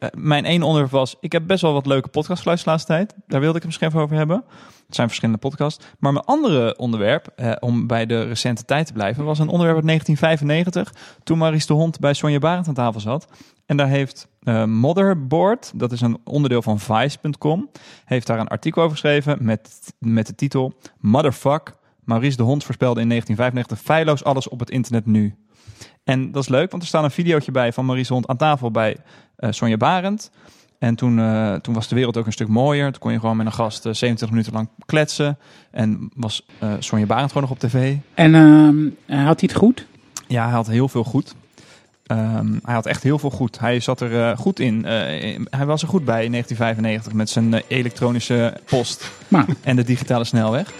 eh, mijn ene onderwerp was, ik heb best wel wat leuke podcastgeluiden de laatste tijd. Daar wilde ik het misschien over hebben. Het zijn verschillende podcasts. Maar mijn andere onderwerp, eh, om bij de recente tijd te blijven, was een onderwerp uit 1995. Toen Maurice de Hond bij Sonja Barend aan tafel zat. En daar heeft uh, Motherboard, dat is een onderdeel van Vice.com, heeft daar een artikel over geschreven met, met de titel Motherfuck. Maurice de Hond voorspelde in 1995 feilloos alles op het internet nu. En dat is leuk, want er staat een videootje bij van Maurice Hond aan tafel bij uh, Sonja Barend. En toen, uh, toen was de wereld ook een stuk mooier. Toen kon je gewoon met een gast uh, 27 minuten lang kletsen. En was Sonja Barend gewoon nog op tv. En uh, had hij het goed? Ja, hij had heel veel goed. Um, hij had echt heel veel goed. Hij zat er uh, goed in. Uh, hij was er goed bij in 1995 met zijn uh, elektronische post maar. en de digitale snelweg.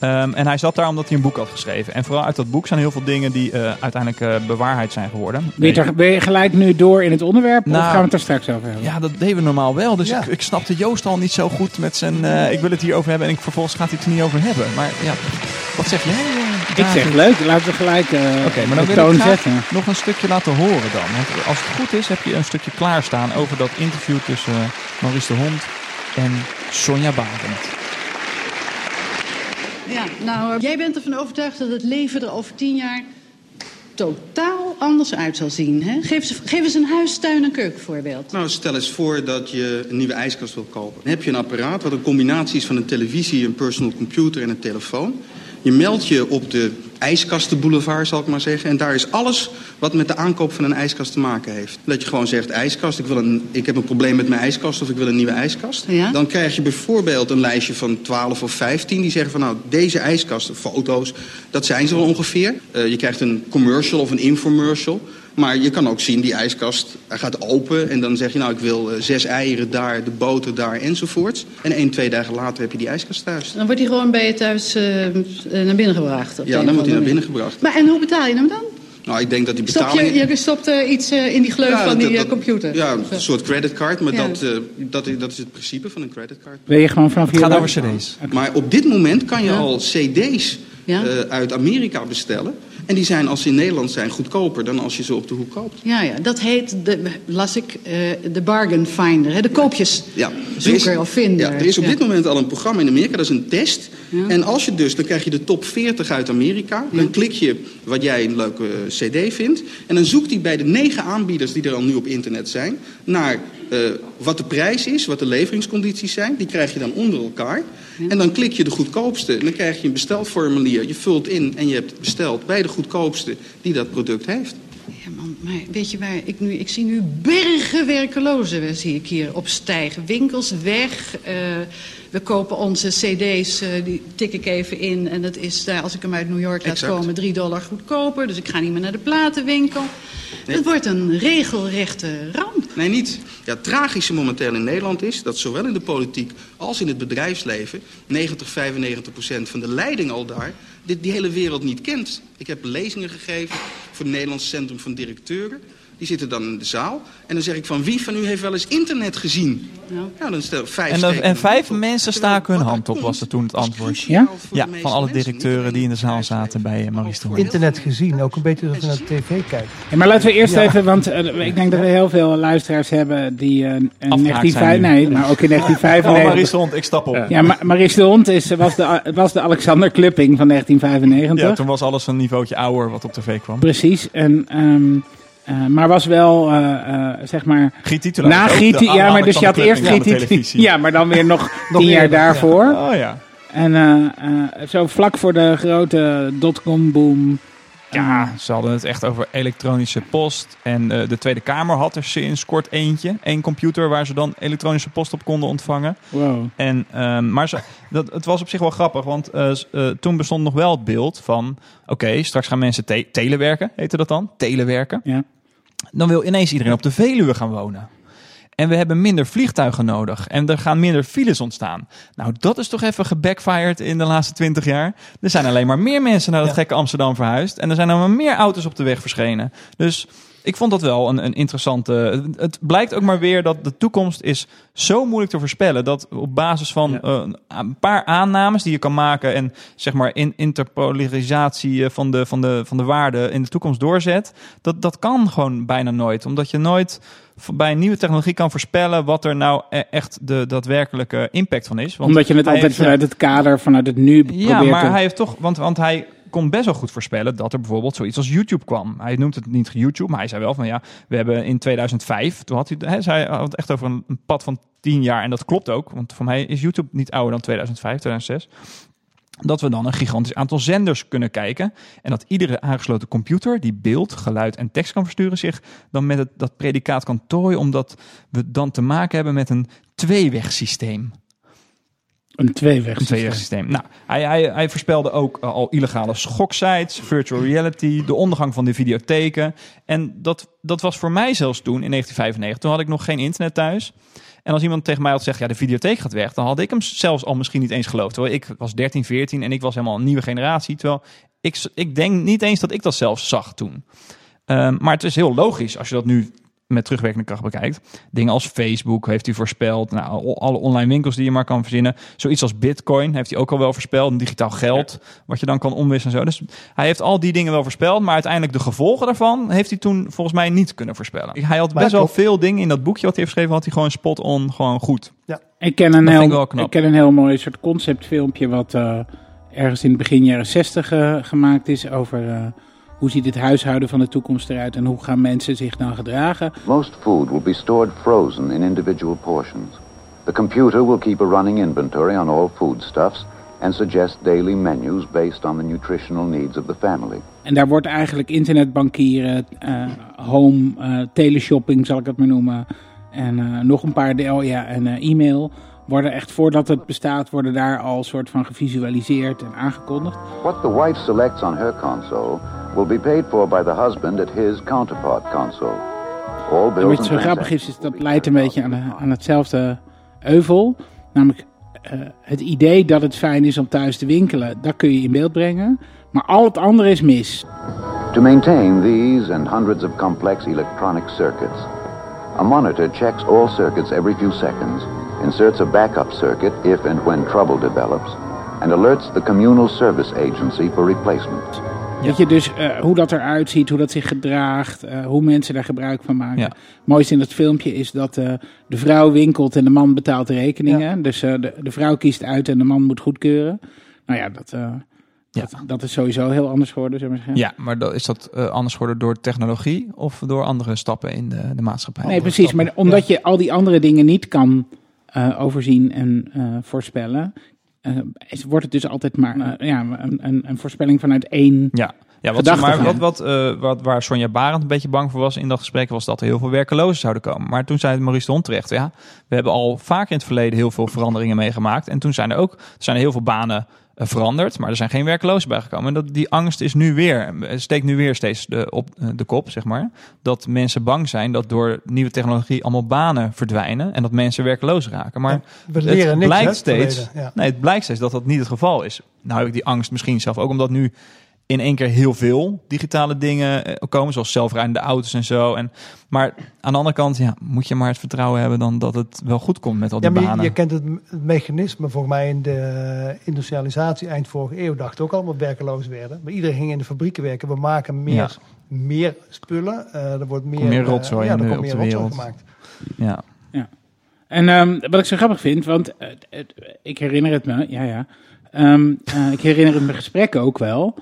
Um, en hij zat daar omdat hij een boek had geschreven. En vooral uit dat boek zijn heel veel dingen die uh, uiteindelijk bewaarheid zijn geworden. Ben je, ben je gelijk nu door in het onderwerp nou, of gaan we het er straks over hebben? Ja, dat deden we normaal wel. Dus ja. ik, ik, snapte Joost al niet zo goed met zijn... ik wil het hier over hebben en ik, vervolgens gaat hij het er niet over hebben. Maar ja, wat zeg jij? Ik zeg leuk, laten we gelijk Oké, okay, maar dan de wil toon ik nog een stukje laten horen dan. Want als het goed is, heb je een stukje klaarstaan over dat interview tussen Maurice de Hond en Sonja Barend. Ja, nou, jij bent ervan overtuigd dat het leven er over tien jaar totaal anders uit zal zien. Hè? Geef, eens, geef eens een huis, tuin en keukenvoorbeeld. Nou, stel eens voor dat je een nieuwe ijskast wil kopen. Dan heb je een apparaat wat een combinatie is van een televisie, een personal computer en een telefoon. Je meldt je op de ijskastenboulevard, zal ik maar zeggen. En daar is alles wat met de aankoop van een ijskast te maken heeft. Dat je gewoon zegt, ijskast, ik, wil een, ik heb een probleem met mijn ijskast... of ik wil een nieuwe ijskast. Ja? Dan krijg je bijvoorbeeld een lijstje van 12 of 15... die zeggen van, nou, deze ijskasten, foto's, dat zijn ze wel ongeveer. Uh, je krijgt een commercial of een infomercial... Maar je kan ook zien, die ijskast hij gaat open en dan zeg je... nou, ik wil uh, zes eieren daar, de boter daar enzovoorts. En één, twee dagen later heb je die ijskast thuis. Dan wordt die gewoon bij je thuis uh, naar binnen gebracht? Ja, dan wordt hij naar binnen gebracht. Maar en hoe betaal je hem dan? Nou, ik denk dat die Stop betaling... je, je stopt uh, iets uh, in die gleuf ja, van die dat, computer? Ja, een soort creditcard, maar ja. dat, uh, dat, is, dat is het principe van een creditcard. Ben je gewoon vanaf Het gaat over cd's. Okay. Maar op dit moment kan je ja. al cd's uit Amerika bestellen... En die zijn, als ze in Nederland zijn, goedkoper dan als je ze op de hoek koopt. Ja, ja dat heet, de, las ik, uh, de bargain finder. Hè? De koopjes ja, zoeker is, of vinder. Ja, er is op dit moment al een programma in Amerika, dat is een test. En als je dus, dan krijg je de top 40 uit Amerika. Dan klik je wat jij een leuke cd vindt. En dan zoekt hij bij de negen aanbieders die er al nu op internet zijn... naar uh, wat de prijs is, wat de leveringscondities zijn. Die krijg je dan onder elkaar. En dan klik je de goedkoopste. En dan krijg je een bestelformulier. Je vult in en je hebt besteld bij de goedkoopste die dat product heeft. Man, maar weet je waar ik nu... Ik zie nu bergen werkelozen, zie ik hier opstijgen. Winkels weg. Uh, we kopen onze cd's, uh, die tik ik even in. En dat is daar, als ik hem uit New York laat exact. komen, 3 dollar goedkoper. Dus ik ga niet meer naar de platenwinkel. Nee. Het wordt een regelrechte ramp. Nee, niet. Ja, het tragische momenteel in Nederland is dat zowel in de politiek als in het bedrijfsleven... 90, 95 procent van de leiding al daar dit, die hele wereld niet kent. Ik heb lezingen gegeven voor het Nederlands Centrum van Directeuren. Die zitten dan in de zaal. En dan zeg ik van wie van u heeft wel eens internet gezien? Ja, ja dan stel vijf En, dan, en vijf mensen staken hun hand op, was er toen het antwoord. Ja? Ja, van alle directeuren die in de zaal zaten bij uh, Maurice de Hoorn. Internet gezien, ook een beetje als je naar de tv kijkt. Ja, maar laten we eerst ja. even, want uh, ik denk dat we heel veel luisteraars hebben die uh, in 1905, nee, maar ook in 1995... Oh, Maurice de Hond, ik stap op. Ja, maar Maurice de Hond is, was, de, was de Alexander Klupping van 1995. Ja, toen was alles een niveautje ouder wat op tv kwam. Precies, en... Um, Uh, maar was wel, uh, uh, zeg maar... Giet. Na Giet, ja, maar dus je had eerst Giet Ja, maar dan weer nog tien jaar daarvoor. Ja. Oh ja. En zo vlak voor de grote dotcom boom... Ja, ze hadden het echt over elektronische post. En de Tweede Kamer had er sinds kort eentje. Eén computer waar ze dan elektronische post op konden ontvangen. Wow. En, maar ze, dat, het was op zich wel grappig, want toen bestond nog wel het beeld van... Oké, okay, straks gaan mensen te telewerken, heette dat dan? Telewerken. Ja dan wil ineens iedereen op de Veluwe gaan wonen. En we hebben minder vliegtuigen nodig. En er gaan minder files ontstaan. Nou, dat is toch even gebackfired in de laatste twintig jaar. Er zijn alleen maar meer mensen naar dat ja. gekke Amsterdam verhuisd. En er zijn maar meer auto's op de weg verschenen. Dus ik vond dat wel een, een interessante. Het blijkt ook maar weer dat de toekomst is zo moeilijk te voorspellen. Dat op basis van uh, een paar aannames die je kan maken. en zeg maar in interpolarisatie van de, van, de, van de waarden in de toekomst doorzet. Dat, dat kan gewoon bijna nooit. Omdat je nooit bij een nieuwe technologie kan voorspellen wat er nou e-, echt de daadwerkelijke impact van is. Want Omdat je het altijd vanuit het kader, vanuit het nu probeert Ja, maar hij heeft toch, want, want hij kon best wel goed voorspellen dat er bijvoorbeeld zoiets als YouTube kwam. Hij noemt het niet YouTube, maar hij zei wel van ja, we hebben in 2005, toen had hij, hij zei het echt over een, een pad van 10 jaar en dat klopt ook, want voor mij is YouTube niet ouder dan 2005, 2006 dat we dan een gigantisch aantal zenders kunnen kijken. En dat iedere aangesloten computer die beeld, geluid en tekst kan versturen, zich dan met het, dat predicaat kan tooien, omdat we dan te maken hebben met een tweewegsysteem. Een tweeweg systeem. Nou, hij, hij, hij voorspelde ook eh, al illegale schoksites, virtual reality, de ondergang van de videotheken. En dat, dat was voor mij zelfs toen, in 1995. Toen had ik nog geen internet thuis. En als iemand tegen mij had gezegd, ja, de videotheek gaat weg, dan had ik hem zelfs al misschien niet eens geloofd. Terwijl ik was 13, 14 en ik was helemaal een nieuwe generatie. Terwijl ik, ik denk niet eens dat ik dat zelf zag toen. Um, maar het is heel logisch als je dat nu met terugwerkende kracht bekijkt. Dingen als Facebook heeft hij voorspeld. Nou, alle online winkels die je maar kan verzinnen. Zoiets als Bitcoin heeft hij ook al wel voorspeld. Digitaal geld, wat je dan kan omwisselen en zo. Dus hij heeft al die dingen wel voorspeld. Maar uiteindelijk de gevolgen daarvan heeft hij toen volgens mij niet kunnen voorspellen. Hij had best wel veel dingen in dat boekje wat hij heeft geschreven. Had hij gewoon spot on, gewoon goed. Ja. Ik ken een, heel, ik ken een heel mooi soort conceptfilmpje wat uh, ergens in het begin jaren zestig uh, gemaakt is over... Uh, hoe ziet het huishouden van de toekomst eruit en hoe gaan mensen zich dan gedragen? Most food will be stored frozen in individual portions. The computer will keep a running inventory on all foodstuffs and suggest daily menus based on the nutritional needs of the family. En daar wordt eigenlijk internetbankieren, uh, home, uh, teleshopping zal ik het maar noemen, en uh, nog een paar deel, ja, en e-mail worden echt voordat het bestaat, worden daar al soort van gevisualiseerd en aangekondigd. What the wife selects on her console will be paid for by the husband at his counterpart console. All bills wat zo grappig is, is dat leidt een beetje aan, aan hetzelfde euvel. Namelijk uh, het idee dat het fijn is om thuis te winkelen, dat kun je in beeld brengen. Maar al het andere is mis. To maintain these and hundreds of complex electronic circuits, a monitor checks all circuits every few seconds, inserts a backup circuit if and when trouble develops, and alerts the communal service agency for replacement. Weet je, dus uh, hoe dat eruit ziet, hoe dat zich gedraagt, uh, hoe mensen daar gebruik van maken. Ja. mooiste in het filmpje is dat uh, de vrouw winkelt en de man betaalt de rekeningen. Ja. Dus de, de vrouw kiest uit en de man moet goedkeuren. Nou ja, dat, ja. dat, dat, is sowieso heel anders geworden. Zeg maar. Ja, maar dat, is dat anders geworden door technologie of door andere stappen in de, de maatschappij? Nee, precies. Maar omdat je al die andere dingen niet kan overzien en voorspellen, wordt het dus altijd maar uh, ja, een, een, een, voorspelling vanuit één. Ja. Ja, wat, maar wat, wat, uh, wat, waar Sonja Barend een beetje bang voor was in dat gesprek, was dat er heel veel werkelozen zouden komen. Maar toen zei Maurice de Hond terecht, ja, we hebben al vaak in het verleden heel veel veranderingen meegemaakt. En toen zijn er ook zijn er heel veel banen eh, veranderd, maar er zijn geen werklozen bijgekomen. En dat, die angst is nu weer, steekt nu weer steeds de, op eh, de kop, zeg maar. Dat mensen bang zijn dat door nieuwe technologie allemaal banen verdwijnen en dat mensen werkloos raken. Maar we leren het blijkt niks, steeds, ja. nee, het blijkt steeds dat dat niet het geval is. Nou heb ik die angst misschien zelf ook omdat nu in één keer heel veel digitale dingen eh, komen, zoals zelfrijdende auto's en zo. En, maar aan de andere kant ja, moet je maar het vertrouwen hebben dan dat het wel goed komt met al die ja, maar banen. Je, kent het, mechanisme volgens mij in de industrialisatie eind vorige eeuw dacht ook allemaal werkeloos werden. Maar iedereen ging in de fabrieken werken. We maken meer, ja. meer spullen. Uh, er wordt meer, meer rotzooi uh, ja, er komt meer rotzooi gemaakt. Ja. ja. En um, wat ik zo grappig vind, want uh, ik herinner het me, ja ja, um, ik herinner het me gesprekken ook wel.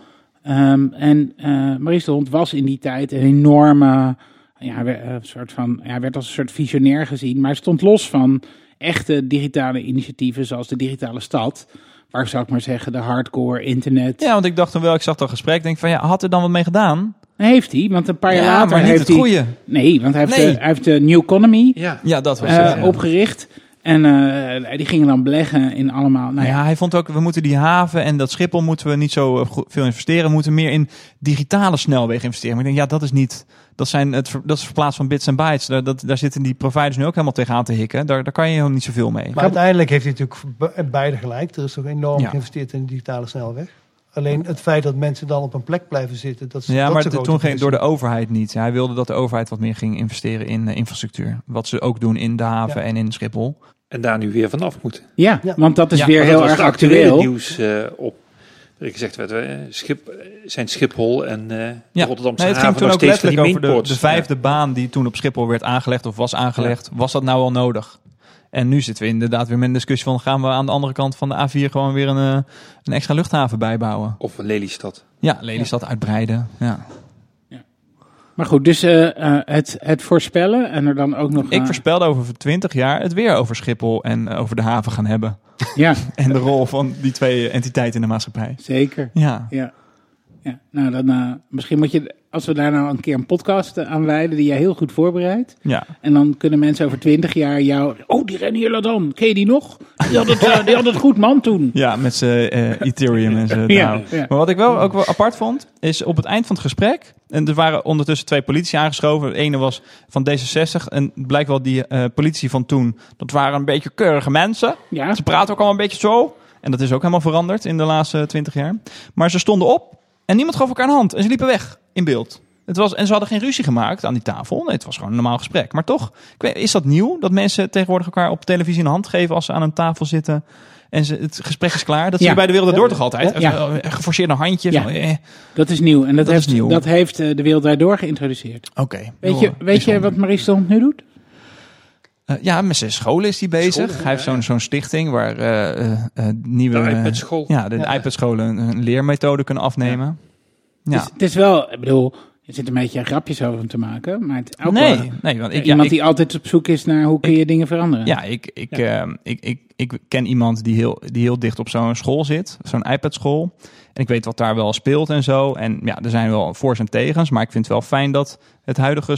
Um, en uh, Maurice de Hond was in die tijd een enorme, ja, een soort van, ja, werd als een soort visionair gezien, maar stond los van echte digitale initiatieven zoals de digitale stad. Waar zou ik maar zeggen, de hardcore internet. Ja, want ik dacht toen wel, ik zag dat gesprek, denk van ja, had er dan wat mee gedaan? Heeft hij, want een paar jaar ja, later maar niet heeft het goede. Nee, want hij heeft, Nee. de, hij heeft de New Economy Ja. Ja, dat was uh, ja. opgericht. En uh, die gingen dan beleggen in allemaal. Nou ja, ja, hij vond ook, we moeten die haven en dat Schiphol moeten we niet zo eh, veel investeren. We moeten meer in digitale snelwegen investeren. Maar ik denk, ja, dat is niet, dat, zijn het, dat is verplaatst van bits en bytes. Daar, dat, daar zitten die providers nu ook helemaal tegenaan te hikken. Daar, daar kan je helemaal niet zoveel mee. Maar uiteindelijk heeft hij natuurlijk be- beide gelijk. Er is toch enorm Ja. geïnvesteerd in de digitale snelweg. Alleen het feit dat mensen dan op een plek blijven zitten, dat is Ja, dat maar de- toen ging door de overheid niet. Hij wilde dat de overheid wat meer ging investeren in eh, infrastructuur. Wat ze ook doen in de haven Ja. en in Schiphol. En daar nu weer vanaf moeten. Ja, Ja. want dat is Ja, weer heel dat was erg actueel. nieuws eh, op. Er gezegd werd, eh, Schip, zijn Schiphol en eh de Ja, Rotterdamse Nee, het ging haven toen nog ook letterlijk over de, vijfde baan die toen op Schiphol werd aangelegd of was aangelegd. Was dat nou al nodig? En nu zitten we inderdaad weer met een discussie van... gaan we aan de andere kant van de A4 gewoon weer een, eh, een extra luchthaven bijbouwen? Of een Lelystad. Ja, Lelystad uitbreiden. Ja. Maar goed, dus eh, eh, het, het voorspellen en er dan ook nog... Ik eh, voorspelde over 20 jaar het weer over Schiphol en over de haven gaan hebben. Ja, En de rol van die twee entiteiten in de maatschappij. zeker. Ja, Ja. Ja. Nou, dan, eh, misschien moet je, als we daar nou een keer een podcast eh, aan wijden die jij heel goed voorbereidt. ja. En dan kunnen mensen over twintig jaar jou... Oh, die Renier dan. Ken je die nog? Die had het, eh, die had het goed man toen. Ja, met zijn eh, Ethereum en zijn Ja, DAO. ja. Maar wat ik wel ook wel apart vond, is op het eind van het gesprek... en er waren ondertussen twee politici aangeschoven. De ene was van D66 en blijkt wel die politici van toen... dat waren een beetje keurige mensen. Ja, Ze praten ook al een beetje zo. En dat is ook helemaal veranderd in de laatste twintig jaar. Maar ze stonden op en niemand gaf elkaar een hand. En ze liepen weg in beeld. Het was, en ze hadden geen ruzie gemaakt aan die tafel. Nee, het was gewoon een normaal gesprek. Maar toch, ik weet, is dat nieuw? Dat mensen tegenwoordig elkaar op televisie een hand geven als ze aan een tafel zitten. En ze, het gesprek is klaar. Dat zie Ja. je bij de wereld door toch altijd? Ja. Eh, Geforceerde handjes. Ja. Zo, eh. dat is nieuw. En dat, Dat is heeft, nieuw. Dat heeft eh, de wereld daardoor geïntroduceerd. Oké. Weet je, weet je wat Hond nu doet? Eh, ja, met zijn scholen is hij bezig. hij heeft zo'n zo'n stichting waar eh, eh, nieuwe... De iPad-school. Ja, de iPad-scholen een, een leermethode kunnen afnemen. Ja. Het, is, het is wel, ik bedoel, je zit een beetje grapjes over hem te maken. Maar het ook wel- Nee, nee, want ik, ja, iemand ik, die altijd op zoek is naar hoe kun je dingen veranderen. ja, ik, ik, ehm, ik, ik, ik ken iemand die heel, die heel dicht op zo'n school zit, zo'n iPad-school. En ik weet wat daar wel speelt en zo. En ja, er zijn wel voor's en tegens, maar ik vind het wel fijn dat het huidige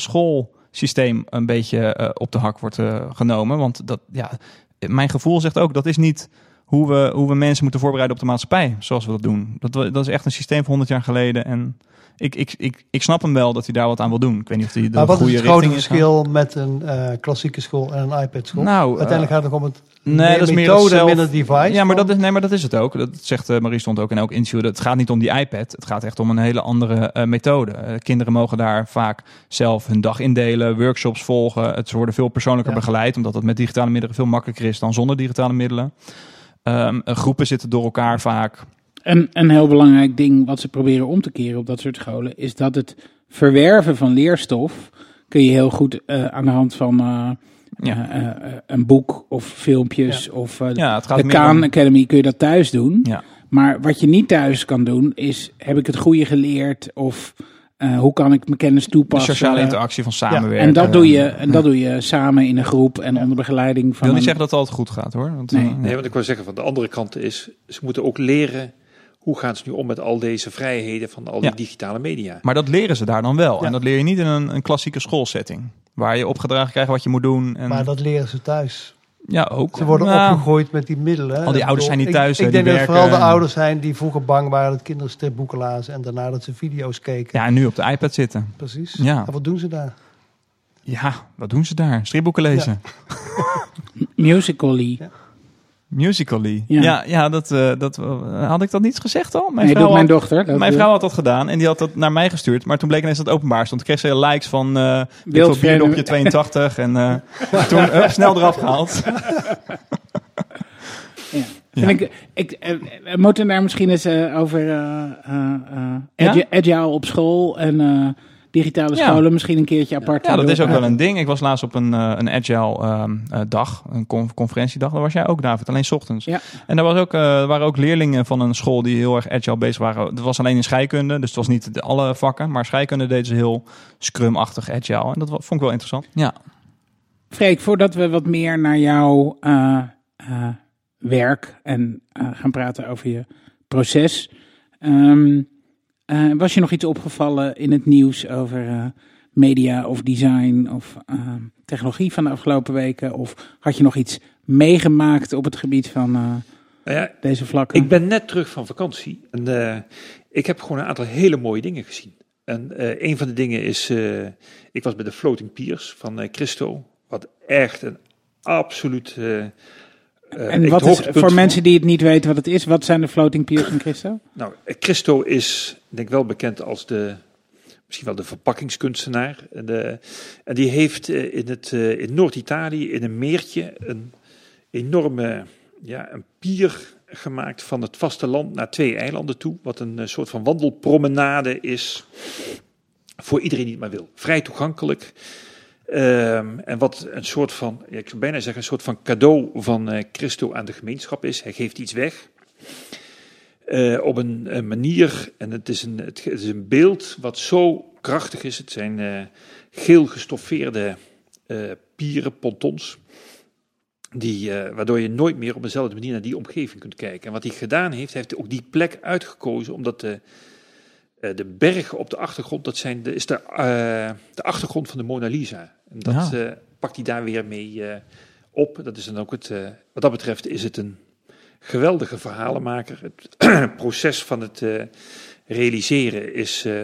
schoolsysteem een beetje eh, op de hak wordt eh, genomen. Want dat, ja, mijn gevoel zegt ook, dat is niet hoe we, hoe we mensen moeten voorbereiden op de maatschappij, zoals we dat doen. Dat, dat is echt een systeem van 100 jaar geleden en... Ik, ik, ik, ik snap hem wel dat hij daar wat aan wil doen. Ik weet niet of hij de Maar wat is het grote verschil met een eh, klassieke school en een iPad-school? Nou, Uiteindelijk eh, gaat het om het Nee, meer dat is meer methode, het zelf- minder device. Ja, maar dat, is, nee, maar dat is het ook. Dat zegt eh, Marie stond ook in elk interview. Het gaat niet om die iPad. Het gaat echt om een hele andere methode. Kinderen mogen daar vaak zelf hun dag indelen, workshops volgen. Het ze worden veel persoonlijker Ja. begeleid, omdat het met digitale middelen veel makkelijker is dan zonder digitale middelen. Ehm, eh, groepen zitten door elkaar vaak. Een, een heel belangrijk ding wat ze proberen om te keren op dat soort scholen is dat het verwerven van leerstof kun je heel goed eh, aan de hand van eh, Ja. eh, een boek of filmpjes of eh, Ja, het gaat de Khan om- Academy kun je dat thuis doen. Ja. Maar wat je niet thuis kan doen is heb ik het goede geleerd of eh, hoe kan ik mijn kennis De toepassen. sociale interactie van samenwerken. en dat doe je, en dat doe je samen in een groep en onder begeleiding Ik van wil niet een- zeggen dat het altijd goed gaat hoor. Want, Nee. eh, Nee, want ik wil zeggen, van de andere kant is, ze moeten ook leren hoe gaan ze nu om met al deze vrijheden van al die Ja. digitale media. Maar dat leren ze daar dan wel. Ja. En dat leer je niet in een, een klassieke schoolsetting. Waar je opgedragen krijgt wat je moet doen. En, Maar dat leren ze thuis. Ja, ook. Ze worden Nou, opgegroeid met die middelen. Al die ouders zijn niet Ik- thuis, Ik, hè, denk die dat het vooral de ouders zijn die vroeger bang waren dat kinderen stripboeken lazen. En daarna dat ze video's keken. Ja, en nu op de iPad zitten. Precies. Ja. En wat doen ze daar? Ja, wat doen ze daar? Stripboeken lezen. Musical.ly. Ja. Musical.ly. Ja, Ja. ja, dat, eh, dat, eh, had ik dat niet gezegd al? Mijn, Nee, vrouw, doet mijn had, dochter. Dat, mijn eh, vrouw had dat gedaan en die had dat naar mij gestuurd. Maar toen bleek ineens dat het openbaar stond. Toen kreeg ze likes van uh, Wildvreemde- bierdopje 82 en toen snel eraf gehaald. Ja. Ik, ik, we moeten daar misschien eens over agile op school en digitale Ja. scholen misschien een keertje apart. Ja, dat is ook wel een ding. Ik was laatst op een, eh, een agile ehm, eh, dag, een con- conferentiedag. Daar was jij ook, David, alleen 's ochtends. Ja. En daar was ook, eh, waren ook leerlingen van een school die heel erg agile bezig waren. Het was alleen in scheikunde, dus het was niet de, alle vakken. Maar scheikunde deden ze heel scrum-achtig agile. En dat vond ik wel interessant. Ja. Freek, voordat we wat meer naar jouw eh, eh, werk en gaan praten over je proces. ehm, eh, was je nog iets opgevallen in het nieuws over eh, media of design of ehm, technologie van de afgelopen weken? Of had je nog iets meegemaakt op het gebied van eh, Nou ja, deze vlakken? ik ben net terug van vakantie en eh, ik heb gewoon een aantal hele mooie dingen gezien. En eh, een van de dingen is, eh, ik was bij de Floating Piers van eh, Christo, wat echt een absoluut eh, eh, En wat is, voor van- mensen die het niet weten wat het is, wat zijn de floating piers in Christo? Nou, eh, Christo is denk ik wel bekend als de, misschien wel de verpakkingskunstenaar. En, de, en die heeft eh, in, het, eh, in Noord-Italië, in een meertje, een enorme ja, een pier gemaakt van het vasteland naar twee eilanden toe. Wat een eh, soort van wandelpromenade is voor iedereen die het maar wil. Vrij toegankelijk. Ehm, en wat een soort van, ik zou bijna zeggen, een soort van cadeau van eh, Christo aan de gemeenschap is. Hij geeft iets weg. Eh, op een, manier, en het is een, het, is een beeld wat zo krachtig is. Het zijn eh, geel gestoffeerde pieren, pontons. Die, waardoor je nooit meer op dezelfde manier naar die omgeving kunt kijken. En wat hij gedaan heeft, hij heeft ook die plek uitgekozen omdat de, de bergen op de achtergrond, dat zijn de, is de, eh, de achtergrond van de Mona Lisa. En dat Ja. eh, pakt hij daar weer mee eh, op. Dat is dan ook het, eh, wat dat betreft is het een geweldige verhalenmaker. Het proces van het eh, realiseren is, eh,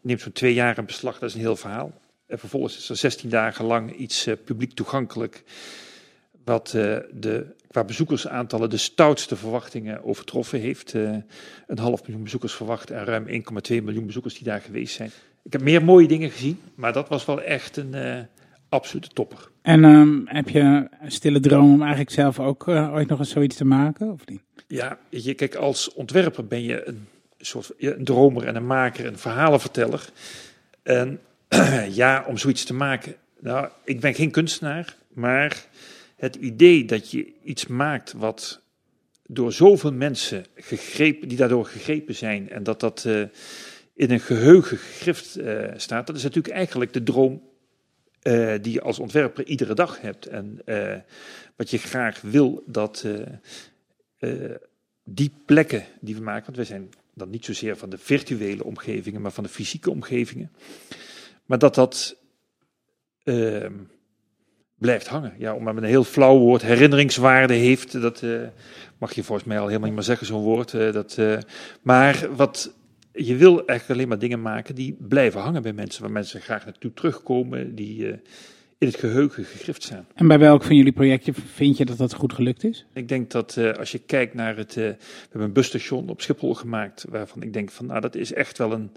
neemt zo'n twee jaar in beslag, dat is een heel verhaal. En vervolgens is er 16 dagen lang iets eh, publiek toegankelijk, wat eh, de, qua bezoekersaantallen de stoutste verwachtingen overtroffen heeft. Eh, een half miljoen bezoekers verwacht en ruim 1,2 miljoen bezoekers die daar geweest zijn. Ik heb meer mooie dingen gezien, maar dat was wel echt een eh, absolute topper. En ehm, heb je een stille droom om eigenlijk zelf ook eh, ooit nog eens zoiets te maken? Of niet? Ja, je, kijk, als ontwerper ben je een soort een dromer en een maker, een verhalenverteller. En ja, om zoiets te maken. Nou, ik ben geen kunstenaar, maar het idee dat je iets maakt wat door zoveel mensen gegrepen, die daardoor gegrepen zijn, en dat dat eh, in een geheugen gegrift eh, staat, dat is natuurlijk eigenlijk de droom eh, die je als ontwerper iedere dag hebt. En wat je graag wil dat die plekken die we maken, want wij zijn dan niet zozeer van de virtuele omgevingen, maar van de fysieke omgevingen, maar dat dat ehm, blijft hangen. Ja, om maar met een heel flauw woord herinneringswaarde heeft, dat eh, mag je volgens mij al helemaal niet meer zeggen, zo'n woord. eh, dat, eh, maar wat je wil eigenlijk alleen maar dingen maken die blijven hangen bij mensen, waar mensen graag naartoe terugkomen, die in het geheugen gegrift staan. En bij welk van jullie projecten vind je dat dat goed gelukt is? Ik denk dat als je kijkt naar het. we hebben een busstation op Schiphol gemaakt. waarvan ik denk van. Nou, dat is echt wel een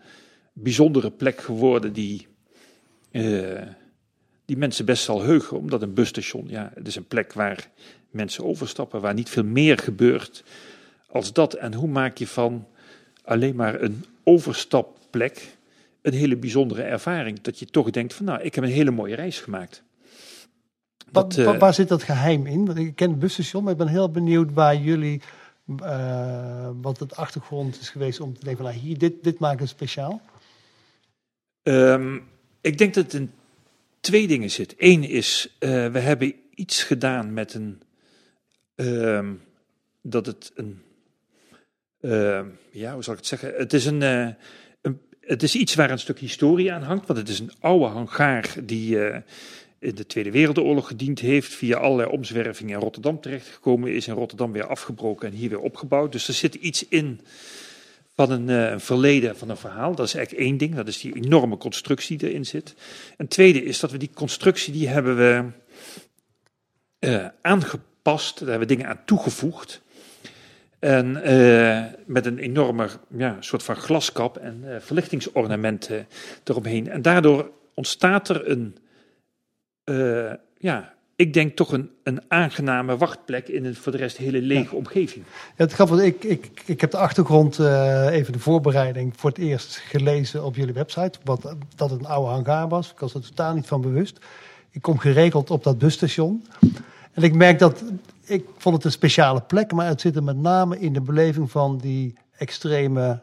bijzondere plek geworden. die. Die mensen best zal heugen. Omdat een busstation. ja, het is een plek waar mensen overstappen. waar niet veel meer gebeurt als dat. En hoe maak je van alleen maar een overstapplek. een hele bijzondere ervaring. Dat je toch denkt van. nou, ik heb een hele mooie reis gemaakt. Wat, Dat, eh, waar zit dat geheim in? Want ik ken het busstation, maar ik ben heel benieuwd waar jullie, eh, wat het achtergrond is geweest om te denken van, nou, hier, dit, dit maakt het speciaal. Ehm, ik denk dat het in twee dingen zit. Eén is, eh, we hebben iets gedaan met een. ehm, dat het een. ehm, ja, hoe zal ik het zeggen? Het is een. eh, een het is iets waar een stuk historie aan hangt. Want het is een oude hangaar die. eh, in de Tweede Wereldoorlog gediend heeft, via allerlei omzwervingen in Rotterdam terechtgekomen is, in Rotterdam weer afgebroken en hier weer opgebouwd. Dus er zit iets in van een, eh, een verleden, van een verhaal. Dat is eigenlijk één ding, dat is die enorme constructie die erin zit. Een tweede is dat we die constructie, die hebben we eh, aangepast, daar hebben we dingen aan toegevoegd. En eh, met een enorme ja, soort van glaskap en eh, verlichtingsornamenten eromheen. En daardoor ontstaat er een, ja, ik denk toch een, een aangename wachtplek in een voor de rest hele lege omgeving. Ja, het grappige, ik, ik, ik heb de achtergrond, eh, even de voorbereiding, voor het eerst gelezen op jullie website. Wat, dat het een oude hangar was. Ik was er totaal niet van bewust. Ik kom geregeld op dat busstation. En ik merk dat, ik vond het een speciale plek, maar het zit er met name in de beleving van die extreme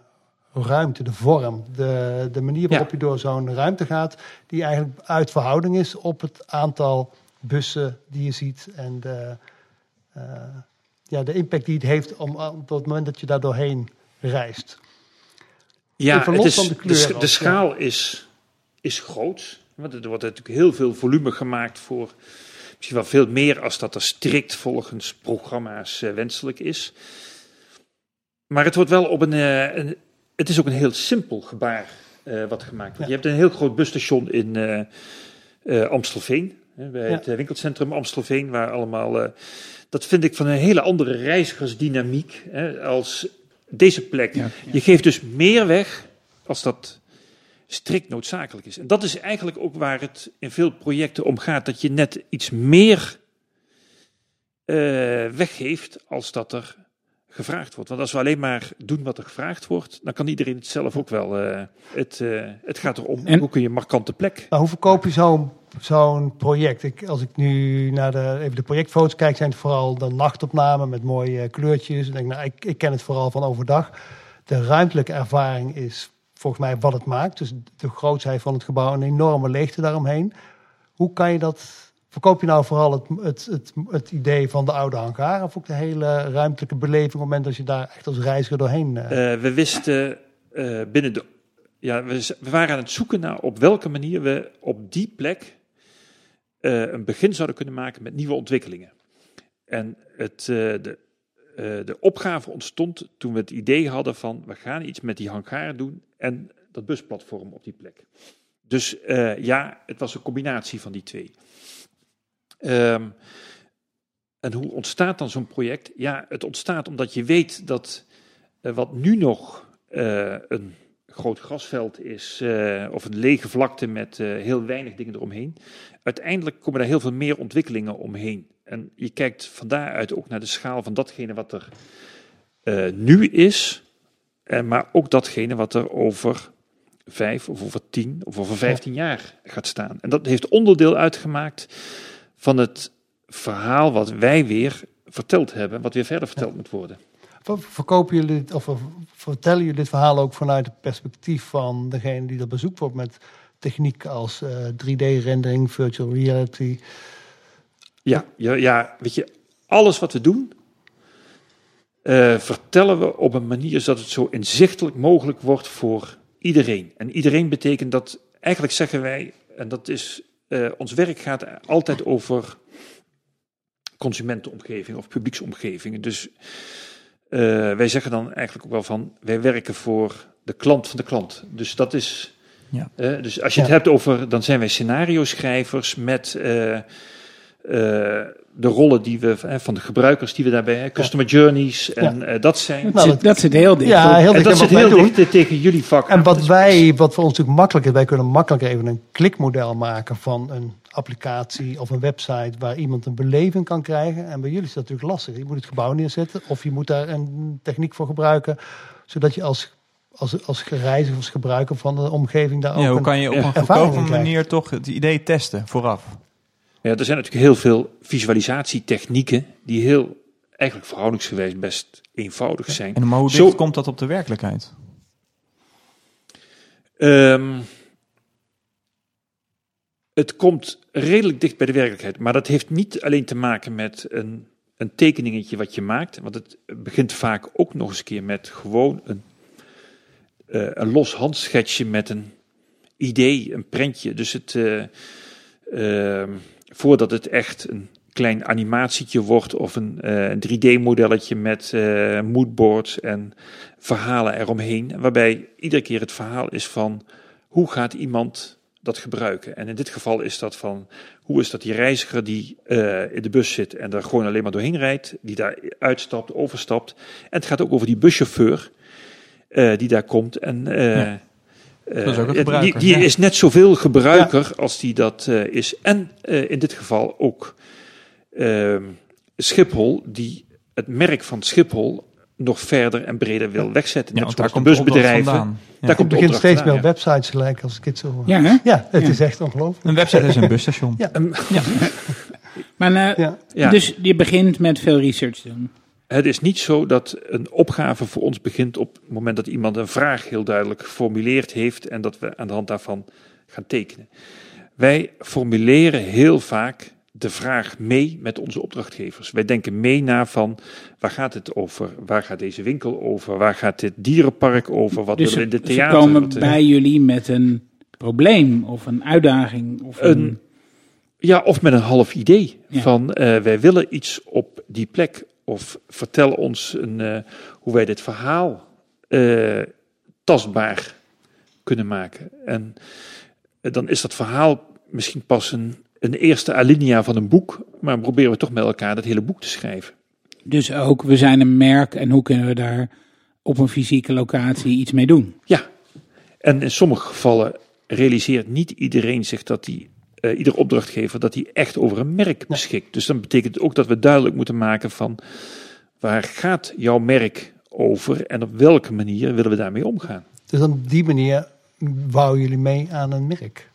ruimte, de vorm. De, de manier waarop je door zo'n ruimte gaat, die eigenlijk uit verhouding is op het aantal bussen die je ziet en de, eh, ja, de impact die het heeft om, op het moment dat je daar doorheen reist. Ja, het is, de kleur ja. schaal is, is groot. Want er wordt natuurlijk heel veel volume gemaakt voor misschien wel veel meer als dat er strikt volgens programma's eh, wenselijk is. Maar het wordt wel op een, eh, een het is ook een heel simpel gebaar wat gemaakt wordt. Ja. Je hebt een heel groot busstation in Amstelveen. Bij het eh, winkelcentrum Amstelveen, waar allemaal. eh, dat vind ik van een hele andere reizigersdynamiek als deze plek. Ja, Je geeft dus meer weg als dat strikt noodzakelijk is. En dat is eigenlijk ook waar het in veel projecten om gaat, dat je net iets meer eh, weggeeft als dat er gevraagd wordt. Want als we alleen maar doen wat er gevraagd wordt, dan kan iedereen het zelf ook wel. eh, het, eh, het gaat erom, En- hoe kun je een markante plek Maar hoe verkoop je zo'n zo'n project? Ik, als ik nu naar de, even de projectfoto's kijk, zijn het vooral de nachtopnamen met mooie eh, kleurtjes. Ik, denk, nou, ik, ik ken het vooral van overdag. De ruimtelijke ervaring is volgens mij wat het maakt. Dus de grootsheid van het gebouw, een enorme leegte daaromheen. Hoe kan je dat... Verkoop je nou vooral het, het, het, het idee van de oude hangar... of ook de hele ruimtelijke beleving... op het moment dat je daar echt als reiziger doorheen... eh, Eh, we wisten eh, binnen de. Ja, we, waren aan het zoeken naar op welke manier we op die plek een begin zouden kunnen maken met nieuwe ontwikkelingen. En het, de, de opgave ontstond toen we het idee hadden van we gaan iets met die hangar doen en dat busplatform op die plek. Dus ja, het was een combinatie van die twee. Ehm, en hoe ontstaat dan zo'n project? Ja, het ontstaat omdat je weet dat eh, wat nu nog eh, een groot grasveld is, eh, of een lege vlakte met heel weinig dingen eromheen, uiteindelijk komen daar heel veel meer ontwikkelingen omheen. En je kijkt van daaruit ook naar de schaal van datgene wat er nu is, maar ook datgene wat er over vijf of over tien of over vijftien jaar gaat staan. En dat heeft onderdeel uitgemaakt van het verhaal wat wij weer verteld hebben, wat weer verder verteld moet worden. Ver- Verkopen jullie dit, of ver- vertellen jullie dit verhaal ook vanuit het perspectief van degene die dat bezoekt wordt met techniek als eh, 3D-rendering, virtual reality? Ja, ja, ja, weet je, alles wat we doen, eh, vertellen we op een manier zodat het zo inzichtelijk mogelijk wordt voor iedereen. En iedereen betekent dat, eigenlijk zeggen wij, en dat is, eh, ons werk gaat altijd over consumentenomgeving of publieksomgevingen. Dus eh, wij zeggen dan eigenlijk ook wel van, wij werken voor de klant van de klant. Dus dat is, Ja. dus als je het hebt over, dan zijn wij scenario schrijvers met eh, de rollen die we van de gebruikers die we daarbij, hè, customer journeys en eh, dat zijn. Nou, zit, dat zit heel dicht. Ja, heel en dat zit wat wij heel dicht tegen jullie vak. En wat wij, wat voor ons natuurlijk makkelijk is, wij kunnen makkelijk even een klikmodel maken van een applicatie of een website waar iemand een beleving kan krijgen. En bij jullie is dat natuurlijk lastig. Je moet het gebouw neerzetten of je moet daar een techniek voor gebruiken, zodat je als, als, als reiziger, als gebruiker van de omgeving daar ook Ja, hoe kan je op een goedkope manier toch het idee testen vooraf? Ja, er zijn natuurlijk heel veel visualisatietechnieken die heel, eigenlijk verhoudingsgewijs best eenvoudig zijn. En hoe Zo- komt dat op de werkelijkheid? Ehm, het komt redelijk dicht bij de werkelijkheid, maar dat heeft niet alleen te maken met een, een tekeningetje wat je maakt, want het begint vaak ook nog eens een keer met gewoon een, eh, een los handschetsje met een idee, een prentje. Dus het, eh, ehm, voordat het echt een klein animatietje wordt of een, eh, een 3D-modelletje met eh, moodboards en verhalen eromheen, waarbij iedere keer het verhaal is van hoe gaat iemand dat gebruiken. En in dit geval is dat van hoe is dat die reiziger die eh, in de bus zit en daar gewoon alleen maar doorheen rijdt, die daar uitstapt, overstapt. En het gaat ook over die buschauffeur eh, die daar komt en eh. Eh, Dat is ook een die, gebruiker, die ja. is net zoveel gebruiker als die dat eh, is. En eh, in dit geval ook ehm, Schiphol, die het merk van Schiphol nog verder en breder wil wegzetten. Ja, Net want daar zoals komt opdracht busbedrijven. vandaan. Ja. Daar Het komt de begint steeds meer websites te lijken als ik het zo... Ja, hè? Ja, het Ja. is echt ongelooflijk. Een website is een busstation. Ja. Maar, eh. Dus je begint met veel research doen. Het is niet zo dat een opgave voor ons begint op het moment dat iemand een vraag heel duidelijk geformuleerd heeft en dat we aan de hand daarvan gaan tekenen. Wij formuleren heel vaak de vraag mee met onze opdrachtgevers. Wij denken mee naar van waar gaat het over? Waar gaat deze winkel over? Waar gaat dit dierenpark over? Wat Dus willen we in ze, de ze theater? komen Wat, eh, bij jullie met een probleem of een uitdaging. Of een, Een- Ja, of met een half idee Ja. van eh, wij willen iets op die plek. Of vertel ons een, eh, hoe wij dit verhaal eh, tastbaar kunnen maken. En eh, dan is dat verhaal misschien pas een een eerste alinea van een boek, maar proberen we toch met elkaar dat hele boek te schrijven. Dus ook, we zijn een merk en hoe kunnen we daar op een fysieke locatie iets mee doen? Ja, en in sommige gevallen realiseert niet iedereen zich dat die, uh, ieder opdrachtgever, dat hij echt over een merk beschikt. Dus dan betekent het ook dat we duidelijk moeten maken van waar gaat jouw merk over en op welke manier willen we daarmee omgaan. Dus op die manier bouwen jullie mee aan een merk,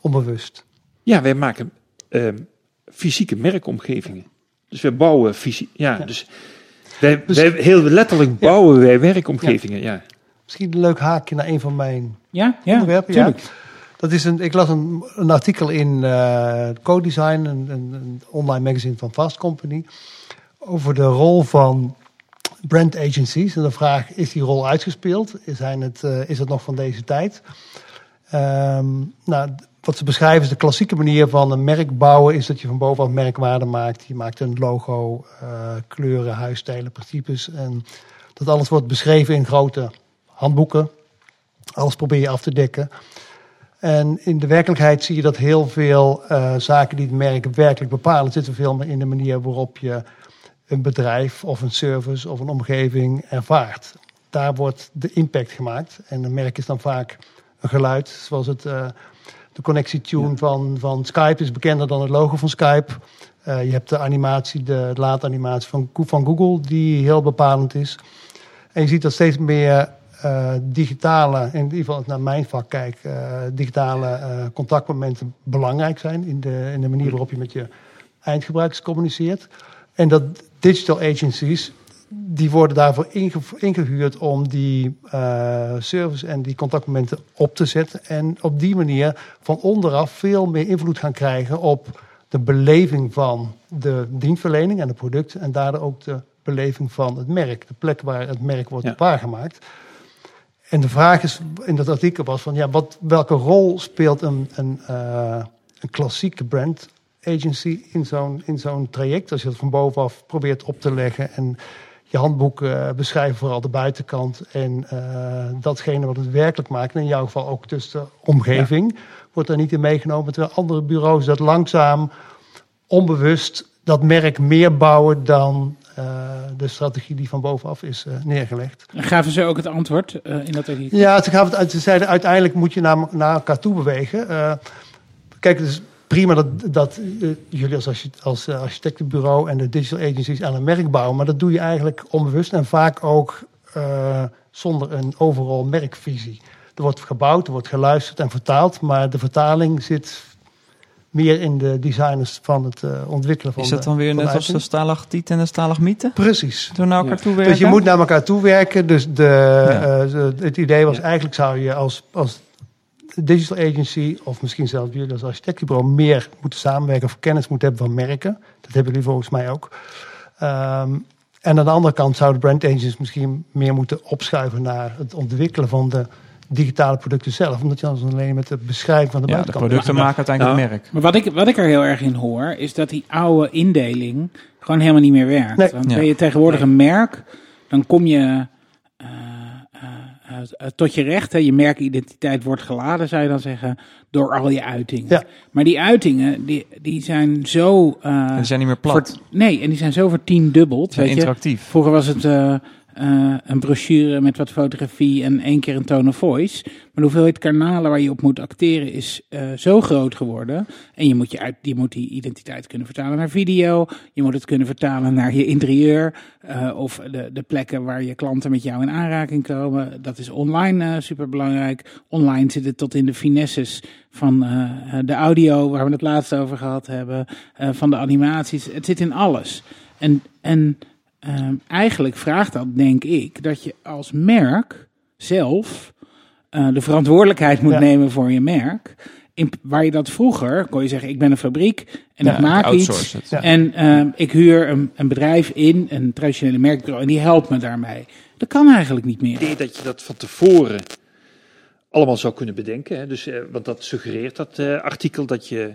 onbewust. Ja, wij maken uh, fysieke merkomgevingen. Dus wij bouwen fysiek, ja, ja. dus wij, dus, wij, heel letterlijk bouwen ja. wij werkomgevingen, ja. ja. Misschien een leuk haakje naar een van mijn ja, ja, onderwerpen. Ja. Dat is een, ik las een, een artikel in uh, Co-Design, een, een, online magazine van Fast Company, over de rol van brand agencies. En de vraag, is die rol uitgespeeld? Zijn het, uh, is het nog van deze tijd? Um, nou, wat ze beschrijven is de klassieke manier van een merk bouwen... is dat je van bovenaf merkwaarde maakt. Je maakt een logo, uh, kleuren, huisstijlen, principes. En dat alles wordt beschreven in grote handboeken. Alles probeer je af te dekken. En in de werkelijkheid zie je dat heel veel uh, zaken die het merk werkelijk bepalen... zitten veel meer in de manier waarop je een bedrijf of een service of een omgeving ervaart. Daar wordt de impact gemaakt. En een merk is dan vaak een geluid, zoals het, uh, de connectietune ja. van, van Skype is bekender dan het logo van Skype. Uh, je hebt de animatie, de laadanimatie van, van Google, die heel bepalend is. En je ziet dat steeds meer uh, digitale, in ieder geval naar mijn vak kijk, digitale contactmomenten belangrijk zijn in de, in de manier waarop je met je eindgebruikers communiceert. En dat digital agencies, die worden daarvoor inge ingehuurd om die service en die contactmomenten op te zetten. En op die manier van onderaf veel meer invloed gaan krijgen op de beleving van de dienstverlening en de producten. En daardoor ook de beleving van het merk, de plek waar het merk wordt ja. waargemaakt. En de vraag is in dat artikel was van ja, wat, welke rol speelt een, een, uh, een klassieke brand agency in zo'n, in zo'n traject. Als je het van bovenaf probeert op te leggen en je handboek uh, beschrijven vooral de buitenkant en uh, datgene wat het werkelijk maakt. En in jouw geval ook dus de omgeving ja. wordt daar niet in meegenomen. Terwijl andere bureaus dat langzaam, onbewust, dat merk meer bouwen dan de strategie die van bovenaf is uh, neergelegd. En gaven ze ook het antwoord uh, in dat artikel? Ja, ze, gaven het, ze zeiden uiteindelijk moet je naar, naar elkaar toe bewegen. kijk, dus prima dat, dat uh, jullie als, als uh, architectenbureau en de digital agencies aan een merk bouwen, maar dat doe je eigenlijk onbewust en vaak ook uh, zonder een overal merkvisie. Er wordt gebouwd, er wordt geluisterd en vertaald, maar de vertaling zit meer in de designers van het ontwikkelen van Is dat dan weer net als de stalagtiet en de stalagmieten? Precies. Door naar elkaar ja. toe werken? Dus je moet naar elkaar toe werken. Dus de, ja. de het idee was eigenlijk zou je als, als digital agency, of misschien zelfs jullie als architectenbureau, meer moeten samenwerken of kennis moeten hebben van merken. Dat hebben jullie volgens mij ook. Um, en aan de andere kant zouden brand agencies misschien meer moeten opschuiven naar het ontwikkelen van de digitale producten zelf. Omdat je anders alleen met het beschrijven van de ja, buitenkant... de producten maken uiteindelijk ja. merk. Maar wat ik, wat ik er heel erg in hoor, is dat die oude indeling gewoon helemaal niet meer werkt. Nee. Want ja. ben je tegenwoordig nee. een merk, dan kom je... Uh, uh, tot je recht, hè, je merkidentiteit wordt geladen, zou je dan zeggen, door al je uitingen. Ja. Maar die uitingen, die, die zijn zo... Uh, die zijn niet meer plat. Voor, nee, en die zijn zo vertiendubbeld. Zijn interactief. Je. Vroeger was het uh, een brochure met wat fotografie en één keer een tone of voice. Maar de hoeveelheid kanalen waar je op moet acteren is uh, zo groot geworden. En je moet, je, uit, je moet die identiteit kunnen vertalen naar video. Je moet het kunnen vertalen naar je interieur. Uh, of de, de plekken waar je klanten met jou in aanraking komen. Dat is online uh, super belangrijk. Online zit het tot in de finesses van de audio, waar we het laatst over gehad hebben. Van de animaties. Het zit in alles. En, en uh, eigenlijk vraagt dat, denk ik, dat je als merk zelf uh, de verantwoordelijkheid moet ja. nemen voor je merk. In, waar je dat vroeger, kon je zeggen, ik ben een fabriek en ja, ik maak iets. Het. Ja. En uh, ik huur een, een, bedrijf in, een traditionele merkbureau, en die helpt me daarmee. Dat kan eigenlijk niet meer. Ik denk dat je dat van tevoren allemaal zou kunnen bedenken. Hè? Dus, uh, want dat suggereert dat uh, artikel dat je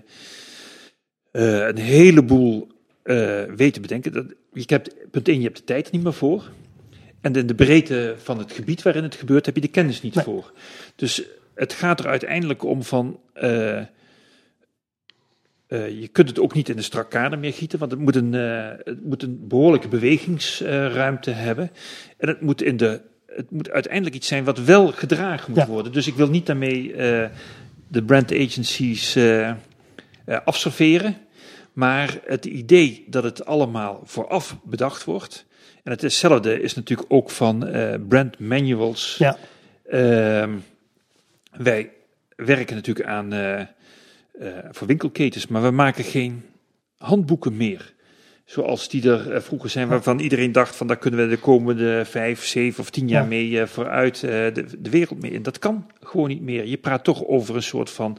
uh, een heleboel uh, weet te bedenken. Dat, je hebt, punt 1, je hebt de tijd niet meer voor. En in de breedte van het gebied waarin het gebeurt, heb je de kennis niet nee. voor. Dus het gaat er uiteindelijk om van. Uh, eh, je kunt het ook niet in een strak kader meer gieten, want het moet een, eh, het moet een behoorlijke bewegingsruimte hebben. En het moet, in de, het moet uiteindelijk iets zijn wat wel gedragen moet Ja. worden. Dus ik wil niet daarmee eh, de brand agencies eh, eh, afserveren. Maar het idee dat het allemaal vooraf bedacht wordt. En hetzelfde is natuurlijk ook van eh, brand manuals. Ja. Ehm, wij werken natuurlijk aan eh, eh, voor winkelketens, maar we maken geen handboeken meer. Zoals die er vroeger zijn, waarvan iedereen dacht van daar kunnen we de komende vijf, zeven of tien jaar Ja. mee vooruit de, de wereld mee in. Dat kan gewoon niet meer. Je praat toch over een soort van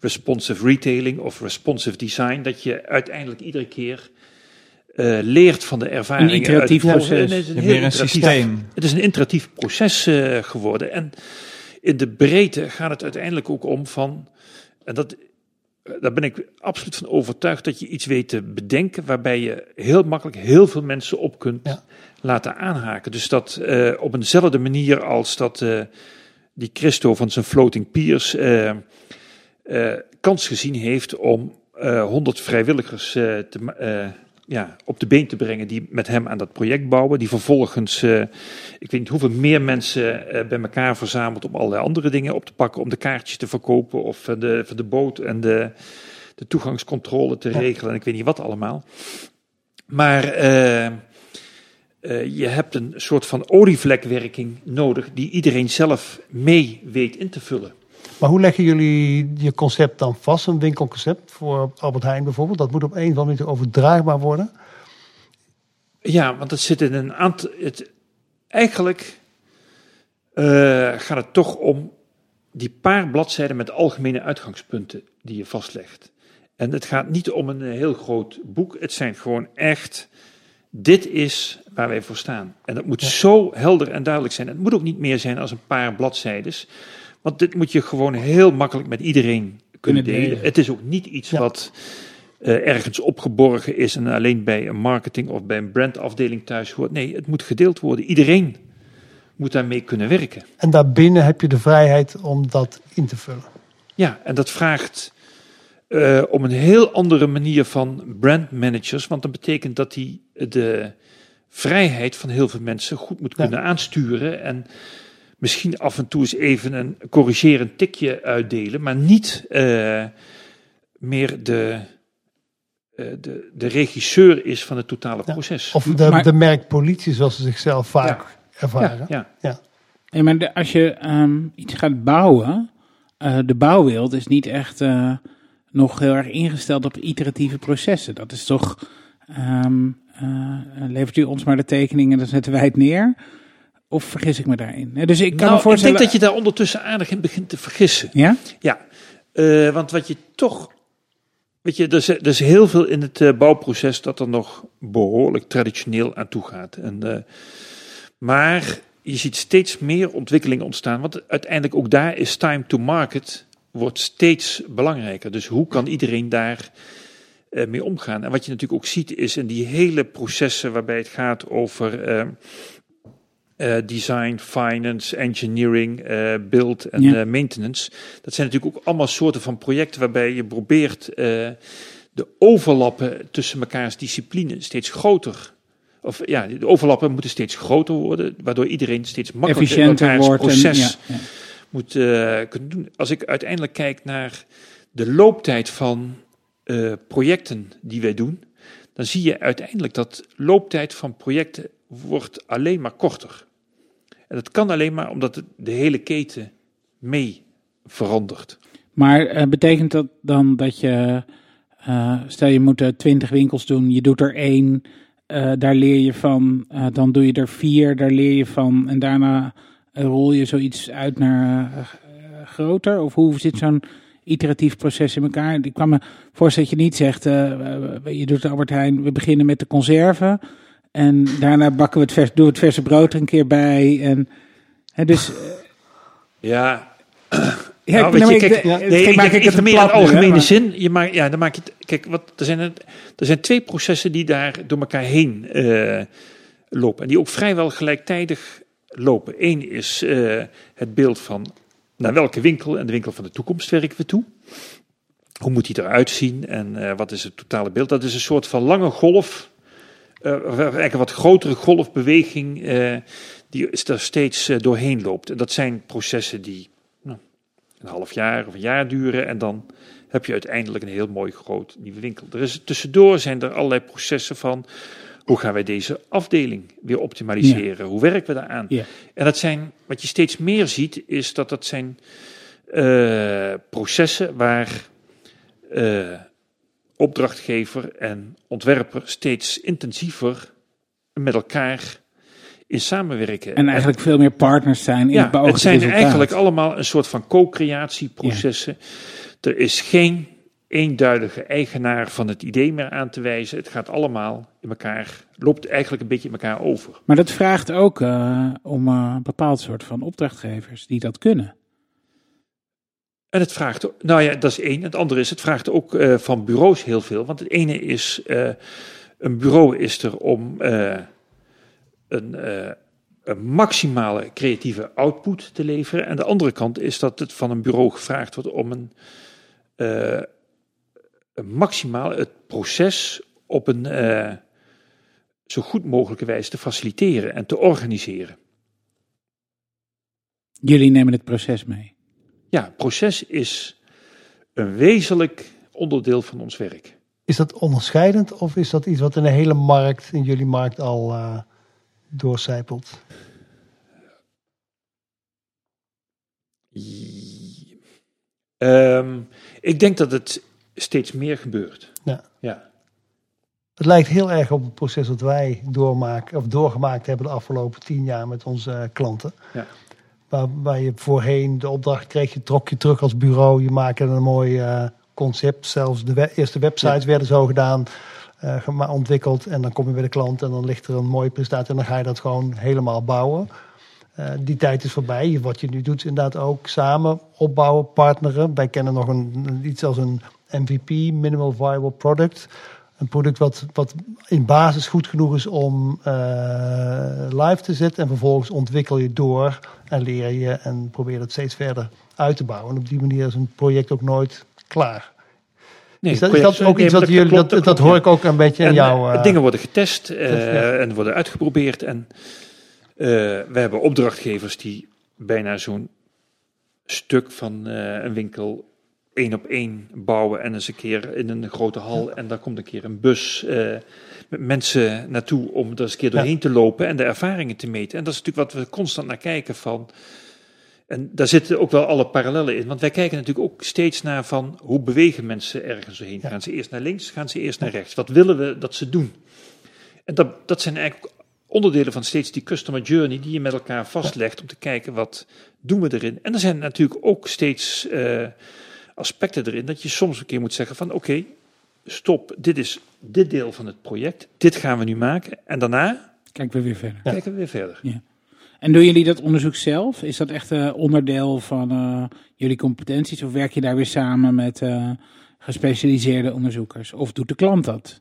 responsive retailing of responsive design, dat je uiteindelijk iedere keer eh, leert van de ervaringen. Een iteratief uit- proces. Het is een heel een systeem. het is een interactief proces eh, geworden. En in de breedte gaat het uiteindelijk ook om van. En dat, daar ben ik absoluut van overtuigd dat je iets weet te bedenken. waarbij je heel makkelijk heel veel mensen op kunt Ja. laten aanhaken. Dus dat eh, op eenzelfde manier als dat eh, die Christo van zijn Floating Piers. Eh, kans gezien heeft om eh 100 vrijwilligers eh, te, ja, op de been te brengen die met hem aan dat project bouwen. Die vervolgens, ik weet niet hoeveel meer mensen bij elkaar verzamelt om allerlei andere dingen op te pakken. Om de kaartjes te verkopen of eh, de, van de boot en de, de toegangscontrole te regelen. En ik weet niet wat allemaal. Maar je hebt een soort van olievlekwerking nodig die iedereen zelf mee weet in te vullen. Maar hoe leggen jullie je concept dan vast, een winkelconcept voor Albert Heijn bijvoorbeeld? Dat moet op een of andere manier overdraagbaar worden. Ja, want het zit in een aantal. Het, eigenlijk eh, gaat het toch om die paar bladzijden met algemene uitgangspunten die je vastlegt. En het gaat niet om een heel groot boek. Het zijn gewoon echt. Dit is waar wij voor staan. En dat moet zo helder en duidelijk zijn. Het moet ook niet meer zijn als een paar bladzijdes. Want dit moet je gewoon heel makkelijk met iedereen kunnen delen. delen. Het is ook niet iets Ja. wat eh, ergens opgeborgen is en alleen bij een marketing of bij een brandafdeling thuis hoort. Nee, het moet gedeeld worden. Iedereen moet daarmee kunnen werken. En daarbinnen heb je de vrijheid om dat in te vullen. Ja, en dat vraagt eh, om een heel andere manier van brandmanagers. Want dat betekent dat die de vrijheid van heel veel mensen goed moet Ja. kunnen aansturen. En misschien af en toe eens even een corrigerend tikje uitdelen. Maar niet eh, meer de, eh, de, de regisseur is van het totale Ja. proces. Of de, Maar- de merkpolitie, zoals ze zichzelf vaak ervaren. ja, ja. Nee, maar de- als je ehm, iets gaat bouwen, eh, de bouwwereld is niet echt eh, nog heel erg ingesteld op iteratieve processen. Dat is toch, ehm, eh, levert u ons maar de tekeningen en dan zetten wij het neer? Of vergis ik me daarin? Dus ik kan Nou, me ik voorstellen... denk dat je daar ondertussen aardig in begint te vergissen. Ja? Ja, eh, want wat je toch. Weet je, er is, er is heel veel in het eh, bouwproces dat er nog behoorlijk traditioneel aan toe gaat. En, eh, maar je ziet steeds meer ontwikkelingen ontstaan. Want uiteindelijk ook daar is time to market wordt steeds belangrijker. Dus hoe kan iedereen daar mee omgaan? En wat je natuurlijk ook ziet is in die hele processen waarbij het gaat over eh, design, finance, engineering, eh build en Ja. eh, maintenance. Dat zijn natuurlijk ook allemaal soorten van projecten waarbij je probeert de overlappen tussen mekaars discipline steeds groter. Of ja, de overlappen moeten steeds groter worden, waardoor iedereen steeds makkelijker Efficiënter en- proces ja, ja. moet kunnen doen. Als ik uiteindelijk kijk naar de looptijd van projecten die wij doen, dan zie je uiteindelijk dat looptijd van projecten wordt alleen maar korter. En dat kan alleen maar omdat de hele keten mee verandert. Maar eh, betekent dat dan dat je, eh, stel je moet twintig winkels doen, je doet er één, eh, daar leer je van, eh, dan doe je er vier, daar leer je van en daarna eh, rol je zoiets uit naar eh, eh, groter? Of hoe zit zo'n iteratief proces in elkaar? Ik kan me voorstellen dat je niet zegt, eh, eh, je doet Albert Heijn, we beginnen met de conserven en daarna bakken we het vers, doen we het verse brood er een keer bij en... Hè, dus eh, Ja, ja, Nou, nou, je, ik- kijk, nee, ik, maak ik, het meer in algemene maar- zin. Je maakt, ja, dan maak je het. Kijk, wat, er, zijn, er zijn twee processen die daar door elkaar heen eh, lopen. En die ook vrijwel gelijktijdig lopen. Eén is eh, het beeld van naar welke winkel en de winkel van de toekomst werken we toe. hoe moet die eruit zien en wat is het totale beeld? Dat is een soort van lange golf, eigenlijk een wat grotere golfbeweging uh, die er steeds doorheen loopt. En dat zijn processen die nou, een half jaar of een jaar duren en dan heb je uiteindelijk een heel mooi groot nieuwe winkel. Er is, tussendoor zijn er allerlei processen van hoe gaan wij deze afdeling weer optimaliseren? Hoe werken we daaraan? Ja. En dat zijn, wat je steeds meer ziet, is dat dat zijn uh, processen waar uh, opdrachtgever en ontwerper steeds intensiever met elkaar in samenwerken. En eigenlijk veel meer partners zijn in ja, het bouwen. Het zijn eigenlijk allemaal een soort van co-creatieprocessen. Ja. Er is geen eenduidige eigenaar van het idee meer aan te wijzen. Het gaat allemaal in elkaar, loopt eigenlijk een beetje in elkaar over. Maar dat vraagt ook uh, om uh, een bepaald soort van opdrachtgevers die dat kunnen. En het vraagt, nou ja, dat is één. Het andere is, het vraagt ook uh, van bureaus heel veel. Want het ene is, een bureau is er om een, een maximale creatieve output te leveren. En de andere kant is dat het van een bureau gevraagd wordt om een maximaal het proces op een uh, zo goed mogelijke wijze te faciliteren en te organiseren. Jullie nemen het proces mee? Ja, proces is een wezenlijk onderdeel van ons werk. Is dat onderscheidend of is dat iets wat in de hele markt, in jullie markt al uh, doorcijpelt? Um, ik denk dat het steeds meer gebeurt. Ja. ja. Het lijkt heel erg op het proces dat wij doormaken, of doorgemaakt hebben de afgelopen tien jaar met onze klanten. Ja. Waar, waar je voorheen de opdracht kreeg, je trok je terug als bureau, je maakte een mooi uh, concept. Zelfs de we eerste websites ja. werden zo gedaan, uh, ontwikkeld. En dan kom je bij de klant en dan ligt er een mooie presentatie en dan ga je dat gewoon helemaal bouwen. Uh, die tijd is voorbij. Wat je nu doet, is inderdaad ook samen opbouwen, partneren. Wij kennen nog een, iets als een MVP, Minimal Viable Product. Een product wat, wat in basis goed genoeg is om uh, live te zetten. En vervolgens ontwikkel je door en leer je en probeer het steeds verder uit te bouwen. En op die manier is een project ook nooit klaar. Nee, is, dat, is dat ook nee, iets wat dat jullie, klopt, dat, dat dat hoor ik ook een beetje in en, jouw... Uh, dingen worden getest uh, en worden uitgeprobeerd. En we hebben opdrachtgevers die bijna zo'n stuk van een winkel één op één bouwen en eens een keer in een grote hal. En daar komt een keer een bus uh, met mensen naartoe om er eens een keer doorheen ja. te lopen en de ervaringen te meten. En dat is natuurlijk wat we constant naar kijken van. En daar zitten ook wel alle parallellen in. Want wij kijken natuurlijk ook steeds naar van hoe bewegen mensen ergens heen. Ja. Gaan ze eerst naar links, gaan ze eerst naar rechts? Wat willen we dat ze doen? En dat, dat zijn eigenlijk onderdelen van steeds die customer journey die je met elkaar vastlegt om te kijken wat doen we erin. En er zijn natuurlijk ook steeds uh, aspecten erin dat je soms een keer moet zeggen van oké, okay, stop, dit is dit deel van het project, dit gaan we nu maken en daarna kijken we weer verder. Ja. Kijken we weer verder. Ja. En doen jullie dat onderzoek zelf? Is dat echt uh, onderdeel van uh, jullie competenties of werk je daar weer samen met uh, gespecialiseerde onderzoekers? Of doet de klant dat?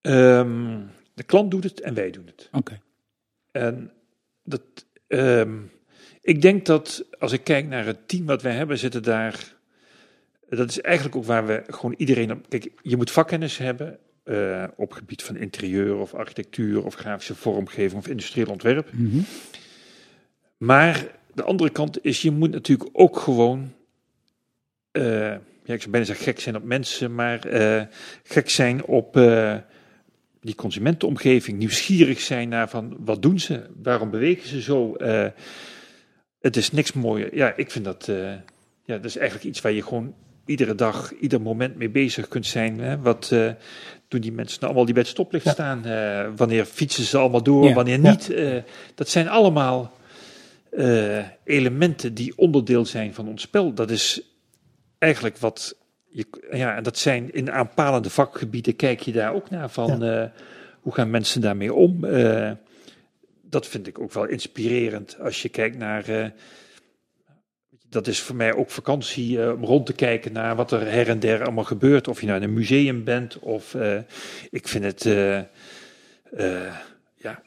Um, de klant doet het en wij doen het. Oké. Okay. En dat, um, ik denk dat als ik kijk naar het team wat wij hebben, zitten daar. Dat is eigenlijk ook waar we gewoon iedereen op. Kijk, je moet vakkennis hebben uh, op gebied van interieur of architectuur of grafische vormgeving of industrieel ontwerp. Mm -hmm. Maar de andere kant is, je moet natuurlijk ook gewoon. Uh, ja, ik zou bijna zeggen gek zijn op mensen, maar uh, gek zijn op die consumentenomgeving, nieuwsgierig zijn naar van wat doen ze, waarom bewegen ze zo. Het is niks mooier. Ja, ik vind dat, uh, ja, dat is eigenlijk iets waar je gewoon iedere dag, ieder moment mee bezig kunt zijn. Hè? Wat uh, doen die mensen nou allemaal die bij het stoplicht ja. staan? Uh, wanneer fietsen ze allemaal door, Ja. wanneer niet? Dat zijn allemaal elementen die onderdeel zijn van ons spel. Dat is eigenlijk wat je, ja, en dat zijn in aanpalende vakgebieden, kijk je daar ook naar van hoe gaan mensen daarmee om? Dat vind ik ook wel inspirerend als je kijkt naar. Uh, dat is voor mij ook vakantie uh, om rond te kijken naar wat er her en der allemaal gebeurt. Of je nou in een museum bent of uh, ik vind het. ja,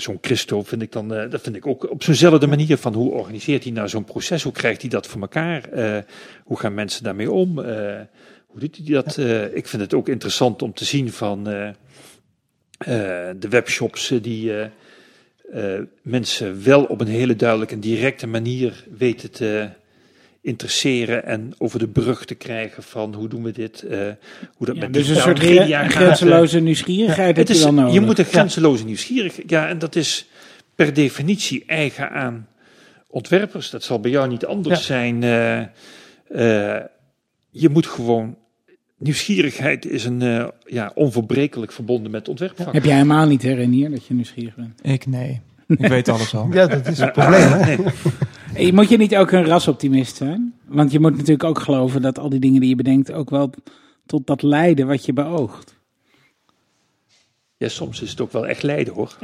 zo'n Christo vind ik dan, eh, dat vind ik ook op zo'nzelfde manier van hoe organiseert hij nou zo'n proces? Hoe krijgt hij dat voor elkaar? Eh, hoe gaan mensen daarmee om? Eh, hoe doet hij dat? Eh, ik vind het ook interessant om te zien van eh, eh, de webshops eh, die eh, eh, mensen wel op een hele duidelijke en directe manier weten te interesseren en over de brug te krijgen van hoe doen we dit? eh, hoe dat Ja, met dus een soort media gaat, grenzeloze nieuwsgierigheid het je is, dan nodig. je moet een grenzeloze nieuwsgierigheid. Ja, en dat is per definitie eigen aan ontwerpers. Dat zal bij jou niet anders Ja. zijn. eh, eh, je moet gewoon. Nieuwsgierigheid is een eh, ja, onverbrekelijk verbonden met ontwerpvak. Heb jij helemaal niet, hè, Renier, dat je nieuwsgierig bent? Ik nee. Ik weet alles al. Ja, dat is het probleem. Hè? Nee. Hey, moet je niet ook een rasoptimist zijn? Want je moet natuurlijk ook geloven dat al die dingen die je bedenkt ook wel tot dat leiden wat je beoogt. Ja, soms is het ook wel echt lijden hoor.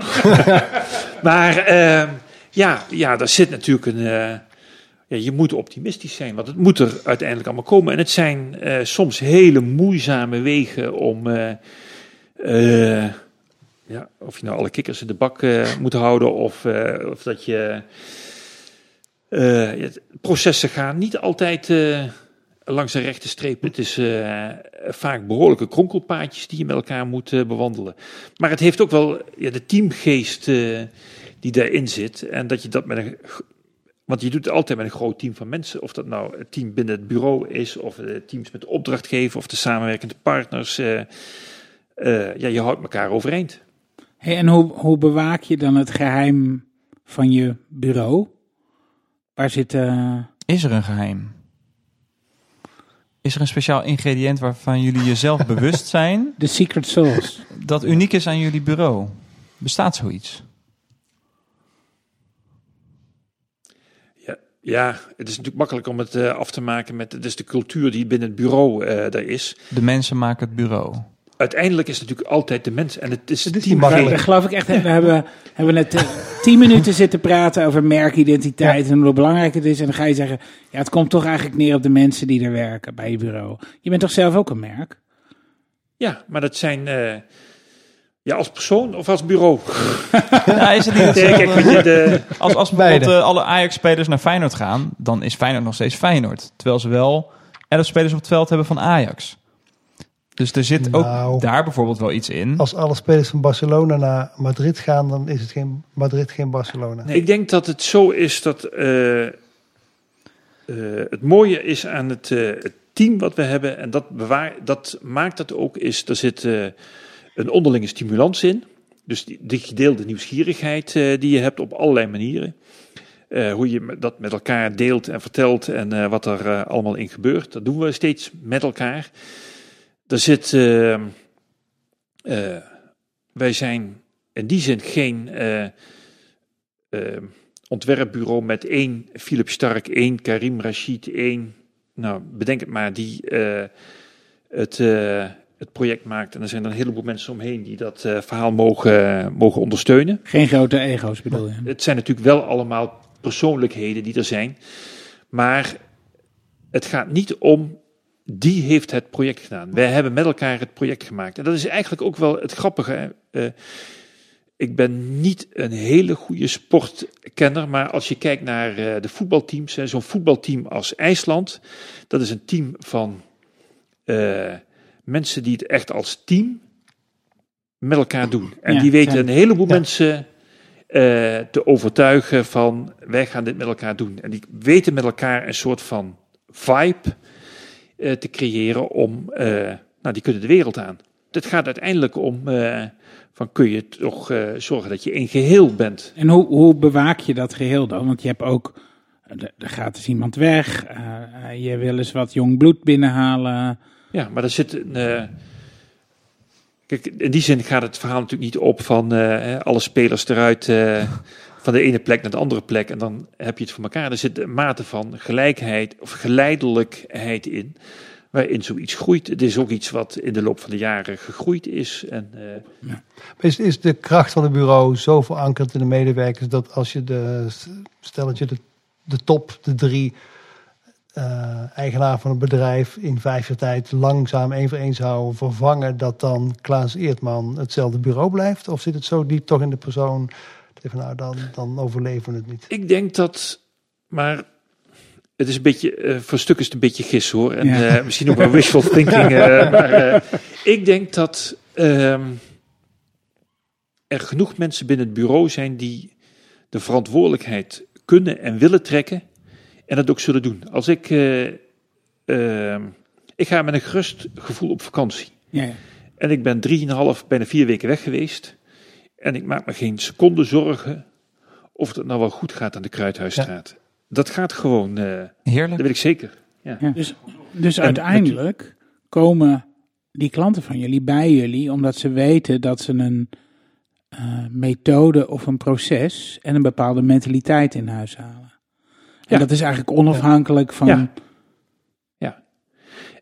maar eh, ja, ja, daar zit natuurlijk een. eh, ja, je moet optimistisch zijn, want het moet er uiteindelijk allemaal komen. En het zijn eh, soms hele moeizame wegen om. eh, eh, ja, of je nou alle kikkers in de bak moet houden, of, of dat je. processen gaan niet altijd langs een rechte streep. Het is vaak behoorlijke kronkelpaadjes die je met elkaar moet bewandelen. Maar het heeft ook wel ja, de teamgeest die daarin zit. En dat je dat met een. Want je doet het altijd met een groot team van mensen. Of dat nou het team binnen het bureau is, of de teams met de opdrachtgever, of de samenwerkende partners. eh, eh, ja, je houdt elkaar overeind. Hey, en hoe, hoe bewaak je dan het geheim van je bureau? Waar zit... eh, Is er een geheim? Is er een speciaal ingrediënt waarvan jullie jezelf bewust zijn de secret sauce? dat uniek is aan jullie bureau? Bestaat zoiets? Ja, het is natuurlijk makkelijk om het eh, af te maken met. Is de cultuur die binnen het bureau eh daar is. De mensen maken het bureau. Uiteindelijk is het natuurlijk altijd de mens. En het is Het is team-. Daar geloof ik echt. We hebben, hebben net eh, tien minuten zitten praten over merkidentiteit en hoe belangrijk het is. En dan ga je zeggen, ja, het komt toch eigenlijk neer op de mensen die er werken bij je bureau. Je bent toch zelf ook een merk? Ja, maar dat zijn. eh, ja, als persoon of als bureau? Ja, is het niet Nee, kijk, weet je, de, Als, als Beide. bijvoorbeeld eh, alle Ajax-spelers naar Feyenoord gaan, dan is Feyenoord nog steeds Feyenoord. Terwijl ze wel elf spelers op het veld hebben van Ajax. Dus er zit Nou. ook daar bijvoorbeeld wel iets in. Als alle spelers van Barcelona naar Madrid gaan, dan is het geen Madrid, geen Barcelona. ik denk dat het zo is dat. eh, eh, het mooie is aan het, eh, het team wat we hebben. En dat, bewaar, dat maakt dat ook. Is, er zit eh, een onderlinge stimulans in. Dus die, gedeelde nieuwsgierigheid eh, die je hebt op allerlei manieren. Eh, hoe je dat met elkaar deelt en vertelt en eh, wat er allemaal in gebeurt. Dat doen we steeds met elkaar. Er zit. wij zijn in die zin geen ontwerpbureau met één Philip Stark, één Karim Rashid, één. Nou, bedenk het maar, die het, het project maakt. En er zijn er een heleboel mensen omheen die dat eh, verhaal mogen, mogen ondersteunen. Geen grote ego's bedoel je? Het zijn natuurlijk wel allemaal persoonlijkheden die er zijn. Maar het gaat niet om die heeft het project gedaan. Wij hebben met elkaar het project gemaakt. En dat is eigenlijk ook wel het grappige. Eh, ik ben niet een hele goede sportkenner, maar als je kijkt naar eh, de voetbalteams, zo'n voetbalteam als IJsland, dat is een team van mensen die het echt als team met elkaar doen. En Ja, die weten ja. een heleboel Ja. mensen eh, te overtuigen van wij gaan dit met elkaar doen. En die weten met elkaar een soort van vibe eh, te creëren om, eh, nou die kunnen de wereld aan. Het gaat uiteindelijk om, van kun je toch zorgen dat je een geheel bent. En hoe, hoe bewaak je dat geheel dan? Want je hebt ook, er gaat dus iemand weg, je wil eens wat jong bloed binnenhalen. Ja, maar er zit een. eh, kijk, in die zin gaat het verhaal natuurlijk niet op van eh, alle spelers eruit eh, van de ene plek naar de andere plek en dan heb je het voor elkaar. Er zit een mate van gelijkheid of geleidelijkheid in, waarin zoiets groeit. Het is ook iets wat in de loop van de jaren gegroeid is. En, eh, Is, is de kracht van het bureau zo verankerd in de medewerkers dat als je de, stel dat je de, de top, de drie eh, eigenaar van een bedrijf in vijf jaar tijd langzaam één voor één zou vervangen, dat dan Klaas Eertman hetzelfde bureau blijft? Of zit het zo diep toch in de persoon? dat van, Nou, dan, dan overleven we het niet. Ik denk dat, maar het is een beetje, eh, voor een stuk is het een beetje gis hoor. En Ja. eh, misschien ook wel wishful thinking. maar ik denk dat ehm, er genoeg mensen binnen het bureau zijn die de verantwoordelijkheid kunnen en willen trekken. En dat ook zullen doen. Als ik, eh, ehm, ik ga met een gerust gevoel op vakantie. Ja, ja. En ik ben drieënhalf, bijna vier weken weg geweest. En ik maak me geen seconde zorgen of het nou wel goed gaat aan de Kruidhuisstraat. Dat gaat gewoon, eh, dat Heerlijk. weet ik zeker. Ja. Ja, dus dus En uiteindelijk komen die klanten van jullie bij jullie omdat ze weten dat ze een eh, methode of een proces en een bepaalde mentaliteit in huis halen. En Ja. dat is eigenlijk onafhankelijk van. Ja.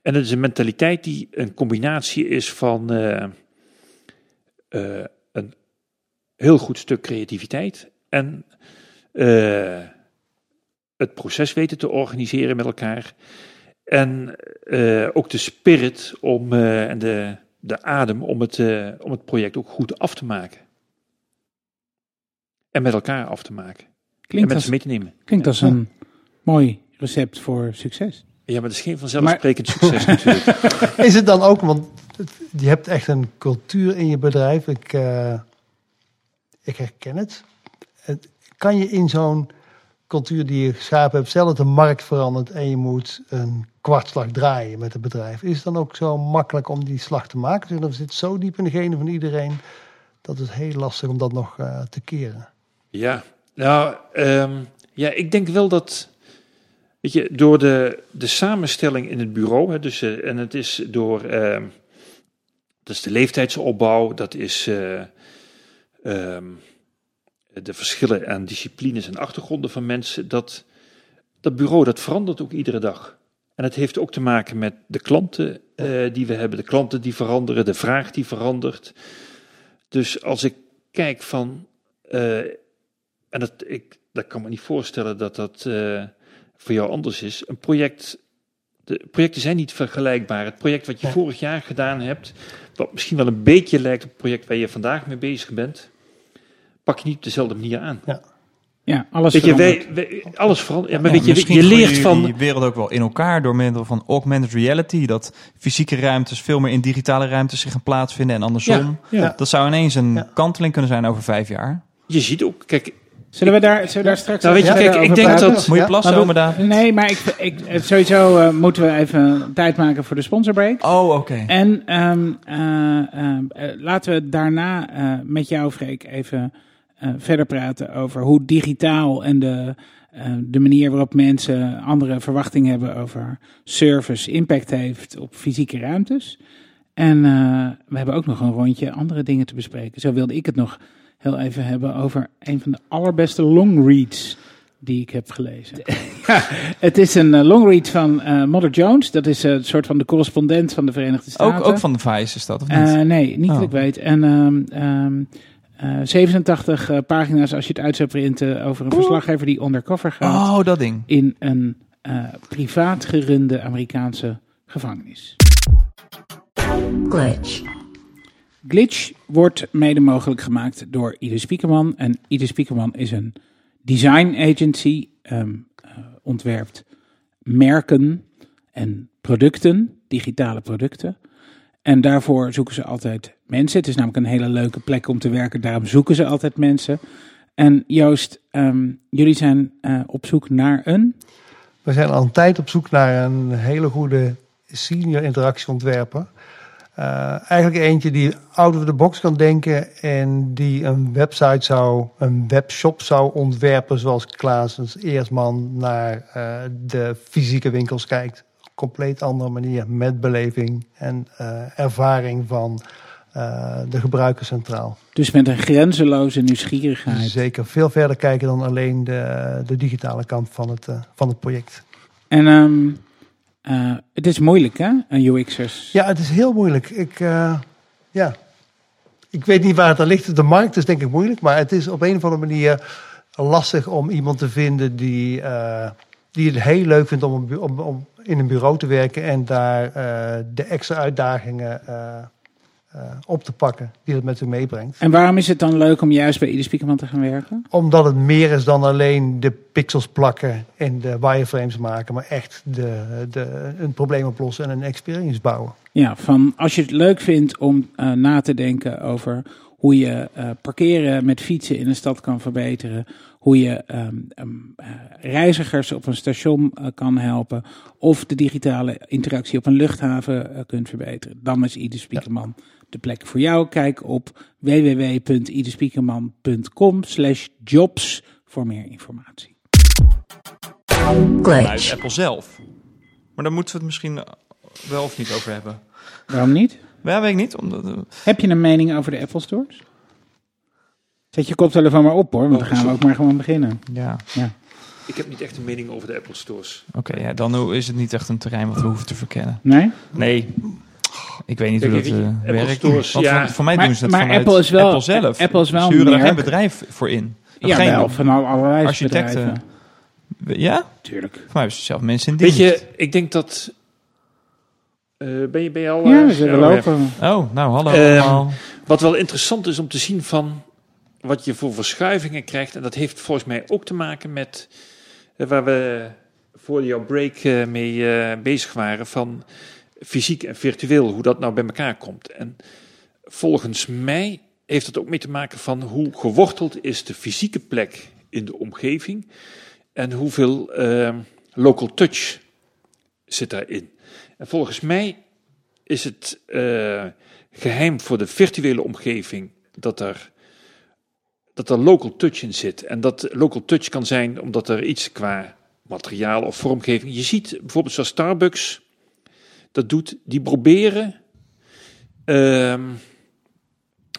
En het is een mentaliteit die een combinatie is van eh, eh, een heel goed stuk creativiteit en eh, het proces weten te organiseren met elkaar. En ook de spirit om, en de, de adem om het, om het project ook goed af te maken. En met elkaar af te maken. en Klinkt, mensen als, mee te nemen. klinkt als een mooi recept voor succes. Ja, maar dat is geen vanzelfsprekend succes natuurlijk. Is het dan ook, want je hebt echt een cultuur in je bedrijf. Ik, eh, ik herken het. het. Kan je in zo'n cultuur die je geschapen hebt, stel dat de markt verandert en je moet een kwartslag draaien met het bedrijf. Is het dan ook zo makkelijk om die slag te maken? Of zit het zo diep in de genen van iedereen dat het heel lastig om dat nog eh, te keren? Ja, nou, ehm, ja, ik denk wel dat, weet je, door de, de samenstelling in het bureau, hè, dus, eh, en het is door, ehm, dat is de leeftijdsopbouw, dat is eh, ehm, de verschillen aan disciplines en achtergronden van mensen, dat, dat bureau, dat verandert ook iedere dag. En het heeft ook te maken met de klanten eh, die we hebben, de klanten die veranderen, de vraag die verandert. Dus als ik kijk van, en dat, ik dat kan me niet voorstellen dat dat voor jou anders is. Een project, de projecten zijn niet vergelijkbaar. Het project wat je Ja. vorig jaar gedaan hebt, wat misschien wel een beetje lijkt op het project waar je vandaag mee bezig bent, pak je niet op dezelfde manier aan. Ja, alles Weet je, verandert. wij, wij- alles verandert. Ja, maar Ja, weet je, misschien je leert die- van. die wereld ook wel in elkaar door middel van augmented reality. Dat fysieke ruimtes veel meer in digitale ruimtes zich gaan plaatsvinden en andersom. Ja, ja. Dat zou ineens een Ja. kanteling kunnen zijn over vijf jaar. Je ziet ook, kijk, Zullen we daar, zullen we daar straks Nou, weet je, kijk, ik over denk praten? dat- Moet je Ja, plassen, maar oma David? Nee, maar ik, ik, eh, sowieso eh, moeten we even tijd maken voor de sponsorbreak. Oh, oké. En ehm, eh, ehm, eh, laten we daarna eh, met jou, Freek, even eh, verder praten over hoe digitaal en de, eh, de manier waarop mensen andere verwachtingen hebben over service impact heeft op fysieke ruimtes. En eh, we hebben ook nog een rondje andere dingen te bespreken. Zo wilde ik het nog heel even hebben over een van de allerbeste longreads die ik heb gelezen. ja, het is een eh, longread van eh Mother Jones. Dat is eh, een soort van de correspondent van de Verenigde Staten. Ook, ook van de Vice is dat, of niet? Eh, nee, niet dat Oh. ik weet. En ehm, ehm, eh, 87 eh, pagina's als je het uit zou printen over een verslaggever die undercover gaat oh, dat ding. in een eh, privaat gerunde Amerikaanse gevangenis. Glitch. Glitch wordt mede mogelijk gemaakt door Ieder Spiekerman. En Ieder Spiekerman is een design agency, eh, ontwerpt merken en producten, digitale producten. En daarvoor zoeken ze altijd mensen. Het is namelijk een hele leuke plek om te werken, daarom zoeken ze altijd mensen. En Joost, ehm, jullie zijn eh, op zoek naar een. We zijn al een tijd op zoek naar een hele goede senior interactieontwerper. Eh, eigenlijk eentje die out of the box kan denken en die een website zou, een webshop zou ontwerpen zoals Klaas Eersman naar eh, de fysieke winkels kijkt. Compleet andere manier met beleving en eh, ervaring van de gebruiker centraal. Dus met een grenzeloze nieuwsgierigheid. Zeker veel verder kijken dan alleen de, de digitale kant van het, van het project. En ehm, eh, het is moeilijk, hè, een UX'ers. Ja, het is heel moeilijk. Ik, eh, ja. ik weet niet waar het aan ligt. De markt is denk ik moeilijk, maar het is op een of andere manier lastig om iemand te vinden die, eh, die het heel leuk vindt om, om, in een bureau te werken en daar de extra uitdagingen op te pakken die het met u meebrengt. En waarom is het dan leuk om juist bij Ieder Spiekerman te gaan werken? Omdat het meer is dan alleen de pixels plakken en de wireframes maken, maar echt de, de, een probleem oplossen en een experience bouwen. Ja, van als je het leuk vindt om eh, na te denken over hoe je eh, parkeren met fietsen in een stad kan verbeteren, hoe je ehm, ehm, eh, reizigers op een station eh, kan helpen, of de digitale interactie op een luchthaven eh, kunt verbeteren, dan is Ieder Spiekerman de plek voor jou. Kijk op www.iederspiekerman.com slash jobs voor meer informatie. Glitch. Apple zelf. Maar daar moeten we het misschien eh, wel of niet over hebben. Waarom niet? Ja, weet ik niet. Omdat, eh, Heb je een mening over de Apple Stores? Zet je koptelefoon maar op hoor, want dan gaan we ook maar gewoon beginnen. ja, Ik heb niet echt een mening over de Apple Stores. oké. ja, dan is het niet echt een terrein wat we hoeven te verkennen. Nee? Nee. Ik weet niet Kijk, hoe dat weet eh, Apple werkt. Stores, Want ja. voor, voor mij Maar- doen ze het maar vanuit Apple is wel- Apple zelf. Apple is wel Ze een er geen merk. bedrijf voor in. Ja, geen wel, van al- allerlei architecten. bedrijven. Ja? Tuurlijk. Voor mij hebben ze zelf mensen in Weet dienst. je, ik denk dat... eh, ben, je, ben je al... Ja, eh, we zullen oh, ja. lopen. Oh, nou hallo Ehm, allemaal. Wat wel interessant is om te zien van wat je voor verschuivingen krijgt. En dat heeft volgens mij ook te maken met waar we voor jouw break mee bezig waren. Van fysiek en virtueel, hoe dat nou bij elkaar komt. En volgens mij heeft het ook mee te maken van hoe geworteld is de fysieke plek in de omgeving. En hoeveel eh, local touch zit daarin. En volgens mij is het eh, geheim voor de virtuele omgeving dat er, dat er local touch in zit. En dat local touch kan zijn omdat er iets qua materiaal of vormgeving. Je ziet bijvoorbeeld zoals Starbucks dat doet, die proberen ehm,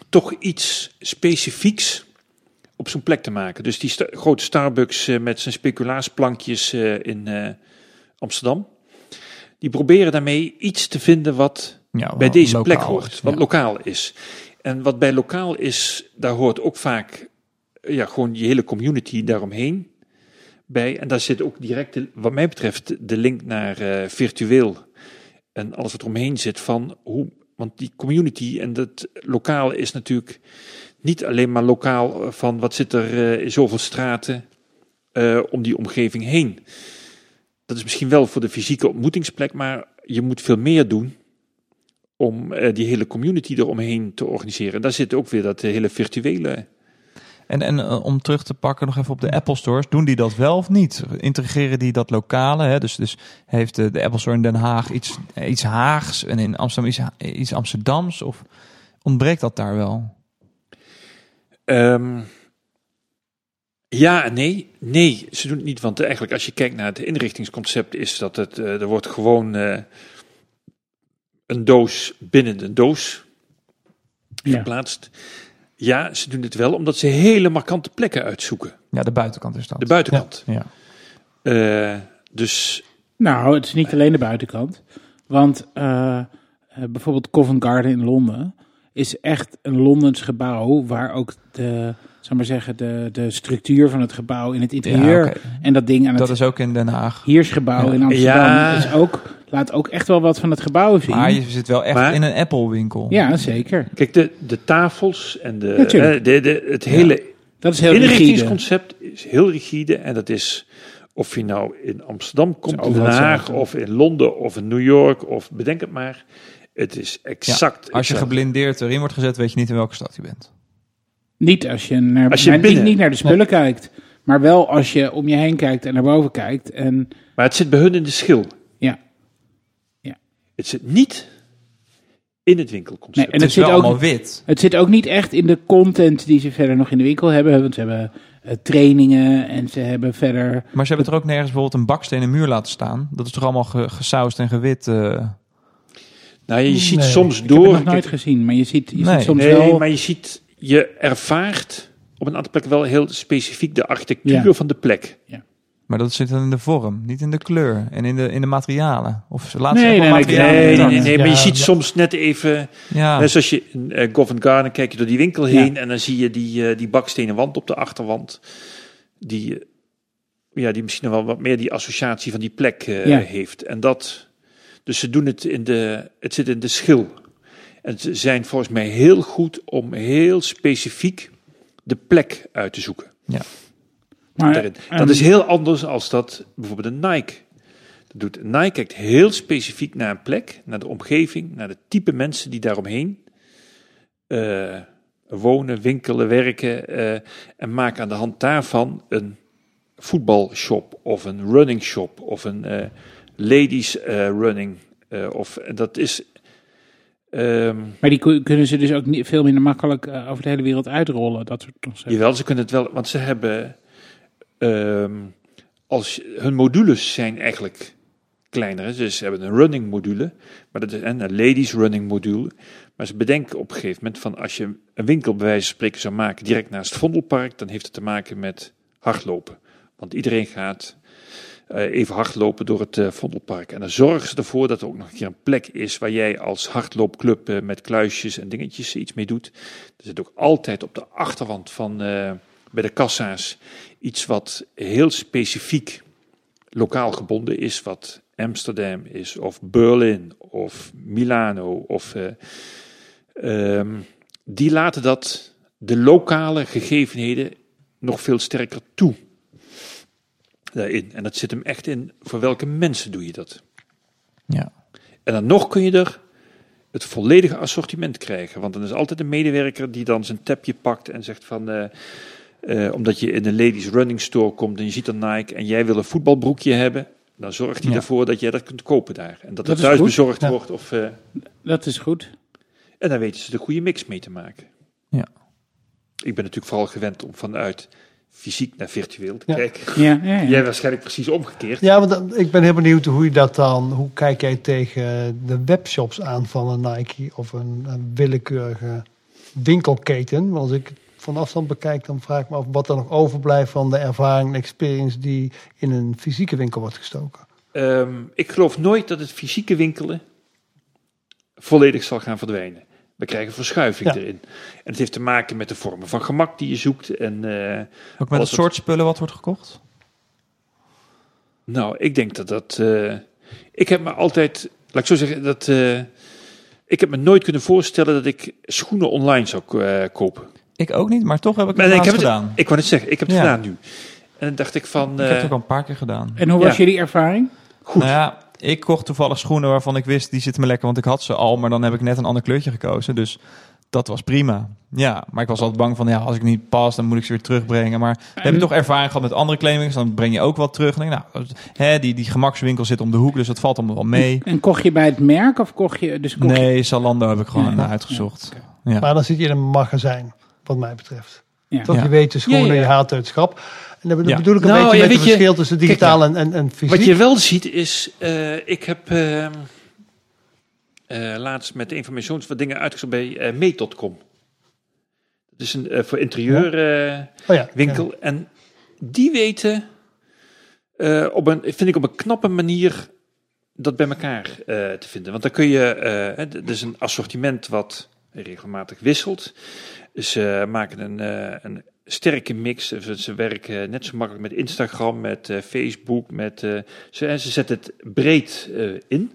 toch iets specifieks op zijn plek te maken. Dus die sta- grote Starbucks eh, met zijn speculaasplankjes eh, in eh, Amsterdam. Die proberen daarmee iets te vinden wat Ja, bij deze plek hoort, is, wat ja. lokaal is. En wat bij lokaal is, daar hoort ook vaak ja, gewoon je hele community daaromheen bij. En daar zit ook direct, de- wat mij betreft, de link naar virtueel en alles wat eromheen zit van hoe, want die community en dat lokaal is natuurlijk niet alleen maar lokaal eh, van wat zit er eh, in zoveel straten eh, om die omgeving heen. Dat is misschien wel voor de fysieke ontmoetingsplek, maar je moet veel meer doen om die hele community eromheen te organiseren. Daar zit ook weer dat hele virtuele. En, en eh, om terug te pakken nog even op de Apple Stores, doen die dat wel of niet? Integreren die dat lokale? Hè? Dus, dus heeft de, de Apple Store in Den Haag iets, iets Haags en in Amsterdam iets, iets Amsterdams? Of ontbreekt dat daar wel? Ehm, ja en nee. Nee, ze doen het niet. Want eigenlijk als je kijkt naar het inrichtingsconcept is dat het, eh, er wordt gewoon eh, een doos binnen een doos Ja. geplaatst. Ja, ze doen het wel omdat ze hele markante plekken uitzoeken. Ja, de buitenkant is dat. De buitenkant. Ja. Eh, dus Nou, het is niet alleen de buitenkant. Want eh, eh, bijvoorbeeld Covent Garden in Londen is echt een Londens gebouw waar ook de, zal maar zeggen, de, de structuur van het gebouw in het interieur Ja, en dat ding aan Dat het is ook in Den Haag. Hiersgebouw Ja. in Amsterdam Ja. is ook, laat ook echt wel wat van het gebouw zien. Maar je zit wel echt Maar- in een Apple winkel. Ja, zeker. kijk, de, de tafels en de, de, de, het hele Dat is heel rigide. inrichtingsconcept is heel rigide. En dat is of je nou in Amsterdam komt, in Den Haag, of in Londen, of in New York, of bedenk het maar. Het is Ja, exact. Als je geblindeerd erin wordt gezet, weet je niet in welke stad je bent. Niet als je, naar, Als je naar- niet, binnen- niet naar de spullen kijkt, maar wel als je om je heen kijkt en naar boven kijkt. En Maar het zit bij hun in de schil. Ja, Het zit niet in het winkelconcept. Nee, en het het is zit wel ook- allemaal wit. het zit ook niet echt in de content die ze verder nog in de winkel hebben. Want ze hebben eh, trainingen en ze hebben verder. Maar ze hebben er ook nergens bijvoorbeeld een bakstenen muur laten staan. Dat is toch allemaal ge, gesausd en gewit. eh. nou, je ziet Nee, soms Ik heb door. het nog nooit gezien, maar je ziet, je Nee. ziet soms nee, wel. maar je ziet, je ervaart op een aantal plekken wel heel specifiek de architectuur Ja. van de plek. Maar dat zit dan in de vorm, niet in de kleur en in de, in de materialen. Of ze laten ze Nee, nee, nee, materialen Nee, nee, nee, nee, maar je Ja, ziet soms net even Ja, Net zoals je in eh, Covent Garden kijk je door die winkel heen en dan zie je die, eh, die bakstenen wand op de achterwand. Die, ja, die misschien nog wel wat meer die associatie van die plek eh, Ja. heeft. En dat, dus ze doen het in de, het zit in de schil. En ze zijn volgens mij heel goed om heel specifiek de plek uit te zoeken. Maar, Dat is heel anders als dat bijvoorbeeld een Nike dat doet. Nike kijkt heel specifiek naar een plek, naar de omgeving, naar de type mensen die daaromheen eh, wonen, winkelen, werken eh, en maken aan de hand daarvan een voetbalshop of een running shop of een eh, ladies running of dat is ehm, Maar die kun- kunnen ze dus ook niet, veel minder makkelijk over de hele wereld uitrollen. Dat soort concepten. Jawel, ze kunnen het wel, want ze hebben. Ehm, als, hun modules zijn eigenlijk kleiner. Dus ze hebben een running module, maar dat is en een ladies running module. Maar ze bedenken op een gegeven moment van als je een winkel bij wijze van spreken zou maken direct naast Vondelpark, dan heeft het te maken met hardlopen. Want iedereen gaat eh, even hardlopen door het eh, Vondelpark. En dan zorgen ze ervoor dat er ook nog een keer een plek is waar jij als hardloopclub eh, met kluisjes en dingetjes iets mee doet. Er zit ook altijd op de achterwand van bij de kassa's iets wat heel specifiek lokaal gebonden is, wat Amsterdam is, of Berlin, of Milano, of eh, ehm, die laten dat de lokale gegevenheden nog veel sterker toe. Daarin. En dat zit hem echt in, voor welke mensen doe je dat? Ja. En dan nog kun je er het volledige assortiment krijgen. Want dan is altijd een medewerker die dan zijn tapje pakt en zegt van... eh, eh, omdat je in een ladies running store komt en je ziet een Nike en jij wil een voetbalbroekje hebben... dan zorgt hij Ja. ervoor dat jij dat kunt kopen daar. En dat, Dat het is thuis goed. bezorgd Ja. wordt. Of, eh, Dat is goed. en dan weten ze de goede mix mee te maken. Ja. Ik ben natuurlijk vooral gewend om vanuit fysiek naar virtueel te Ja. kijken. Ja, ja, ja. Jij waarschijnlijk precies omgekeerd. Ja, want dan- ik ben heel benieuwd hoe je dat dan, hoe kijk jij tegen de webshops aan van een Nike of een, een willekeurige winkelketen? Want als ik het van afstand bekijk, dan vraag ik me af wat er nog overblijft van de ervaring en experience die in een fysieke winkel wordt gestoken. Ehm, ik geloof nooit dat het fysieke winkelen volledig zal gaan verdwijnen. We krijgen verschuiving Ja. erin. En het heeft te maken met de vormen van gemak die je zoekt. En eh, Ook met het soort spullen wat wordt gekocht? nou, ik denk dat dat. eh, ik heb me altijd, laat ik zo zeggen, dat. eh, ik heb me nooit kunnen voorstellen dat ik schoenen online zou eh, kopen. Ik ook niet, maar toch heb ik Maar het nee, ik heb het, gedaan. ik wou net zeggen, ik heb het Ja. gedaan nu. En dan dacht ik van. Ik heb het eh, ook al een paar keer gedaan. En hoe was Ja. jullie ervaring? goed. Nou ja, ik kocht toevallig schoenen waarvan ik wist, die zitten me lekker, want ik had ze al, maar dan heb ik net een ander kleurtje gekozen. Dus dat was prima. Ja, maar ik was altijd bang van, ja, als ik niet pas, dan moet ik ze weer terugbrengen. Maar heb je toch ervaring gehad met andere kleding, dan breng je ook wat terug. Denk nou, hè, die, die gemakswinkel zit om de hoek, dus dat valt allemaal wel mee. En kocht je bij het merk of kocht je... Dus kocht Nee, Zalando heb ik gewoon Ja. uitgezocht. Ja. Maar dan zit je in een magazijn, wat mij betreft. Ja. Toch, je weet Ja, ja, ja. je haalt uit het schap. En dan Ja. bedoel ik een Nou, beetje met het je- verschil tussen digitaal en, en, en fysiek. Wat je wel ziet is, eh, ik heb ehm, eh, laatst met een van mijn zoons wat dingen uitgezocht bij eh Mee.com. Dat is een eh, voor interieur eh, oh ja, winkel. En die weten eh, op een, vind ik op een knappe manier dat bij elkaar eh, te vinden. Want dan kun je, eh, er is een assortiment wat regelmatig wisselt. Ze maken een, eh, een sterke mix. Ze, ze werken net zo makkelijk met Instagram, met eh, Facebook. Met, eh, ze, en ze zetten het breed eh, in.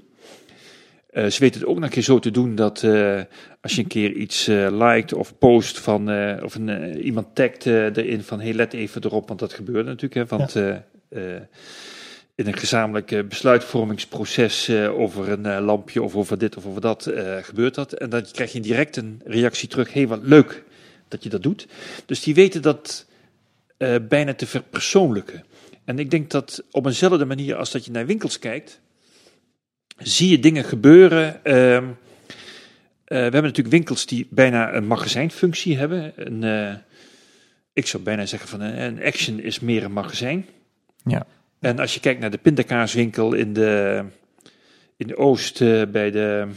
Eh, ze weten het ook nog een keer zo te doen dat eh, als je een keer iets eh liked of post van, eh, of een, eh, iemand tagt eh, erin van hey, let even erop, want dat gebeurt natuurlijk. Hè, want eh, eh, in een gezamenlijk eh, besluitvormingsproces eh, over een eh, lampje of over dit of over dat eh, gebeurt dat. En dan krijg je direct een reactie terug. hey, wat leuk dat je dat doet. Dus die weten dat eh, bijna te verpersoonlijken. En ik denk dat op eenzelfde manier als dat je naar winkels kijkt, zie je dingen gebeuren. Ehm, eh, we hebben natuurlijk winkels die bijna een magazijnfunctie hebben. Een, eh, ik zou bijna zeggen van een, action is meer een magazijn. Ja. En als je kijkt naar de pindakaaswinkel in de, in de Oost bij de...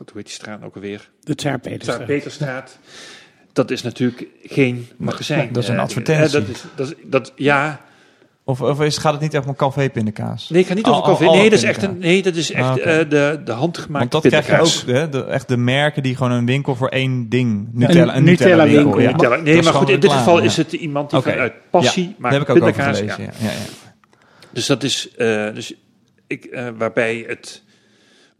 God, hoe heet die straat ook alweer? De Tsaar Peterstraat. Straat Peterstraat. Dat is natuurlijk geen magazijn. dat is een Eh, advertentie. eh, dat is, dat is, dat, ja, Of, of is, gaat het niet echt om café pindakaas? Nee, ik ga niet over koffie. al- Nee, alle dat is echt, een, nee, dat is echt Ah, eh, de, de handgemaakte Want dat krijg je ook, hè, de, echt de merken die gewoon een winkel voor één ding. Nutella, Een Nutella-winkel. ja. Nutella. Nee, maar goed, in dit geval ja. is het iemand die Oké. vanuit passie Ja, maakt Daar heb ik ook over pindakaas. gelezen, ja. ja. Ja, ja. Dus dat is, eh, dus ik, eh, waarbij het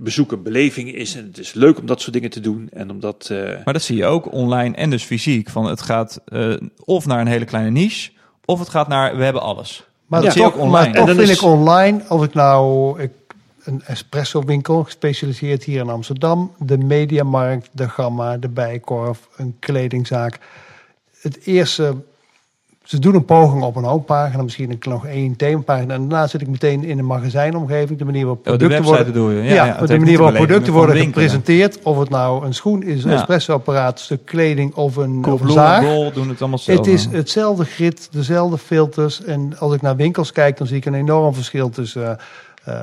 bezoek een beleving is. En het is leuk om dat soort dingen te doen. En omdat, eh, Maar dat zie je ook online en dus fysiek. Van het gaat eh, of naar een hele kleine niche, of het gaat naar we hebben alles. Maar, dat zie je toch, ook online. maar toch En dan vind is- ik online, of ik nou ik, een espresso winkel, gespecialiseerd hier in Amsterdam, de Mediamarkt, de Gamma, de Bijkorf, een kledingzaak. Het eerste, ze doen een poging op een hoofdpagina, misschien een- nog één themapagina. En daarna zit ik meteen in een magazijnomgeving, de manier waarop Oh, producten worden... bedoel je? Ja, Ja, de manier waarop producten worden gepresenteerd. Of het nou een schoen is, een espressoapparaat, een stuk kleding of een, of een zaag. doen het allemaal zelf. Het is hetzelfde grid, dezelfde filters. En als ik naar winkels kijk, dan zie ik een enorm verschil tussen eh,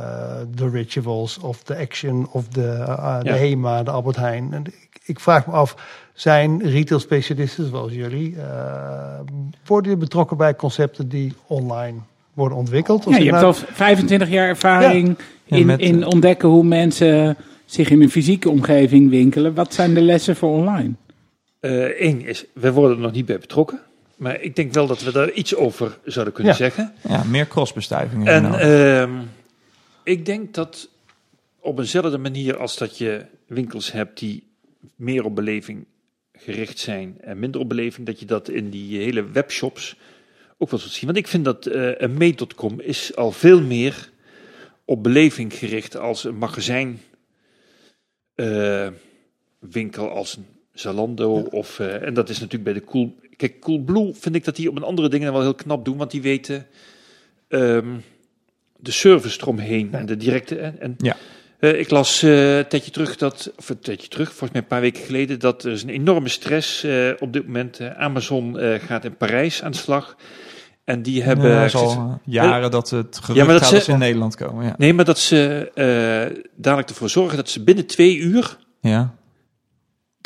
de Rituals of de Action of de, eh, de. Hema, de Albert Heijn. En ik, ik vraag me af, zijn retail specialisten zoals jullie, eh, worden jullie betrokken bij concepten die online worden ontwikkeld? Ja, je hebt nou- al 25 jaar ervaring Ja, in, met- in ontdekken hoe mensen zich in een fysieke omgeving winkelen. Wat zijn de lessen voor online? Eén is, we worden er nog niet bij betrokken. Maar ik denk wel dat we daar iets over zouden kunnen Ja. zeggen. Ja, meer crossbestuivingen. En nou. ehm, ik denk dat op eenzelfde manier als dat je winkels hebt die meer op beleving gericht zijn en minder op beleving, dat je dat in die hele webshops ook wel zult zien. Want ik vind dat eh een mee.com is al veel meer op beleving gericht als een magazijn eh, winkel als een Zalando of eh, en dat is natuurlijk bij de Cool Kijk, Coolblue vind ik dat die op een andere dingen wel heel knap doen, want die weten ehm, de service eromheen en de directe en, en Ja. Eh, ik las eh, een tijdje terug dat, of een tijdje terug, volgens mij een paar weken geleden, dat er is een enorme stress eh, op dit moment. Amazon gaat in Parijs aan de slag. En die hebben. Ja, al jaren dat het gerucht Ja, maar dat gaat ze- dat ze in Nederland komen. Ja. Nee, maar dat ze dadelijk ervoor zorgen dat ze binnen twee uur ja.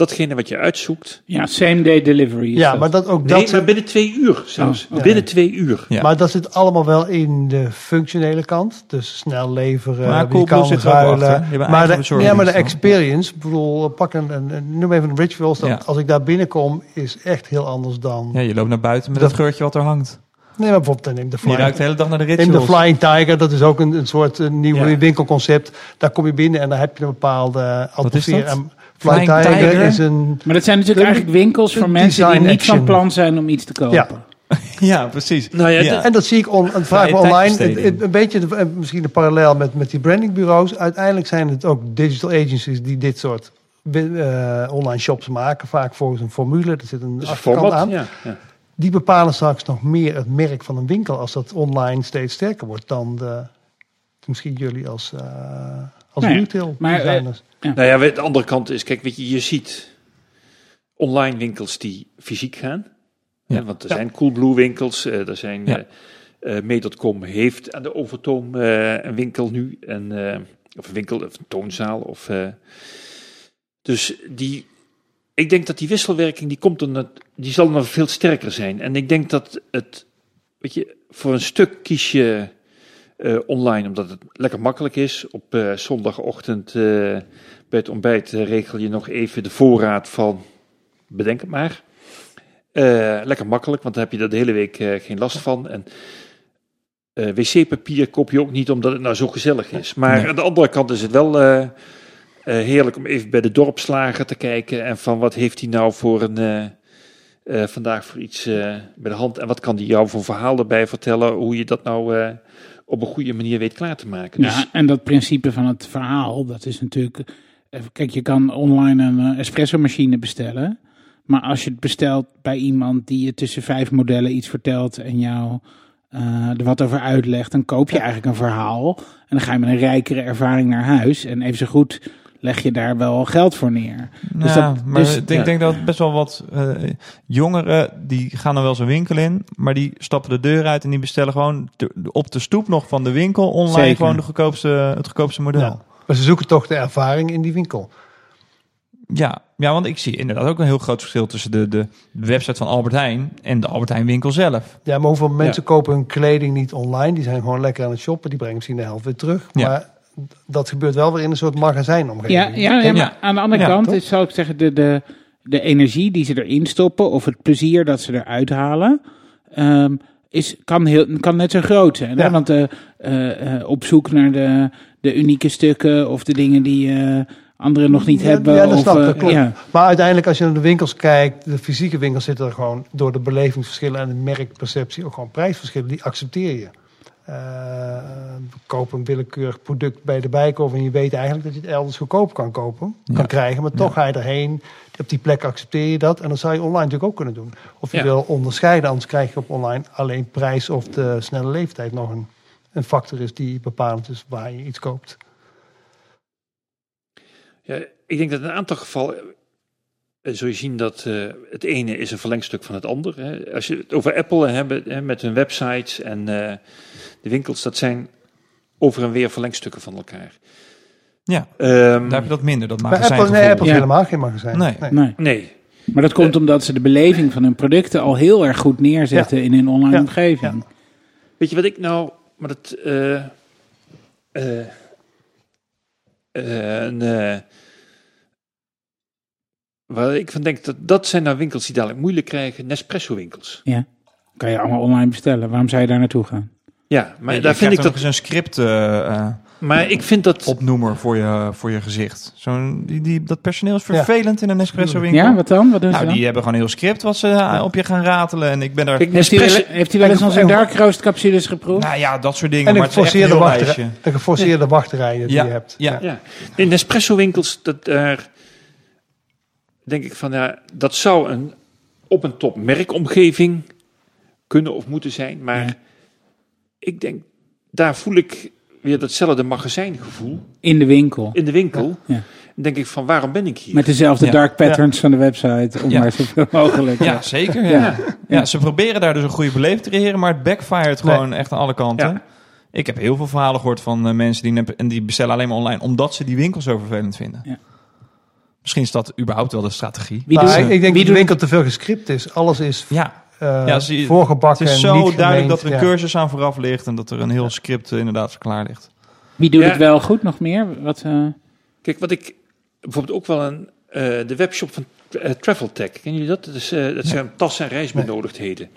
Datgene wat je uitzoekt. Ja, same day delivery. is ja, dat. maar dat ook Nee, dat. maar binnen twee uur zelfs. Oh. Binnen twee uur. Ja. Maar dat zit allemaal wel in de functionele kant. Dus snel leveren, Maar kan zit er ook ruilen. achter, maar, de, ja, maar de experience, ik bedoel, pak een, een, een- noem even een rituals. Ja. Als ik daar binnenkom, is echt heel anders dan... ja, je loopt naar buiten met Dat- dat geurtje wat er hangt. Nee, maar bijvoorbeeld in de Je Flying, ruikt de hele dag naar de in de rituals. Flying Tiger, dat is ook een, een soort een nieuw Ja. winkelconcept. Daar kom je binnen en dan heb je een bepaalde atmosfeer. dat? En Flying, Tiger, Tiger? is een... Maar dat zijn natuurlijk eigenlijk winkels voor mensen die niet van plan zijn om iets te kopen. Ja. Ja, precies. Nou ja, Ja. En dat zie ik on, Vrije online. tijdbesteding. het- het- een beetje de, eh, misschien een parallel met, met die brandingbureaus. Uiteindelijk zijn het ook digital agencies die dit soort eh, online shops maken. Vaak volgens een formule. Er zit een dus achterkant aan. Ja, ja. Die bepalen straks nog meer het merk van een winkel. Als dat online steeds sterker wordt dan de, misschien jullie als, eh als Nou ja, retail maar, eh. Nou ja, de andere kant is, kijk, weet je, je ziet online winkels die fysiek gaan. Ja. Hè, want er Ja. zijn Coolblue winkels, eh, er zijn Ja. Mee.com heeft aan de Overtoom eh, een winkel nu, en, eh, of een winkel, of een toonzaal. Of, eh, dus die, ik denk dat die wisselwerking, die, komt er, net- die zal nog veel sterker zijn. En ik denk dat het, weet je, voor een stuk kies je eh, online, omdat het lekker makkelijk is. Op eh, zondagochtend eh, bij het ontbijt regel je nog even de voorraad van, bedenk het maar. Lekker makkelijk, want dan heb je er de hele week geen last van. En wc-papier koop je ook niet omdat het nou zo gezellig is. Maar Nee. aan de andere kant is het wel heerlijk om even bij de dorpslager te kijken. En van wat heeft hij nou voor een... vandaag voor iets eh, bij de hand. En wat kan die jou voor verhaal erbij vertellen? Hoe je dat nou op een goede manier weet klaar te maken. Dus Ja, en dat principe van het verhaal, dat is natuurlijk... eh, Kijk, je kan online een eh, espresso-machine bestellen. Maar als je het bestelt bij iemand die je tussen vijf modellen iets vertelt en jou eh, er wat over uitlegt, dan koop je eigenlijk een verhaal. En dan ga je met een rijkere ervaring naar huis. En even zo goed leg je daar wel geld voor neer. Dus ja, dat- maar dus- ik denk, ja. denk dat best wel wat eh, jongeren, die gaan dan wel zo'n winkel in, maar die stappen de deur uit en die bestellen gewoon op de stoep nog van de winkel online Zeker. gewoon de goedkoopste, het goedkoopste model. Ja. Maar ze zoeken toch de ervaring in die winkel. Ja, ja, want ik zie inderdaad ook een heel groot verschil tussen de, de website van Albert Heijn en de Albert Heijn winkel zelf. Ja, maar hoeveel mensen kopen hun kleding niet online? Die zijn gewoon lekker aan het shoppen. Die brengen misschien de helft weer terug. Ja. Maar dat gebeurt wel weer in een soort magazijnomgeving. Ja, ja, ja, maar aan de andere Ja, kant is, zou ik zeggen, de, de, de energie die ze erin stoppen of het plezier dat ze eruit halen, ehm, is, kan, heel, kan net zo groot zijn. Ja. Want eh, eh, eh, op zoek naar de, de unieke stukken of de dingen die eh, anderen nog niet Ja, hebben. ja, dat of, snap ik, dat klopt. ja. Maar uiteindelijk, als je naar de winkels kijkt, de fysieke winkels zitten er gewoon door de belevingsverschillen en de merkperceptie ook gewoon prijsverschillen. Die accepteer je. Eh, we kopen een willekeurig product bij de bijkoop en je weet eigenlijk dat je het elders goedkoop kan kopen, Ja. kan krijgen. Maar toch Ja. ga je erheen. Op die plek accepteer je dat. En dan zou je online natuurlijk ook kunnen doen. Of je Ja. wil onderscheiden, anders krijg je op online alleen prijs of de snelle leeftijd nog een, een factor is die bepalend is waar je iets koopt. Ja, ik denk dat in een aantal gevallen zul je zien dat eh, het ene is een verlengstuk van het ander. Hè. Als je het over Apple hebt hè, met hun websites en eh, de winkels, dat zijn over en weer verlengstukken van elkaar. Ja, Ehm, daar heb je dat minder, dat Bij magazijn. Apple, nee, Apple Ja. helemaal geen magazijn. Nee. Nee. nee, Maar dat komt omdat ze de beleving van hun producten al heel erg goed neerzetten in hun online Ja. omgeving. Weet je wat ik nou, maar dat, eh, eh, eh, een, eh, waar ik van denk, dat, dat zijn nou winkels die dadelijk moeilijk krijgen, Nespresso winkels. Kan je allemaal online bestellen. Waarom zou je daar naartoe gaan? Ja, maar daar vind ik dat, eens een script eh, eh, maar ik vind dat, opnoemer voor je, voor je gezicht. Zo'n, die, die, dat personeel is vervelend in een Nespresso winkel. Ja, wat dan? Wat doen ze Nou, dan? die hebben gewoon een heel script wat ze eh, op je gaan ratelen. En ik ben daar... Kijk, Heeft hij, heeft hij wel eens onze dark roast capsules geproefd? Nou ja, dat soort dingen. En maar de het is echt een geforceerde, wachtrij, lijstje. de geforceerde wachtrijen die Ja, je hebt. ja. ja, in Nespresso winkels, dat daar denk ik van, ja, dat zou een op een top merkomgeving kunnen of moeten zijn, maar Ja. ik denk, daar voel ik weer datzelfde magazijngevoel In de winkel. in de winkel. Ja. Denk ik van, waarom ben ik hier? Met dezelfde Ja. dark patterns van de website. Om Ja. maar zoveel mogelijk. Ja, zeker. Ja. Ja. Ja. ze proberen daar dus een goede beleving te creëren, maar het backfired Nee. gewoon echt aan alle kanten. Ja. Ik heb heel veel verhalen gehoord van eh, mensen die, nep- en die bestellen alleen maar online omdat ze die winkel zo vervelend vinden. Ja. Misschien is dat überhaupt wel de strategie. Wie doet- ik, ik denk wie doet- winkel te veel gescript is. Alles is Ja, eh Ja, zie je, voorgebakken. het is zo niet duidelijk gemeend. dat er een Ja. cursus aan vooraf ligt en dat er een heel script eh, inderdaad klaar ligt. Wie doet Ja. het wel goed nog meer? Wat, eh, Kijk, wat ik bijvoorbeeld ook wel een, eh, de webshop van uh, TravelTech, kennen jullie dat? Dat, is, dat zijn tassen en reisbenodigdheden.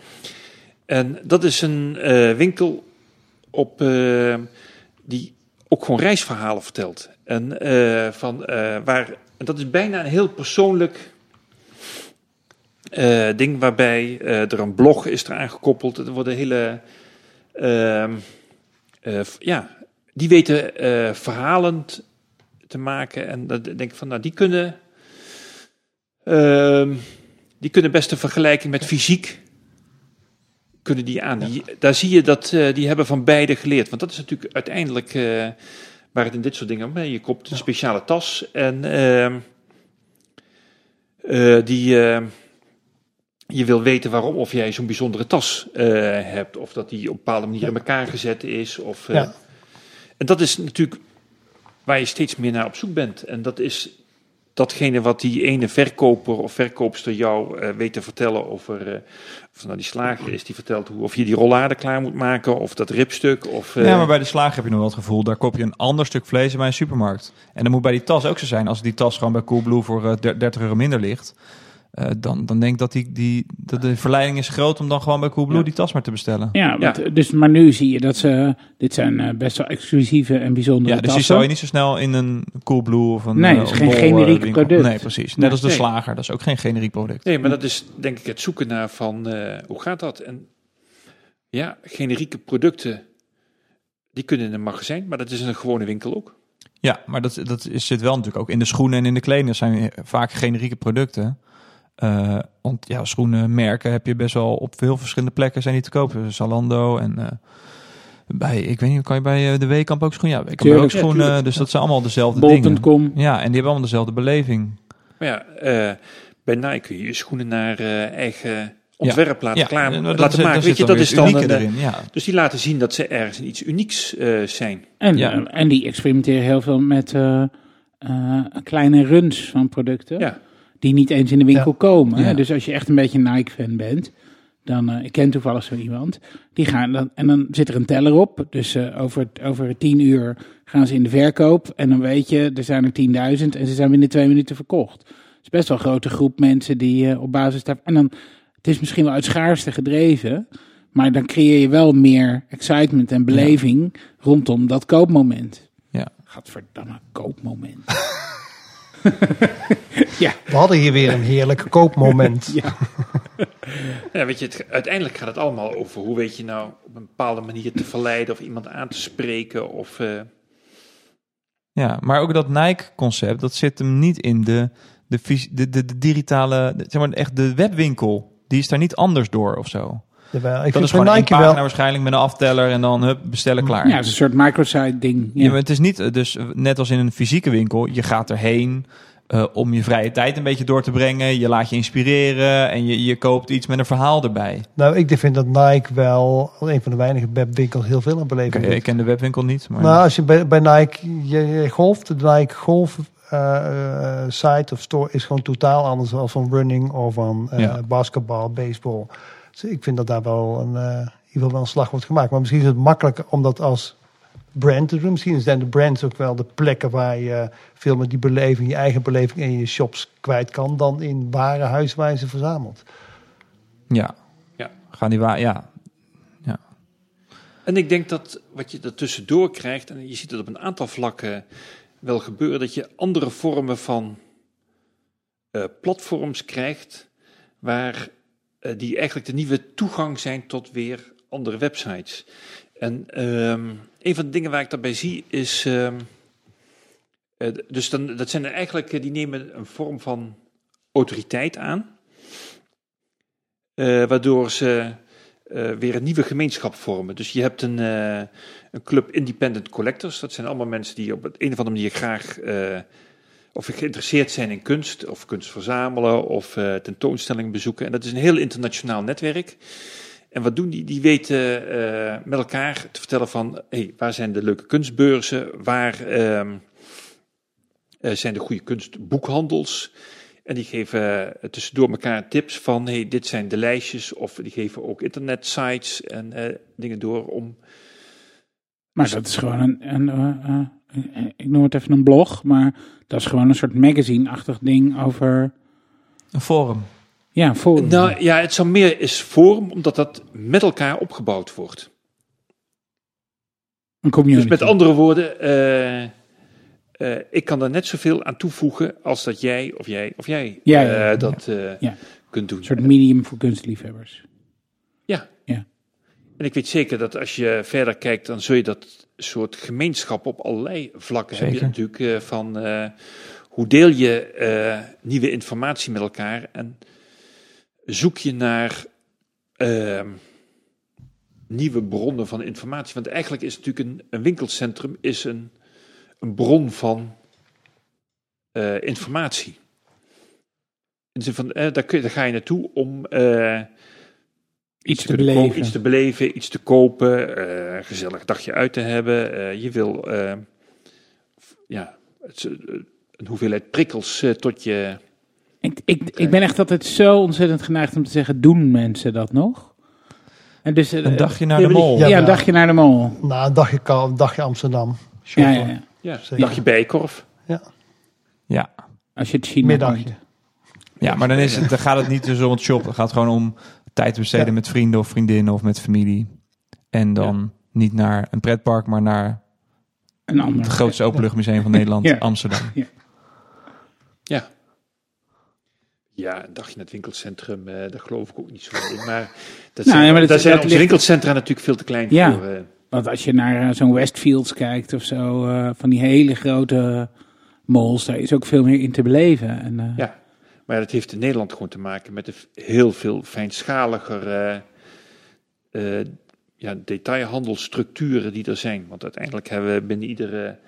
En dat is een eh, winkel op, die ook gewoon reisverhalen vertelt. En eh, van, eh, waar, en dat is bijna een heel persoonlijk eh, ding waarbij eh, er een blog is eraan gekoppeld. Er worden hele, ehm, eh, ja, die weten verhalen t- te maken. En dat denk ik van, nou, die kunnen, ehm, die kunnen best een vergelijking met fysiek kunnen die aan. Die, daar zie je dat die hebben van beide geleerd. Want dat is natuurlijk uiteindelijk waar het in dit soort dingen gaat. Je koopt een speciale tas en ehm, eh, die ehm, je wil weten waarom of jij zo'n bijzondere tas eh, hebt. Of dat die op bepaalde manier in elkaar gezet is. Of, eh, Ja. En dat is natuurlijk waar je steeds meer naar op zoek bent. En dat is datgene wat die ene verkoper of verkoopster jou eh, weet te vertellen over... eh, of nou die slager is die vertelt hoe, of je die rollade klaar moet maken. Of dat ribstuk. Of, eh, Ja, maar bij de slager heb je nog wel het gevoel, daar koop je een ander stuk vlees dan bij een supermarkt. En dat moet bij die tas ook zo zijn. Als die tas gewoon bij Coolblue voor eh, der- 30 euro minder ligt, eh, dan, dan denk ik dat, die, die, dat de verleiding is groot om dan gewoon bij Coolblue Ja. die tas maar te bestellen. ja, want, Dus, maar nu zie je dat ze... Dit zijn eh, best wel exclusieve en bijzondere Ja, dus die tassen. zou je niet zo snel in een Coolblue of een Nee, eh, is geen bol, eh, generiek winkel- product. Nee, precies. Net Nee. als de Nee. slager, dat is ook geen generiek product. Nee, maar dat is denk ik het zoeken naar van eh, hoe gaat dat? En ja, generieke producten, die kunnen in een magazijn, maar dat is in een gewone winkel ook. Ja, maar dat, dat is, zit wel natuurlijk ook in de schoenen en in de kleding. Dat zijn vaak generieke producten. Eh, want ja, schoenenmerken heb je best wel op veel verschillende plekken zijn die te kopen. Zalando en eh, bij, ik weet niet, kan je bij eh, de Weekamp ook schoenen? Ja, Weekamp ook ja, schoenen. dus dat zijn allemaal dezelfde dingen. Bol.com. Ja, en die hebben allemaal dezelfde beleving. Maar ja, eh, bij Nike kun je je schoenen naar eh, eigen ontwerp laten, ja, klaar, en laten zit- maken. Weet je, dat is dan erin. Ja. Dus die laten zien dat ze ergens iets unieks eh, zijn. En, Ja. eh, en die experimenteren heel veel met eh, eh, kleine runs van producten. Ja. Die niet eens in de winkel Ja. komen. Ja. Dus als je echt een beetje een Nike-fan bent. Dan, eh, ik ken toevallig zo iemand. Die gaan dan, en dan zit er een teller op. Dus eh, over, over tien uur gaan ze in de verkoop. En dan weet je, er zijn er 10.000 en ze zijn binnen twee minuten verkocht. Het is best wel een grote groep mensen die eh, op basis daar. En dan, het is misschien wel uit schaarste gedreven. Maar dan creëer je wel meer excitement en beleving rondom dat koopmoment. Ja. Gadverdamme, koopmoment. ja, We hadden hier weer een heerlijk koopmoment. ja. Ja, weet je, het, uiteindelijk gaat het allemaal over hoe weet je nou op een bepaalde manier te verleiden of iemand aan te spreken. Of, eh, Ja, maar ook dat Nike-concept, dat zit hem niet in de, de, de, de, de digitale, de- zeg maar echt de webwinkel. Die is daar niet anders door of zo. Jawel, ik dat vind is gewoon een Nike pagina wel... waarschijnlijk met een afteller en dan hup, bestellen klaar. ja, het is een soort microsite ding. Ja, Ja. maar het is niet, eh, dus eh, net als in een fysieke winkel, je gaat erheen eh, om je vrije tijd een beetje door te brengen. Je laat je inspireren en je, je koopt iets met een verhaal erbij. Nou, ik vind dat Nike wel een van de weinige webwinkels heel veel aan doet. ik ken de webwinkel niet, maar Nou, als je bij, bij Nike, je, je golft, de Nike golf eh, eh, site of store is gewoon totaal anders dan van running of van eh, Ja. basketbal, baseball. Dus ik vind dat daar wel een, eh, in ieder geval wel een slag wordt gemaakt. Maar misschien is het makkelijker om dat als brand te doen. Misschien zijn de brands ook wel de plekken waar je veel met die beleving, je eigen beleving in je shops kwijt kan, dan in warenhuis waar je ze verzamelt. ja. Ja. Gaan die waar, ja. En ik denk dat wat je er tussendoor krijgt, en je ziet het op een aantal vlakken wel gebeuren, dat je andere vormen van eh, platforms krijgt, waar die eigenlijk de nieuwe toegang zijn tot weer andere websites. En ehm, een van de dingen waar ik daarbij zie is, ehm, eh, dus dan, dat zijn er eigenlijk, eh, die nemen een vorm van autoriteit aan, eh, waardoor ze eh, weer een nieuwe gemeenschap vormen. Dus je hebt een, eh, een club independent collectors. Dat zijn allemaal mensen die op een of andere manier graag eh, of geïnteresseerd zijn in kunst, of kunst verzamelen, of eh, tentoonstellingen bezoeken. En dat is een heel internationaal netwerk. En wat doen die? Die weten eh, met elkaar te vertellen van, hey, waar zijn de leuke kunstbeurzen? Waar ehm, eh, zijn de goede kunstboekhandels? En die geven tussendoor elkaar tips van, hey, dit zijn de lijstjes. Of die geven ook internetsites en dingen door om... Maar dat is gewoon een, een ik noem het even een blog, maar dat is gewoon een soort magazine-achtig ding over, Een forum. ja, voor. Nou ja, het zou meer is vorm, omdat dat met elkaar opgebouwd wordt. een community. Dus met andere woorden, eh, eh, ik kan er net zoveel aan toevoegen als dat jij of jij of jij Ja, ja, ja, eh, dat eh, Ja. kunt doen. Een soort medium voor kunstliefhebbers. Ja. Ja. En ik weet zeker dat als je verder kijkt, dan zul je dat soort gemeenschap op allerlei vlakken heb je natuurlijk eh, van eh, hoe deel je eh, nieuwe informatie met elkaar en zoek je naar ehm, nieuwe bronnen van informatie. Want eigenlijk is natuurlijk een, een winkelcentrum is een, een bron van informatie. In de zin van, daar, kun je, daar ga je naartoe om Iets te beleven. iets te beleven, iets te kopen, eh, een gezellig dagje uit te hebben. Eh, je wil eh, ja, het, een hoeveelheid prikkels tot je. Ik, ik, ik ben echt altijd zo ontzettend geneigd om te zeggen, doen mensen dat nog? En dus, Een dagje naar Ja, de mol. ja, Ja, een dagje naar de mol. Na een dagje, een dagje Amsterdam. Ja, ja, ja. Ja, Zeker. dagje bijkorf. Ja. Als je het China Middagje. ja, maar dan, is het, dan gaat het niet dus om het shoppen. Het gaat gewoon om tijd te besteden Ja. met vrienden of vriendinnen of met familie. En dan niet naar een pretpark, maar naar Een ander. het grootste openluchtmuseum van Nederland, Ja. Amsterdam. Ja. Ja, een dagje naar het winkelcentrum, eh, daar geloof ik ook niet zo in. Maar dat Nou, zijn, ja, maar dat- daar zijn dat onze ligt- winkelcentra natuurlijk veel te klein Ja. voor. eh. Want als je naar eh, zo'n Westfields kijkt of zo, eh, van die hele grote malls, daar is ook veel meer in te beleven. En, eh, Ja. Maar dat heeft in Nederland gewoon te maken met de heel veel fijnschaliger eh, eh, ja, detailhandelsstructuren die er zijn. Want uiteindelijk hebben we binnen iedere,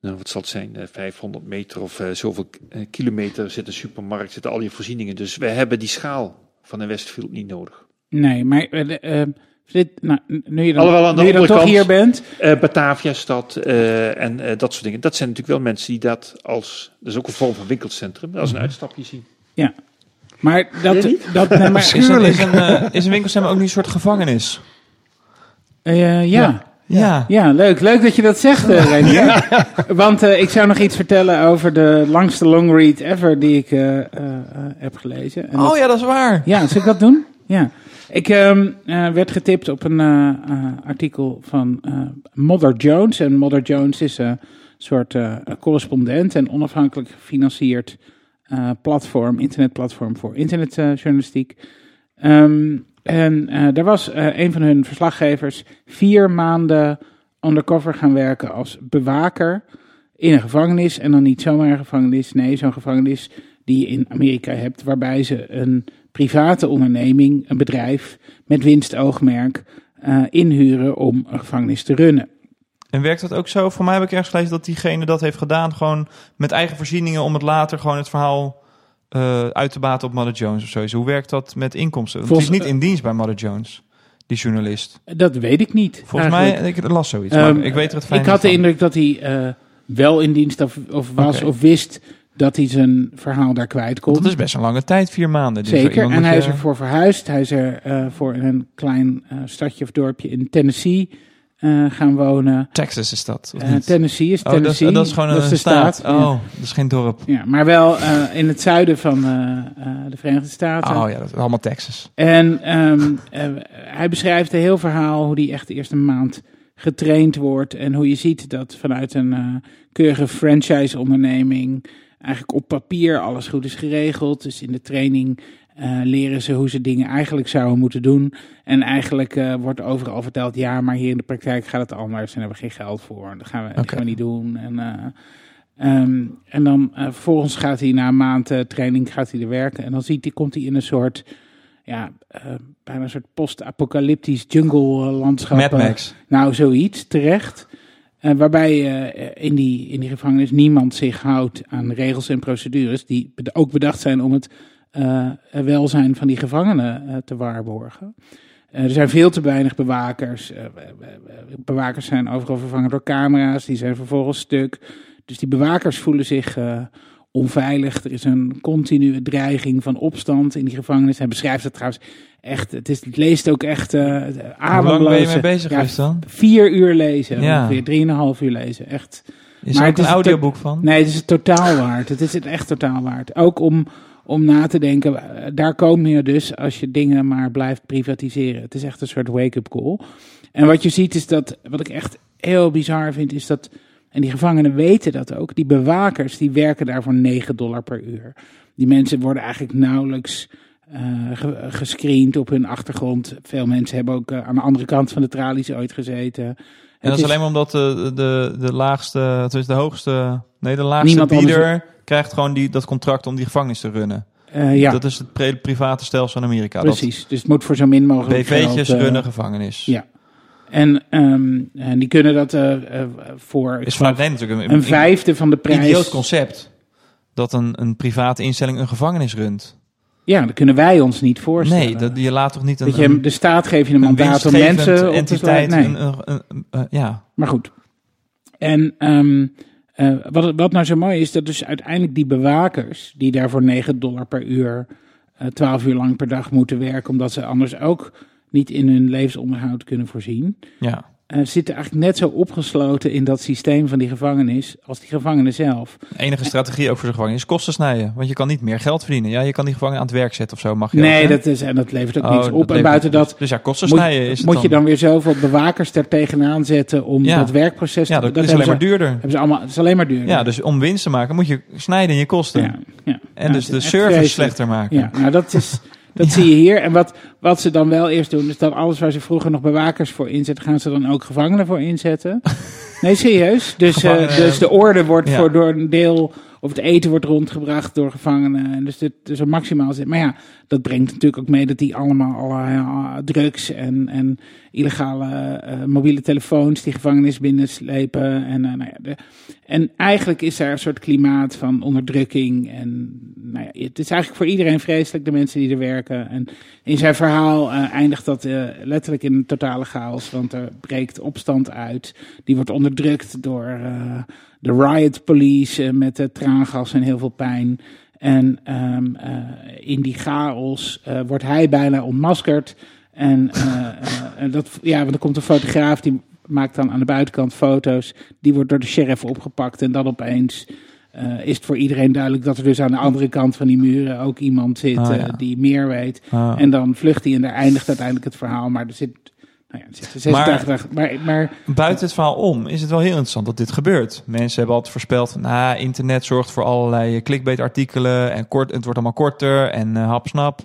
nou wat zal het zijn, eh, 500 meter of eh, zoveel eh, kilometer zit een supermarkt, zitten al die voorzieningen. Dus we hebben die schaal van een Westfield niet nodig. Nee, maar eh, eh, Dit, nou, nu je dan, Alhoewel, aan de nu je dan toch kant- hier bent. Eh Batavia-stad eh, en eh, dat soort dingen. Dat zijn natuurlijk wel mensen die dat als... Dat is ook een vorm van winkelcentrum. Als een uitstapje zien. Ja. Maar dat, dat nee, maar, Is een, is, een, is een winkelcentrum ook niet een soort gevangenis? eh, ja. Ja. Ja, leuk. Leuk dat je dat zegt, Renier. Want eh, ik zou nog iets vertellen over de langste longread ever die ik eh, eh, eh, heb gelezen. En dat- Oh ja, dat is waar. Ja, zal ik dat doen? Ja. Ik ehm, eh, werd getipt op een eh, eh, artikel van Mother Jones. En Mother Jones is een soort correspondent en onafhankelijk gefinancierd platform, internetplatform voor internetjournalistiek. Ehm, en daar was een van hun verslaggevers vier maanden undercover gaan werken als bewaker in een gevangenis. En dan niet zomaar een gevangenis, nee, zo'n gevangenis die je in Amerika hebt, waarbij ze een private onderneming, een bedrijf met winstoogmerk, eh, inhuren om een gevangenis te runnen. En werkt dat ook zo? Voor mij heb ik ergens gelezen dat diegene dat heeft gedaan, gewoon met eigen voorzieningen om het later gewoon het verhaal eh, uit te baten op Mother Jones of zoiets. Hoe werkt dat met inkomsten? Want Volgens- die is niet in dienst bij Mother Jones, die journalist. Dat weet ik niet. Volgens eigenlijk. mij, ik las zoiets, Ehm, maar ik weet er het fijn Ik had de indruk dat hij eh, wel in dienst of, of was of wist dat hij zijn verhaal daar kwijt. Want dat is best een lange tijd, vier maanden. Dus Zeker, en hij is ervoor verhuisd. Hij is er eh, voor in een klein eh, stadje of dorpje in Tennessee eh, gaan wonen. Texas is dat? Tennessee is Oh, dat is, Tennessee. dat is gewoon dat een staat. Oh, dat is geen dorp. Ja, maar wel in het zuiden van de Verenigde Staten. Oh ja, dat is allemaal Texas. En ehm, eh, hij beschrijft een heel verhaal hoe hij echt de eerste maand getraind wordt. En hoe je ziet dat vanuit een keurige franchise-onderneming eigenlijk op papier alles goed is geregeld. Dus in de training eh, leren ze hoe ze dingen eigenlijk zouden moeten doen. En eigenlijk eh, wordt overal verteld, ja, maar hier in de praktijk gaat het anders. En hebben we geen geld voor. Dat gaan we, dat gaan we niet doen. En, eh, ehm, en dan vervolgens gaat hij na een maand training gaat hij er werken. En dan ziet hij, komt hij in een soort ja, bijna een soort post-apocalyptisch jungle-landschap. Mad Max. Nou, zoiets, terecht. Eh, waarbij eh, in, die, in die gevangenis niemand zich houdt aan regels en procedures die ook bedacht zijn om het eh, welzijn van die gevangenen te waarborgen. Er zijn veel te weinig bewakers. Bewakers zijn overal vervangen door camera's, die zijn vervolgens stuk. Dus die bewakers voelen zich onveilig. Er is een continue dreiging van opstand in die gevangenis. Hij beschrijft het trouwens echt. Het, is, het leest ook echt uh, Hoe lang ben je mee bezig Ja, geweest dan? Vier uur lezen, Ja. ongeveer. Drieënhalf uur lezen. Echt. Is Maar er het ook een audioboek van? Nee, het is het totaal waard. Het is het echt totaal waard. Ook om, om na te denken, eh, daar kom je dus als je dingen maar blijft privatiseren. Het is echt een soort wake-up call. En wat je ziet is dat, wat ik echt heel bizar vind, is dat, en die gevangenen weten dat ook, die bewakers die werken daar voor 9 dollar per uur. Die mensen worden eigenlijk nauwelijks eh, ge- gescreend op hun achtergrond. Veel mensen hebben ook eh, aan de andere kant van de tralies ooit gezeten. En Het dat is alleen maar omdat de, de, de laagste, het is de hoogste, nee, de laagste anders- bieder krijgt gewoon die, dat contract om die gevangenis te runnen. Eh, ja, Dat is het private stelsel in Amerika. precies. Dus het moet voor zo min mogelijk BV'tjes geld, eh, runnen gevangenis. Ja. En, ehm, en die kunnen dat eh, eh, voor Is geloof, natuurlijk een, een vijfde van de prijs. idioot concept. Dat een, een private instelling een gevangenis runt. Ja, dat kunnen wij ons niet voorstellen. Nee, dat, je laat toch niet een, dat je, de staat geeft je een een mandaat om mensen op te entiteit. sluiten. Nee. Een, een, een- een- eh, ja, Maar goed. En ehm, eh, wat, wat nou zo mooi is, dat dus uiteindelijk die bewakers, die daar voor 9 dollar per uur, eh 12 uur lang per dag moeten werken, omdat ze anders ook niet in hun levensonderhoud kunnen voorzien, ja. Eh, zitten eigenlijk net zo opgesloten in dat systeem van die gevangenis als die gevangenen zelf. De enige strategie ook voor de gevangenis is kosten snijden. Want je kan niet meer geld verdienen. Ja, je kan die gevangenen aan het werk zetten of zo. Mag je Nee, ook, dat, is, en dat levert ook Oh, dat op. En buiten dat Dus ja, kosten moet, snijden is het moet je dan. weer zoveel bewakers er tegenaan zetten om Ja. dat werkproces Ja, te dat, dat is alleen maar duurder. Hebben ze allemaal, het is alleen maar duur. Ja, dus om winst te maken moet je snijden in je kosten. Ja, ja. En Ja, dus de service slechter maken. Ja, nou dat is... Dat zie je hier. En wat, wat ze dan wel eerst doen, is dat alles waar ze vroeger nog bewakers voor inzetten, gaan ze dan ook gevangenen voor inzetten. Nee, serieus. Dus, eh, dus de orde wordt Ja. voor door een deel, of het eten wordt rondgebracht door gevangenen. En dus dit is een maximaal zit. Maar ja, dat brengt natuurlijk ook mee dat die allemaal allerlei eh, drugs en, en illegale eh, mobiele telefoons die gevangenis binnenslepen. En, eh, nou ja, en eigenlijk is daar een soort klimaat van onderdrukking en nou ja, het is eigenlijk voor iedereen vreselijk, de mensen die er werken. En in zijn verhaal eindigt dat letterlijk in totale chaos. Want er breekt opstand uit. Die wordt onderdrukt door de riot police eh, met eh, traangas en heel veel pijn. En ehm, eh, in die chaos eh, wordt hij bijna ontmaskerd. En dat, ja, want er komt een fotograaf die maakt dan aan de buitenkant foto's. Die wordt door de sheriff opgepakt. En dan opeens is het voor iedereen duidelijk dat er dus aan de andere kant van die muren ook iemand zit Ah, die meer weet. Ah. En dan vlucht hij en daar eindigt uiteindelijk het verhaal. Maar er zit, nou ja, zitten 86 dagen. Maar, maar Buiten het verhaal om is het wel heel interessant dat dit gebeurt. Mensen hebben altijd voorspeld van, nou, internet zorgt voor allerlei clickbait-artikelen en kort, het wordt allemaal korter en eh hapsnap.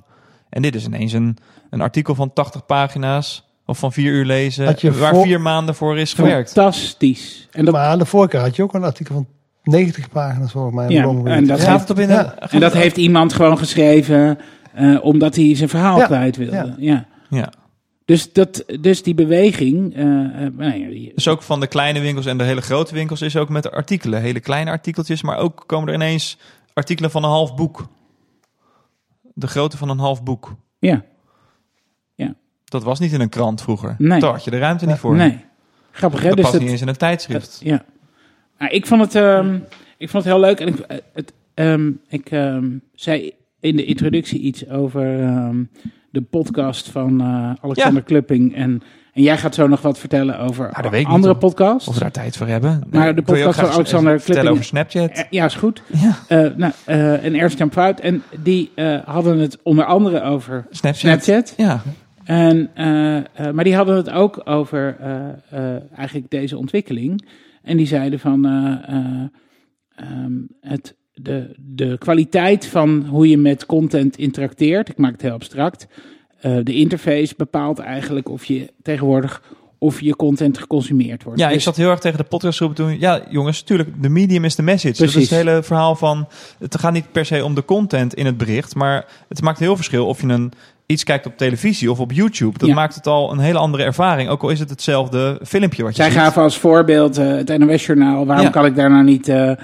En dit is ineens een, een artikel van 80 pagina's of van vier uur lezen, je waar voor- vier maanden voor is gewerkt. fantastisch. En dat, Maar aan de voorkant had je ook een artikel van 90 pagina's volgens mij. Ja, en dat Gaat het op in Ja. een, gaat en dat heeft iemand gewoon geschreven eh, omdat hij zijn verhaal Ja, kwijt wilde. ja. Ja. Ja. Dus, dat, dus die beweging. nou ja, die- Dus ook van de kleine winkels en de hele grote winkels is ook met de artikelen. Hele kleine artikeltjes, maar ook komen er ineens artikelen van een half boek. De grootte van een half boek. ja, Dat was niet in een krant vroeger. Nee. Daar had je de ruimte niet voor. nee. Grappig hè? Dat Dus past dat, niet eens in een tijdschrift. Ja. Nou, ik, vond het, ehm, ik vond het heel leuk. En ik, eh, het, ehm, ik ehm, zei in de introductie iets over de podcast van eh, Alexander Klupping. En, en jij gaat zo nog wat vertellen over niet, andere hoor. podcasts. Of we daar tijd voor hebben. Maar de podcast van Alexander vertellen over Snapchat. Eh, Ja, is goed. Ja, Eh, nou, en Ernst Jan Fruit. En die hadden het onder andere over Snapchat. Snapchat. Ja, En, maar die hadden het ook over eigenlijk deze ontwikkeling. En die zeiden van eh, eh, ehm, het, de, de kwaliteit van hoe je met content interacteert, ik maak het heel abstract. eh, de interface bepaalt eigenlijk of je tegenwoordig of je content geconsumeerd wordt. ja ik Dus- zat heel erg tegen de podcastgroep toen. Ja, jongens, tuurlijk, de medium is de message. Precies. het hele verhaal van... Het gaat niet per se om de content in het bericht, maar het maakt heel verschil of je een iets kijkt op televisie of op YouTube. Dat Ja. maakt het al een hele andere ervaring. Ook al is het hetzelfde filmpje wat je Zij ziet. gaven als voorbeeld eh, het NOS-journaal. Waarom Ja. kan ik daar nou niet... eh, eh,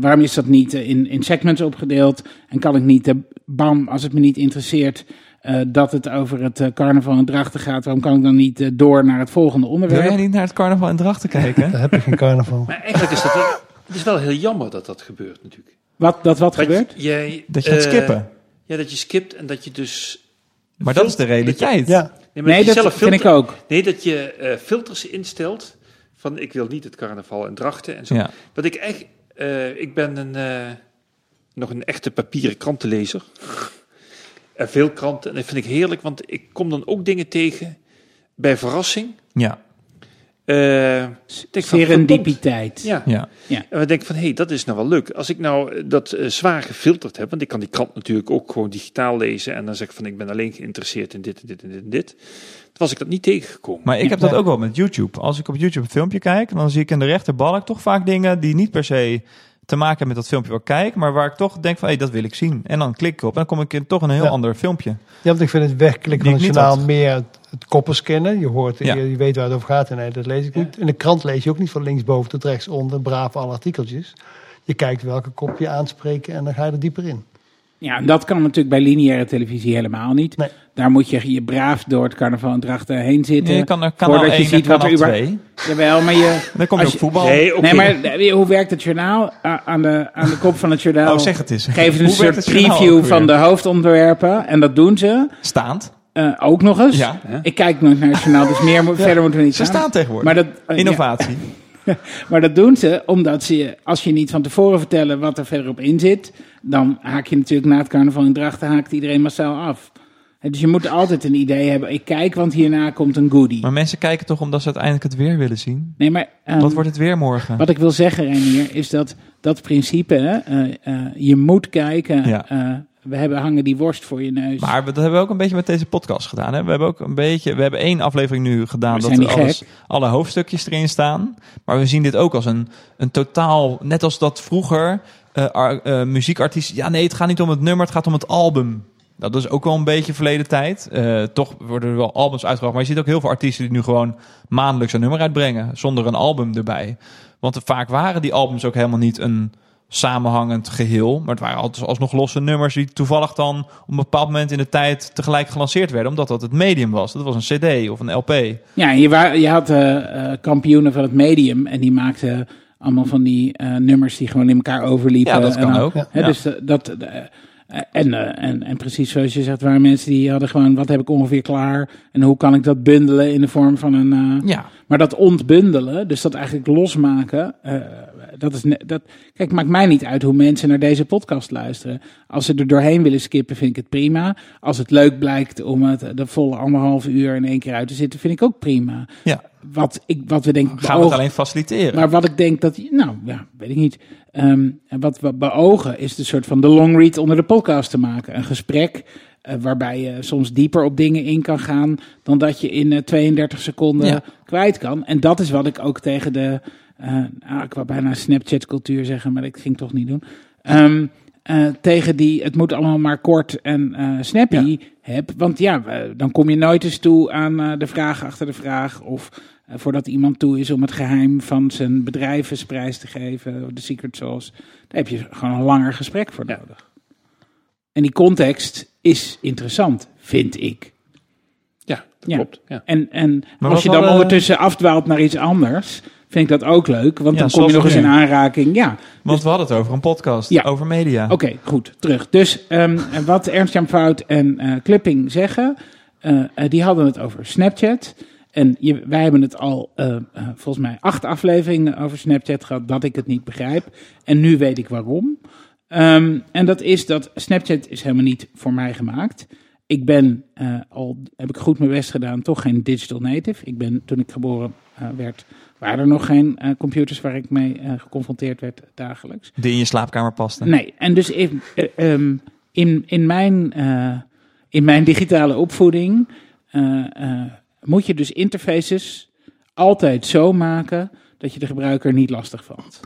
waarom is dat niet in, in segments opgedeeld? En kan ik niet, bam, als het me niet interesseert... eh, dat het over het carnaval en drachten gaat... waarom kan ik dan niet door naar het volgende Wil onderwerp? jij niet naar het carnaval en drachten kijken? Daar heb ik geen carnaval. Maar eigenlijk is dat wel, het is wel heel jammer dat dat gebeurt natuurlijk. Wat, dat wat Dat gebeurt? Jij, dat je gaat eh, skippen. Ja, dat je skipt en dat je dus... Maar dat is de realiteit. Ja, Nee, maar Nee, je dat zelf vind ik ook. Nee, dat je eh, filters instelt van ik wil niet het carnaval en drachten en zo. Ja. Wat ik echt, eh, ik ben een, eh, nog een echte papieren krantenlezer. en veel kranten. En dat vind ik heerlijk, want ik kom dan ook dingen tegen bij verrassing. Ja, Eh, van, Serendipiteit. verdomd. Ja. ja. En we denken van, hé, hey, dat is nou wel leuk. Als ik nou eh, dat eh, zwaar gefilterd heb, want ik kan die krant natuurlijk ook gewoon digitaal lezen en dan zeg ik van, ik ben alleen geïnteresseerd in dit en dit en dit en dit. Toen was ik dat niet tegengekomen. Maar ik heb dat ook wel met YouTube. Als ik op YouTube een filmpje kijk, dan zie ik in de rechterbalk toch vaak dingen die niet per se te maken met dat filmpje wat ik kijk, maar waar ik toch denk van, hé, dat wil ik zien. En dan klik ik op en dan kom ik in toch een heel Ja. ander filmpje. Ja, want ik vind het wegklikken van het journaal meer het, het koppen scannen. Je hoort, Ja. je, je weet waar het over gaat. En nee, dat lees ik niet. In de krant lees je ook niet van linksboven tot rechtsonder, braaf alle artikeltjes. Je kijkt welke kop je aanspreken en dan ga je er dieper in. Ja, en dat kan natuurlijk bij lineaire televisie helemaal niet. Nee. Daar moet je je braaf door het carnaval en drachten heen zitten. je kan er kanaal voordat 1 je ziet en wat er überhaupt- 2. Jawel, maar je... Dan kom je op voetbal. Nee, maar hoe werkt het journaal? Aan de, aan de kop van het journaal Oh, zeg het eens. geven ze een Hoe soort preview ook van de hoofdonderwerpen. En dat doen ze Staand. eh, ook nog eens. Ja. Ik kijk nooit naar het journaal, dus meer, verder moeten we niet Ze gaan. staan tegenwoordig. Maar dat, eh, ja, Innovatie. maar dat doen ze omdat ze, als je niet van tevoren vertellen wat er verderop in zit, dan haak je natuurlijk na het carnaval in Drachten haakt iedereen massaal af. Dus je moet altijd een idee hebben. Ik kijk, want hierna komt een goodie. Maar mensen kijken toch omdat ze uiteindelijk het weer willen zien. Nee, maar ehm, Wat wordt het weer morgen? wat ik wil zeggen, Renier, is dat dat principe, hè, eh, eh, je moet kijken. Ja. eh, we hebben hangen die worst voor je neus. Maar we- dat hebben we ook een beetje met deze podcast gedaan. Hè? We hebben ook een beetje, we hebben één aflevering nu gedaan dat er alles, alle hoofdstukjes erin staan. Maar we zien dit ook als een, een totaal, net als dat vroeger eh ar- eh, muziekartiesten. Ja, nee, het gaat niet om het nummer, het gaat om het album. Dat is ook wel een beetje verleden tijd. Eh, toch worden er wel albums uitgebracht. Maar je ziet ook heel veel artiesten die nu gewoon maandelijks een nummer uitbrengen. Zonder een album erbij. Want vaak waren die albums ook helemaal niet een samenhangend geheel. Maar het waren altijd alsnog losse nummers die toevallig dan op een bepaald moment in de tijd tegelijk gelanceerd werden. Omdat dat het medium was. Dat was een cd of een LP. Ja, je, je had eh, eh, kampioenen van het medium en die maakten allemaal van die eh, nummers die gewoon in elkaar overliepen. Ja, dat En kan dan- ook. Hè, Ja. Dus dat, en, en, en precies zoals je zegt, waren mensen die hadden gewoon, wat heb ik ongeveer klaar en hoe kan ik dat bundelen in de vorm van een... Ja, Maar dat ontbundelen, dus dat eigenlijk losmaken, dat is dat. Kijk, het maakt mij niet uit hoe mensen naar deze podcast luisteren. Als ze er doorheen willen skippen, vind ik het prima. Als het leuk blijkt om het de volle anderhalf uur in één keer uit te zitten, vind ik ook prima. ja. Wat, ik, wat we denken. gaan we het alleen faciliteren. maar wat ik denk dat, nou ja, weet ik niet. Ehm, wat we beogen is de soort van de long read onder de podcast te maken. Een gesprek eh, waarbij je soms dieper op dingen in kan gaan dan dat je in eh, 32 seconden Ja. kwijt kan. En dat is wat ik ook tegen de, eh, nou, ik wou bijna Snapchat cultuur zeggen, maar dat ging ik toch niet doen. Ehm, eh, tegen die, het moet allemaal maar kort en eh, snappy heb. Want ja, dan kom je nooit eens toe aan eh, de vraag achter de vraag. Of eh, voordat iemand toe is om het geheim van zijn bedrijvensprijs te geven, de secret sauce. Daar heb je gewoon een langer gesprek voor Ja. nodig. En die context is interessant, vind ik. Ja, dat Ja. klopt. Ja. En, en Maar als je dan ondertussen afdwaalt naar iets anders, vind ik dat ook leuk. Want Ja, dan kom je nog eens in aanraking. Ja, Want we hadden het over een podcast, Ja. over media. Oké, goed, terug. Dus ehm, wat Ernst-Jan Fout en eh, Clipping zeggen, eh, eh, die hadden het over Snapchat. En je, wij hebben het al, volgens mij, acht afleveringen over Snapchat gehad, dat ik het niet begrijp. En nu weet ik waarom. Ehm, en dat is dat Snapchat is helemaal niet voor mij gemaakt. Ik ben al, heb ik goed mijn best gedaan, toch geen digital native. Ik ben, toen ik geboren werd, waren er nog geen eh, computers waar ik mee eh, geconfronteerd werd dagelijks. Die in je slaapkamer paste. Nee, en dus in, eh, ehm, in, in, mijn, in mijn digitale opvoeding moet je dus interfaces altijd zo maken dat je de gebruiker niet lastig valt.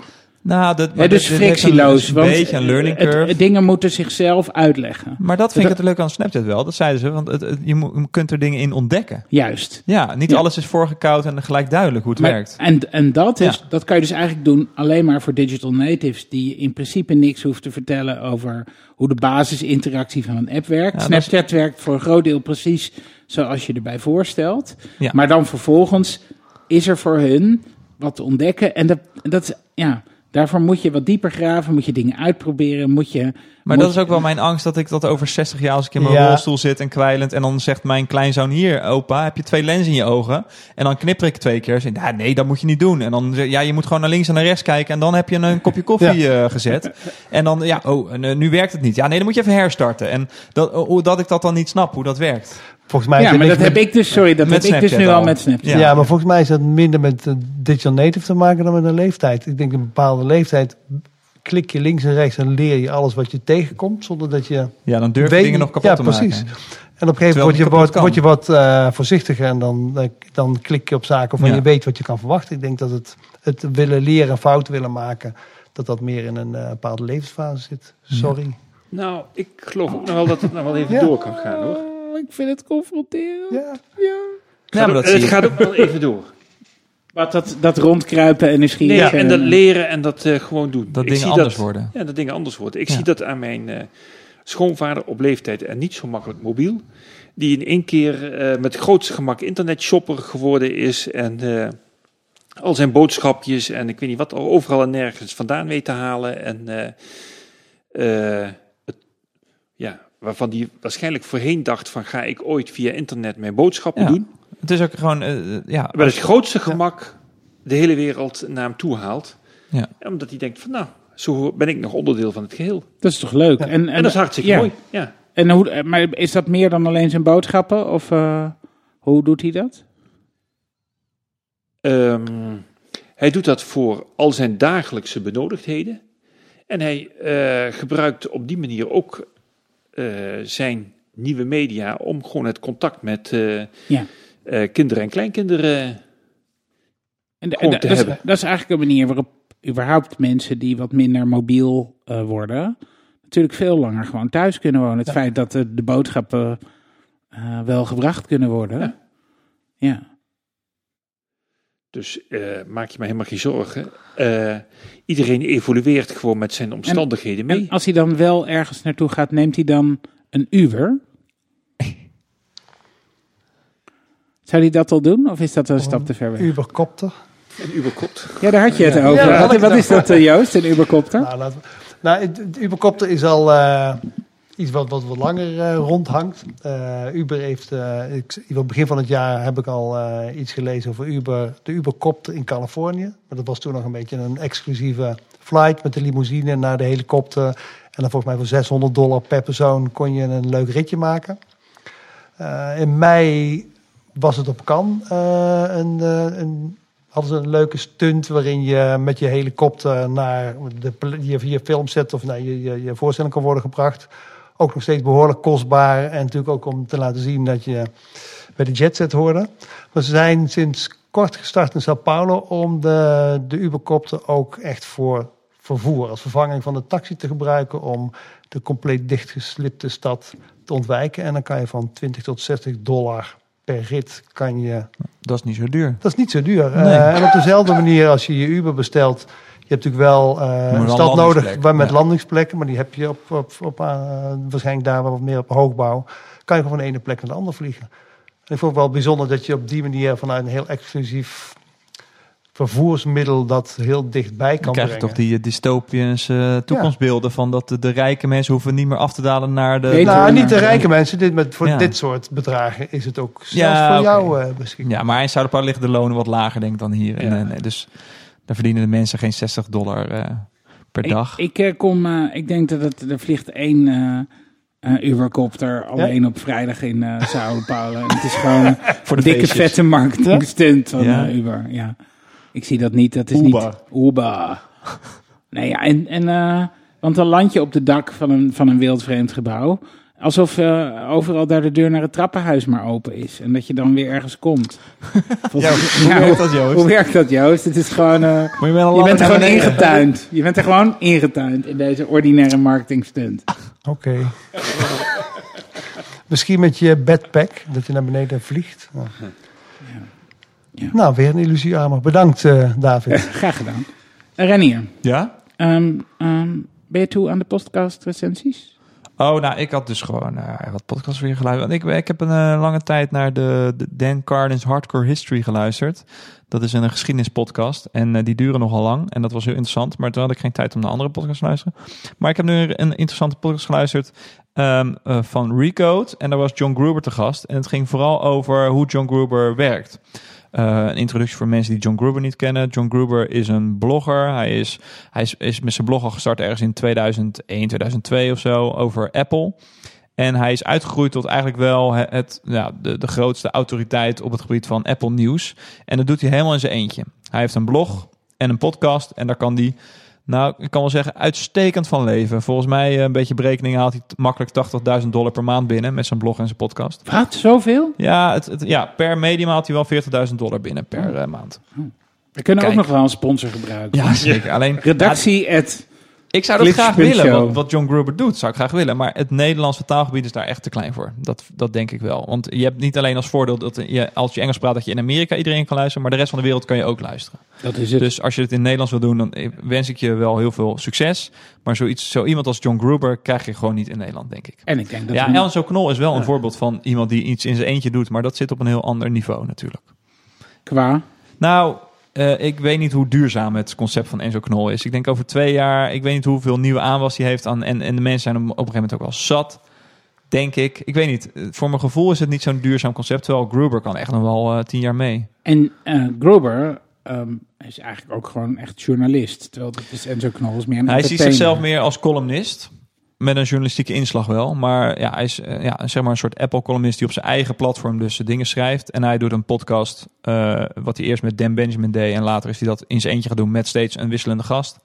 Nou, dat, maar dus frictieloos. Een, beetje een learning curve. het- dingen moeten zichzelf uitleggen. maar dat vind ik het leuk aan Snapchat wel. Dat zeiden ze, want het, het- je, moet- je kunt er dingen in ontdekken. Juist. Ja, niet Ja. alles is voorgekoud en gelijk duidelijk hoe het Maar- werkt. En, en dat, is, Ja. dat kan je dus eigenlijk doen alleen maar voor digital natives, die in principe niks hoeft te vertellen over hoe de basisinteractie van een app werkt. Ja, is- Snapchat werkt voor een groot deel precies zoals je erbij voorstelt. Maar dan vervolgens is er voor hun wat te ontdekken. En dat, dat, ja, daarvoor moet je wat dieper graven, moet je dingen uitproberen, moet je... Maar moet dat is ook wel mijn angst dat ik dat over 60 jaar als ik in mijn Ja. rolstoel zit en kwijlend. En dan zegt mijn kleinzoon hier, opa, heb je twee lenzen in je ogen? En dan knipper ik twee keer. En zeg nee, dat moet je niet doen. En dan zeg ja, je moet gewoon naar links en naar rechts kijken. En dan heb je een kopje koffie eh, gezet. En dan, ja, oh, en, eh, nu werkt het niet. Ja, nee, dan moet je even herstarten. En dat, oh, dat ik dat dan niet snap, hoe dat werkt. Volgens mij Ja, maar dat met- heb ik dus, sorry, dat Met heb ik dus nu al al. met Snapchat. Ja. Ja, maar volgens mij is dat minder met eh, digital native te maken dan met een leeftijd. Ik denk een bepaalde leeftijd klik je links en rechts en leer je alles wat je tegenkomt, zonder dat je Ja, dan durf je weet- dingen nog kapot ja, te precies. maken. En op een gegeven moment word je, word je wat eh, voorzichtiger en dan, eh, dan klik je op zaken waarvan Ja. je weet wat je kan verwachten. Ik denk dat het, het willen leren en fouten willen maken, dat dat meer in een eh, bepaalde levensfase zit. Sorry. Nou, ik geloof ook nog wel dat het nog wel even Ja. door kan gaan hoor. Ik vind het confronterend. Ja. Ja, maar dat zie je. gaat ook wel even door. Wat dat, dat rondkruipen en nieuwsgierig. Nee, eh, en dat leren en dat eh, gewoon doen. Dat Ik dingen anders worden. Ja, dat dingen anders worden. Ik Ja. zie dat aan mijn eh, schoonvader op leeftijd en niet zo makkelijk mobiel. Die in één keer eh, met grootste gemak internetshopper geworden is. En eh, al zijn boodschapjes en ik weet niet wat er overal en nergens vandaan weet te halen. En eh, eh, het, ja, waarvan die waarschijnlijk voorheen dacht van ga ik ooit via internet mijn boodschappen Ja. doen. Het is ook gewoon, ja, Met het grootste gemak de hele wereld naar hem toe haalt. Ja. Omdat hij denkt van nou, zo ben ik nog onderdeel van het geheel. Dat is toch leuk? En, en, En, dat is hartstikke ja. mooi. Ja. En hoe, maar is dat meer dan alleen zijn boodschappen? Of eh, hoe doet hij dat? Ehm, hij doet dat voor al zijn dagelijkse benodigdheden. En hij eh, gebruikt op die manier ook zijn nieuwe media om gewoon het contact met eh, Ja. eh, kinderen en kleinkinderen. En, de- te dat, is, dat is eigenlijk een manier waarop überhaupt mensen die wat minder mobiel eh, worden, natuurlijk veel langer gewoon thuis kunnen wonen. Het feit dat de, de boodschappen eh, wel gebracht kunnen worden. Ja. Ja. Dus eh, maak je me helemaal geen zorgen. Eh, iedereen evolueert gewoon met zijn omstandigheden mee. En als hij dan wel ergens naartoe gaat, neemt hij dan een Uber? Zou hij dat al doen? Of is dat een stap te ver weg? Ubercopter. Een Uberkot. Ja, daar had je het over. Ja, wat, is dat, eh, Joost, een Ubercopter? Nou, laten we, nou, het, het Ubercopter is al eh, iets wat, wat wat langer eh, rondhangt. Eh, Uber heeft, eh ik, in het begin van het jaar heb ik al iets gelezen over Uber, de Ubercopter in Californië. Maar dat was toen nog een beetje een exclusieve flight met de limousine naar de helikopter. En dan volgens mij voor 600 dollar per persoon kon je een leuk ritje maken. In mei was het op eh, een, een hadden ze een leuke stunt waarin je met je helikopter naar de, je, je filmset of naar je, je, je voorstelling kan worden gebracht. Ook nog steeds behoorlijk kostbaar. En natuurlijk ook om te laten zien dat je bij de jetset hoorde. Maar ze zijn sinds kort gestart in Sao Paulo om de, de Ubercopter ook echt voor vervoer als vervanging van de taxi te gebruiken om de compleet dichtgeslipte stad te ontwijken. En dan kan je van 20 tot 60 dollar per rit kan je Dat is niet zo duur. dat is niet zo duur. Nee. Eh, en op dezelfde manier als je je Uber bestelt. Je hebt natuurlijk wel eh, een stad nodig waar met ja. landingsplekken. Maar die heb je op, op, op eh, waarschijnlijk daar wat meer op hoogbouw. Kan je gewoon van de ene plek naar de andere vliegen. En ik vond het wel bijzonder dat je op die manier vanuit een heel exclusief vervoersmiddel dat heel dichtbij Dan kan krijg je brengen. toch die eh, dystopische toekomstbeelden van dat de, de rijke mensen hoeven niet meer af te dalen naar de... Nee, nou, niet de rijke mensen. Dit met, voor Ja. dit soort bedragen is het ook zelfs Ja, voor jou eh beschikbaar. Ja, maar in Sao Paulo liggen de lonen wat lager denk ik dan hier. En, dus daar verdienen de mensen geen 60 dollar eh, per dag. Ik, ik, eh, kom, eh, ik denk dat het, er vliegt één eh eh, Ubercopter alleen op vrijdag in eh Sao Paulo. En het is gewoon een Voor de dikke feestjes. vette marketing stunt van Ja. eh, Uber. Ja. Ik zie dat niet. Dat is Uber. niet Uber. Nee, ja, en, en, eh, want dan land je op de dak van een, van een wildvreemd gebouw. Alsof eh, overal daar de deur naar het trappenhuis maar open is. En dat je dan weer ergens komt. Volgens- hoe Ja, werkt dat, Joost? Hoe werkt dat, Joost? Het is gewoon... eh, je bent er gewoon beneden? ingetuind. Je bent er gewoon ingetuind in deze ordinaire marketing stunt. Oké. Misschien met je backpack, dat je naar beneden vliegt. Nou, Ja. nou weer een illusiearmer. Bedankt, eh, David. Graag gedaan. Renier, Ja? ehm, ehm, ben je toe aan de podcast recensies? Oh, nou, ik had dus gewoon eh, wat podcasts weer geluisterd. Ik, ik heb een eh, lange tijd naar de, Dan Carlin's Hardcore History geluisterd. Dat is een geschiedenispodcast en eh, die duren nogal lang. En dat was heel interessant, maar toen had ik geen tijd om naar andere podcasts te luisteren. Maar ik heb nu een interessante podcast geluisterd ehm, eh, van Recode. En daar was John Gruber te gast. En het ging vooral over hoe John Gruber werkt. Eh, een introductie voor mensen die John Gruber niet kennen. John Gruber is een blogger. Hij is, hij is, is met zijn blog al gestart ergens in 2001, 2002 of zo over Apple. En hij is uitgegroeid tot eigenlijk wel het, ja, de, de grootste autoriteit op het gebied van Apple nieuws. En dat doet hij helemaal in zijn eentje. Hij heeft een blog en een podcast. En daar kan hij, nou, ik kan wel zeggen, uitstekend van leven. Volgens mij, eh, een beetje berekening, haalt hij makkelijk 80.000 dollar per maand binnen met zijn blog en zijn podcast. Wat, zoveel? Ja, het, het- ja per medium haalt hij wel 40.000 dollar binnen per eh, maand. We kunnen Kijk. ook nog wel een sponsor gebruiken. Ja, zeker. Alleen, Redactie at... ik zou dat graag willen. Wat, wat John Gruber doet, zou ik graag willen. Maar het Nederlandse taalgebied is daar echt te klein voor. Dat, dat denk ik wel. Want je hebt niet alleen als voordeel dat je, als je Engels praat, dat je in Amerika iedereen kan luisteren. Maar de rest van de wereld kan je ook luisteren. Dat is het. Dus als je het in het Nederlands wil doen, dan wens ik je wel heel veel succes. Maar zoiets, zo iemand als John Gruber krijg je gewoon niet in Nederland, denk ik. en ik denk dat... Ja, we- Elzo Knol is wel een voorbeeld van iemand die iets in zijn eentje doet. Maar dat zit op een heel ander niveau natuurlijk. Qua... Nou, eh, ik weet niet hoe duurzaam het concept van Enzo Knol is. Ik denk over twee jaar, ik weet niet hoeveel nieuwe aanwas hij heeft aan. En, en de mensen zijn hem op een gegeven moment ook wel zat. Denk ik. Ik weet niet. Voor mijn gevoel is het niet zo'n duurzaam concept. Terwijl Gruber kan echt nog wel eh, tien jaar mee. En eh Grober ehm, is eigenlijk ook gewoon echt journalist. Terwijl dat is Enzo Knol is meer een Hij ziet zichzelf meer als columnist. Met een journalistieke inslag wel. Maar ja, hij is eh, ja, zeg maar een soort Apple-columnist die op zijn eigen platform dus dingen schrijft. En hij doet een podcast, eh, wat hij eerst met Dan Benjamin deed. En later is hij dat in zijn eentje gaan doen met steeds een wisselende gast.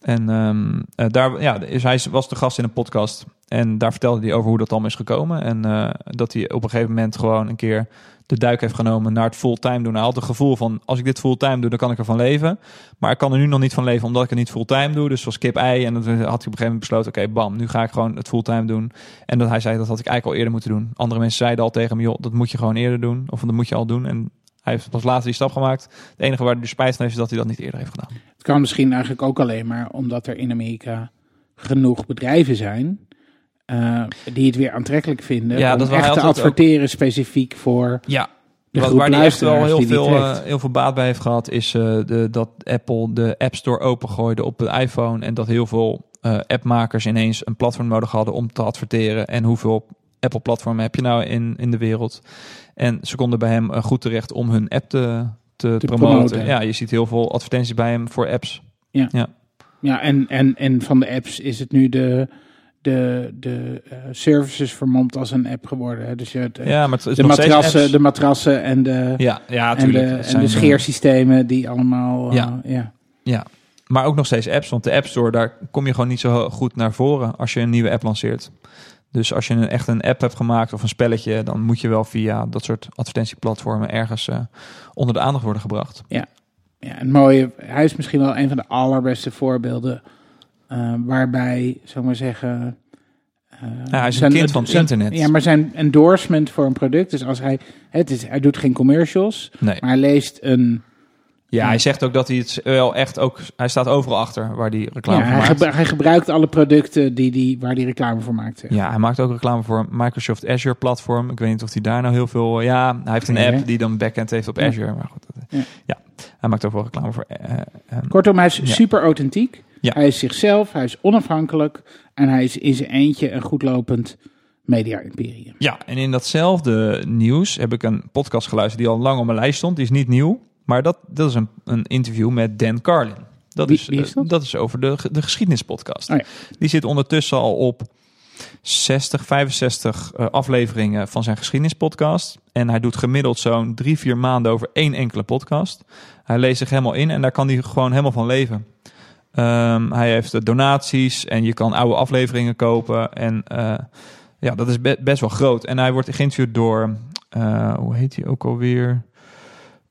En ehm, eh, daar, ja, hij was de gast in een podcast. En daar vertelde hij over hoe dat allemaal is gekomen. En eh, dat hij op een gegeven moment gewoon een keer de duik heeft genomen naar het fulltime doen. Hij had het gevoel van, als ik dit fulltime doe, dan kan ik ervan leven. Maar ik kan er nu nog niet van leven, omdat ik het niet fulltime doe. Dus zoals kip-ei. En dan had hij op een gegeven moment besloten, oké, bam, nu ga ik gewoon het fulltime doen. En dat hij zei, dat had ik eigenlijk al eerder moeten doen. Andere mensen zeiden al tegen hem, joh, dat moet je gewoon eerder doen. Of dat moet je al doen. En Hij heeft pas later die stap gemaakt. Het enige waar hij dus spijt van heeft is dat hij dat niet eerder heeft gedaan. Het kan misschien eigenlijk ook alleen maar omdat er in Amerika genoeg bedrijven zijn eh, die het weer aantrekkelijk vinden Ja, om dat echt te ook- adverteren specifiek voor Ja, de Wat, waar hij echt wel heel die veel, eh, heel veel baat bij heeft gehad, is eh, de, dat Apple de App Store opengooide op de iPhone. En dat heel veel appmakers ineens een platform nodig hadden om te adverteren. En hoeveel Apple-platformen heb je nou in, in de wereld? En ze konden bij hem goed terecht om hun app te, te, Te promoten. promoten. Ja, je ziet heel veel advertenties bij hem voor apps. Ja, en, en, en van de apps is het nu de, de, de eh, services vermomd als een app geworden. hè. Dus je hebt, eh, Ja, maar het is de, matrassen, de matrassen en de, Ja, ja, en de, en de eh, scheersystemen die allemaal... eh, Ja. ja. Maar ook nog steeds apps, want de App Store, daar kom je gewoon niet zo goed naar voren als je een nieuwe app lanceert. Dus als je een, echt een app hebt gemaakt of een spelletje, dan moet je wel via dat soort advertentieplatformen ergens onder de aandacht worden gebracht. Ja, het mooie, hij is misschien wel een van de allerbeste voorbeelden eh, waarbij, zou maar zeggen... eh, Ja, hij is een kind van het zijn- internet. Ja, maar zijn endorsement voor een product, dus als hij, het is, hij doet geen commercials, Nee. maar hij leest een, Ja, hij zegt ook dat hij het wel echt ook, hij staat overal achter waar hij reclame ja, voor hij, maakt. gebru- hij gebruikt alle producten die, die, waar hij reclame voor maakt. zeg. Ja, hij maakt ook reclame voor Microsoft Azure platform. Ik weet niet of hij daar nou heel veel... Ja, hij heeft een Nee, hè? app die dan backend heeft op Ja. Azure. Maar goed, dat- Ja. hij maakt ook wel reclame voor... eh, eh, Kortom, hij is super authentiek. Ja. Hij is zichzelf, hij is onafhankelijk en hij is in zijn eentje een goedlopend media-imperium. Ja, en in datzelfde nieuws heb ik een podcast geluisterd die al lang op mijn lijst stond. Die is niet nieuw, maar dat, dat is een, een interview met Dan Carlin. Dat, Wie- is, wie is eh, dat? is over de, de geschiedenispodcast. Oh ja. Die zit ondertussen al op 60, 65 eh, afleveringen van zijn geschiedenispodcast. En hij doet gemiddeld zo'n drie, vier maanden over één enkele podcast. Hij leest zich helemaal in en daar kan hij gewoon helemaal van leven. Ehm, hij heeft donaties en je kan oude afleveringen kopen. En eh, ja, dat is be- best wel groot. En hij wordt geïnterviewd door, eh, hoe heet hij ook alweer?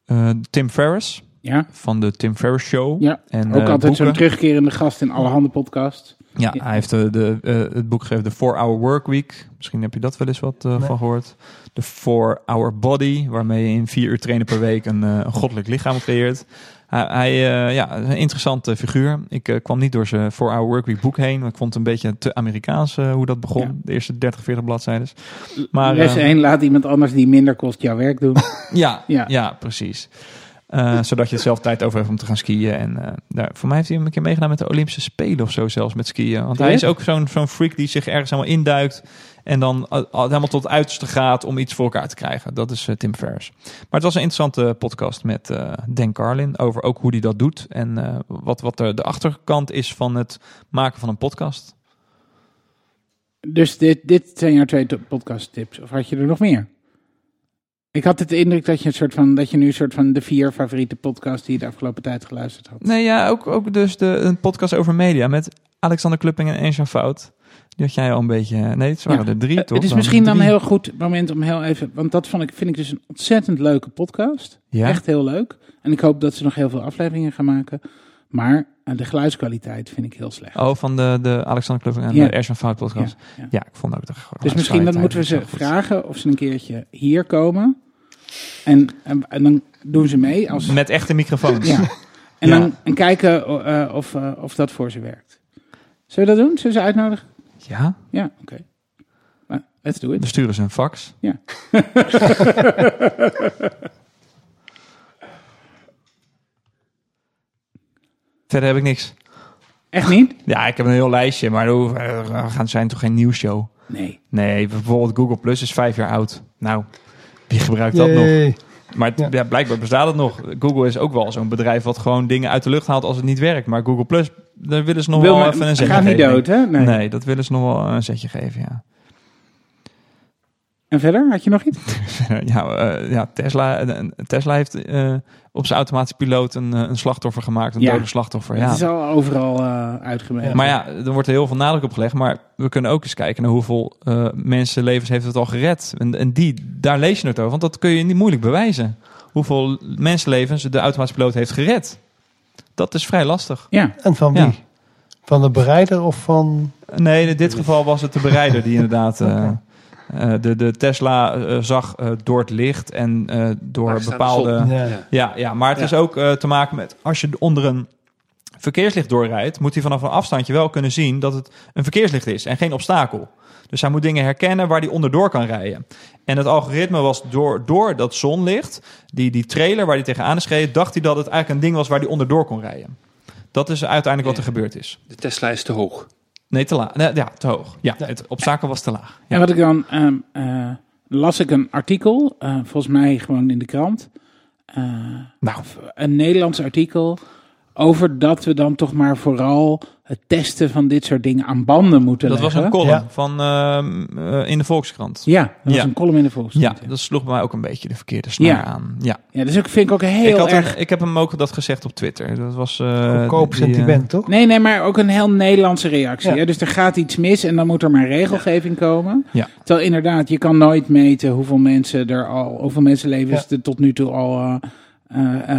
Eh, Tim Ferriss Ja, van de Tim Ferriss Show. ja. En, ook altijd zo'n terugkerende gast in alle handen podcast. Ja, hij heeft de, de, het boek geschreven, The 4-Hour Work Week. Misschien heb je dat wel eens wat Nee. van gehoord. The 4-Hour Body, waarmee je in vier uur trainen per week een, een goddelijk lichaam creëert. Hij, hij eh, ja, is een interessante figuur. Ik eh, kwam niet door zijn 4-Hour Work Week boek heen. Ik vond het een beetje te Amerikaans eh, hoe dat begon. Ja. De eerste 30, 40 bladzijden. Maar, Les eh, 1, laat iemand anders die minder kost jouw werk doen. Ja, Ja. ja. precies. Zodat je zelf tijd over hebt om te gaan skiën. En daar, voor mij heeft hij hem een keer meegedaan met de Olympische Spelen of zo zelfs met skiën. Want hij is ook zo'n zo'n freak die zich ergens helemaal induikt. En dan eh, al- helemaal tot het uiterste gaat om iets voor elkaar te krijgen. Dat is eh, Tim Ferriss. Maar het was een interessante podcast met eh Dan Carlin. Over ook hoe hij dat doet. En eh, wat, wat de, de achterkant is van het maken van een podcast. Dus dit, dit zijn jouw twee podcast tips. Of had je er nog meer? Ik had het indruk dat je, een soort van, dat je nu een soort van de vier favoriete podcasts die je de afgelopen tijd geluisterd had. Nee, ja, ook, ook dus de, een podcast over media met Alexander Klupping en Ensja Fout. Die had jij al een beetje... Nee, het waren Ja. er drie, Eh, toch? Het is misschien dan een heel goed moment om heel even, want dat vond ik, vind ik dus een ontzettend leuke podcast. Ja? Echt heel leuk. En ik hoop dat ze nog heel veel afleveringen gaan maken. Maar eh, de geluidskwaliteit vind ik heel slecht. Oh, van de, de Alexander Klupping en Ja. de Ensja Fout podcast. Ja, Ja, ik vond ook de Dus misschien dan moeten we ze vragen of ze een keertje hier komen. En, en, en dan doen ze mee als... Met echte microfoons. Ja. En dan en kijken eh, of, eh, of dat voor ze werkt. Zullen we dat doen? Zullen we ze uitnodigen? Ja, Ja, oké. Nou, let's do it. dan sturen ze een fax. Ja. Verder heb ik niks. Echt niet? Ja, ik heb een heel lijstje, maar we gaan zijn toch geen nieuwsshow? Nee. Nee, bijvoorbeeld Google Plus is vijf jaar oud. Nou, wie gebruikt dat nog? Yay. Maar het- Ja. ja, blijkbaar bestaat het nog. Google is ook wel zo'n bedrijf wat gewoon dingen uit de lucht haalt als het niet werkt. Maar Google Plus, daar willen ze nog Wil wel maar- even een zetje gaat niet geven. dood, hè? Nee. Nee. dat willen ze nog wel een zetje geven, ja. En verder? Had je nog iets? ja, eh, ja Tesla, eh, Tesla heeft eh, op zijn automatische piloot een, eh, een slachtoffer gemaakt. Een Ja. dode slachtoffer, ja. Het is al overal eh uitgemeten. Maar ja, er wordt er heel veel nadruk op gelegd. Maar we kunnen ook eens kijken naar hoeveel eh, mensenlevens heeft het al gered. En, en die, daar lees je het over. Want dat kun je niet moeilijk bewijzen. Hoeveel mensenlevens de automatische piloot heeft gered. Dat is vrij lastig. Ja, En van wie? Ja. Van de bereider of van... Nee, in dit geval was het de bereider die inderdaad... eh, Eh, de, de Tesla eh, zag door het licht en eh, door bepaalde... Ja. Ja. Ja, ja, maar het Ja. is ook eh, te maken met als je onder een verkeerslicht doorrijdt, moet hij vanaf een afstandje wel kunnen zien dat het een verkeerslicht is en geen obstakel. Dus hij moet dingen herkennen waar hij onderdoor kan rijden. En het algoritme was door, door dat zonlicht, die, die trailer waar hij tegenaan is gereden, dacht hij dat het eigenlijk een ding was waar hij onderdoor kon rijden. Dat is uiteindelijk wat er gebeurd is. De Tesla is te hoog. Nee, te laag. Nee, ja, te hoog. Ja, het obstakel was te laag. En wat ik dan ehm, eh, las ik een artikel, eh, volgens mij gewoon in de krant. Eh, Nou, een Nederlands artikel over dat we dan toch maar vooral het testen van dit soort dingen aan banden moeten dat was leggen. een column Ja. van, ehm, eh, in de Volkskrant. Ja, dat was een column in de Volkskrant. Ja, dat sloeg bij mij ook een beetje de verkeerde snaar Ja. aan. Ja. Ja, dus ik vind ik ook heel ik, had erg... een- ik heb hem ook dat gezegd op Twitter. Dat was sentiment, toch? Nee, nee, maar ook een heel Nederlandse reactie. Ja. hè? Dus er gaat iets mis en dan moet er maar regelgeving komen. Ja. Terwijl inderdaad, je kan nooit meten hoeveel mensen er al, hoeveel mensenlevens Ja. er tot nu toe al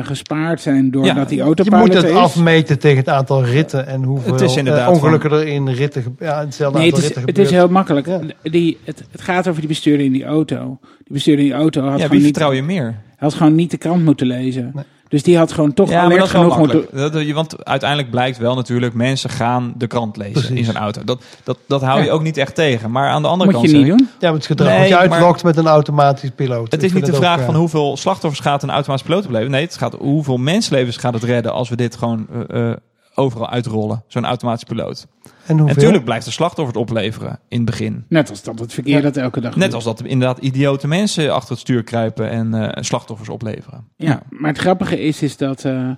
gespaard zijn doordat Ja, die Je autopilot moet het is. afmeten tegen het aantal ritten en hoeveel Het is eh, inderdaad ongelukken er in ritten, ja, hetzelfde Nee, het aantal is, ritten het is heel makkelijk. Ja. Die, het, het gaat over die bestuurder in die auto. Die bestuurder in die auto had, Ja, gewoon, wie niet, vertrouw je meer? had gewoon niet de krant moeten lezen. Nee. Dus die had gewoon toch Ja, maar dat is genoeg moeten... Dat, want uiteindelijk blijkt wel natuurlijk, mensen gaan de krant lezen Precies. in zijn auto. Dat, dat, dat hou je ook niet echt tegen. Maar aan de andere Moet kant je niet ik, doen. Ja, maar het gedrag Nee, wat je uitlokt met een automatisch piloot. Het is niet de vraag eh, van hoeveel slachtoffers gaat een automatisch piloot opleveren. Nee, het gaat hoeveel mensenlevens gaat het redden als we dit gewoon eh, eh, overal uitrollen. Zo'n automatisch piloot. En hoeveel? natuurlijk blijft de slachtoffer het opleveren in het begin. Net als dat het verkeer Ja. dat elke dag Net doet. als dat inderdaad idiote mensen achter het stuur kruipen en eh, slachtoffers opleveren. Ja, maar het grappige is, is dat eh,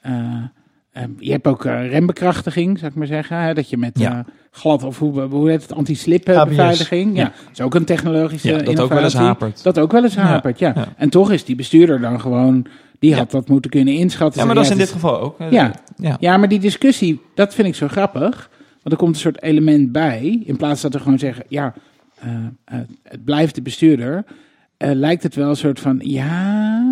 eh, je hebt ook rembekrachtiging, zou ik maar zeggen. Hè, dat je met Ja. glad of hoe, hoe heet het, anti-slip beveiliging. Ja. Dat is ook een technologische Ja, dat ook wel eens hapert. Dat ook wel eens hapert, ja. ja. En toch is die bestuurder dan gewoon, die Ja. had dat moeten kunnen inschatten. Ja, maar dat is in dit geval ook. Ja. ja. Ja, maar die discussie, dat vind ik zo grappig. Want er komt een soort element bij. In plaats dat we gewoon zeggen, ja, eh, eh, het blijft de bestuurder. eh, lijkt het wel een soort van, ja,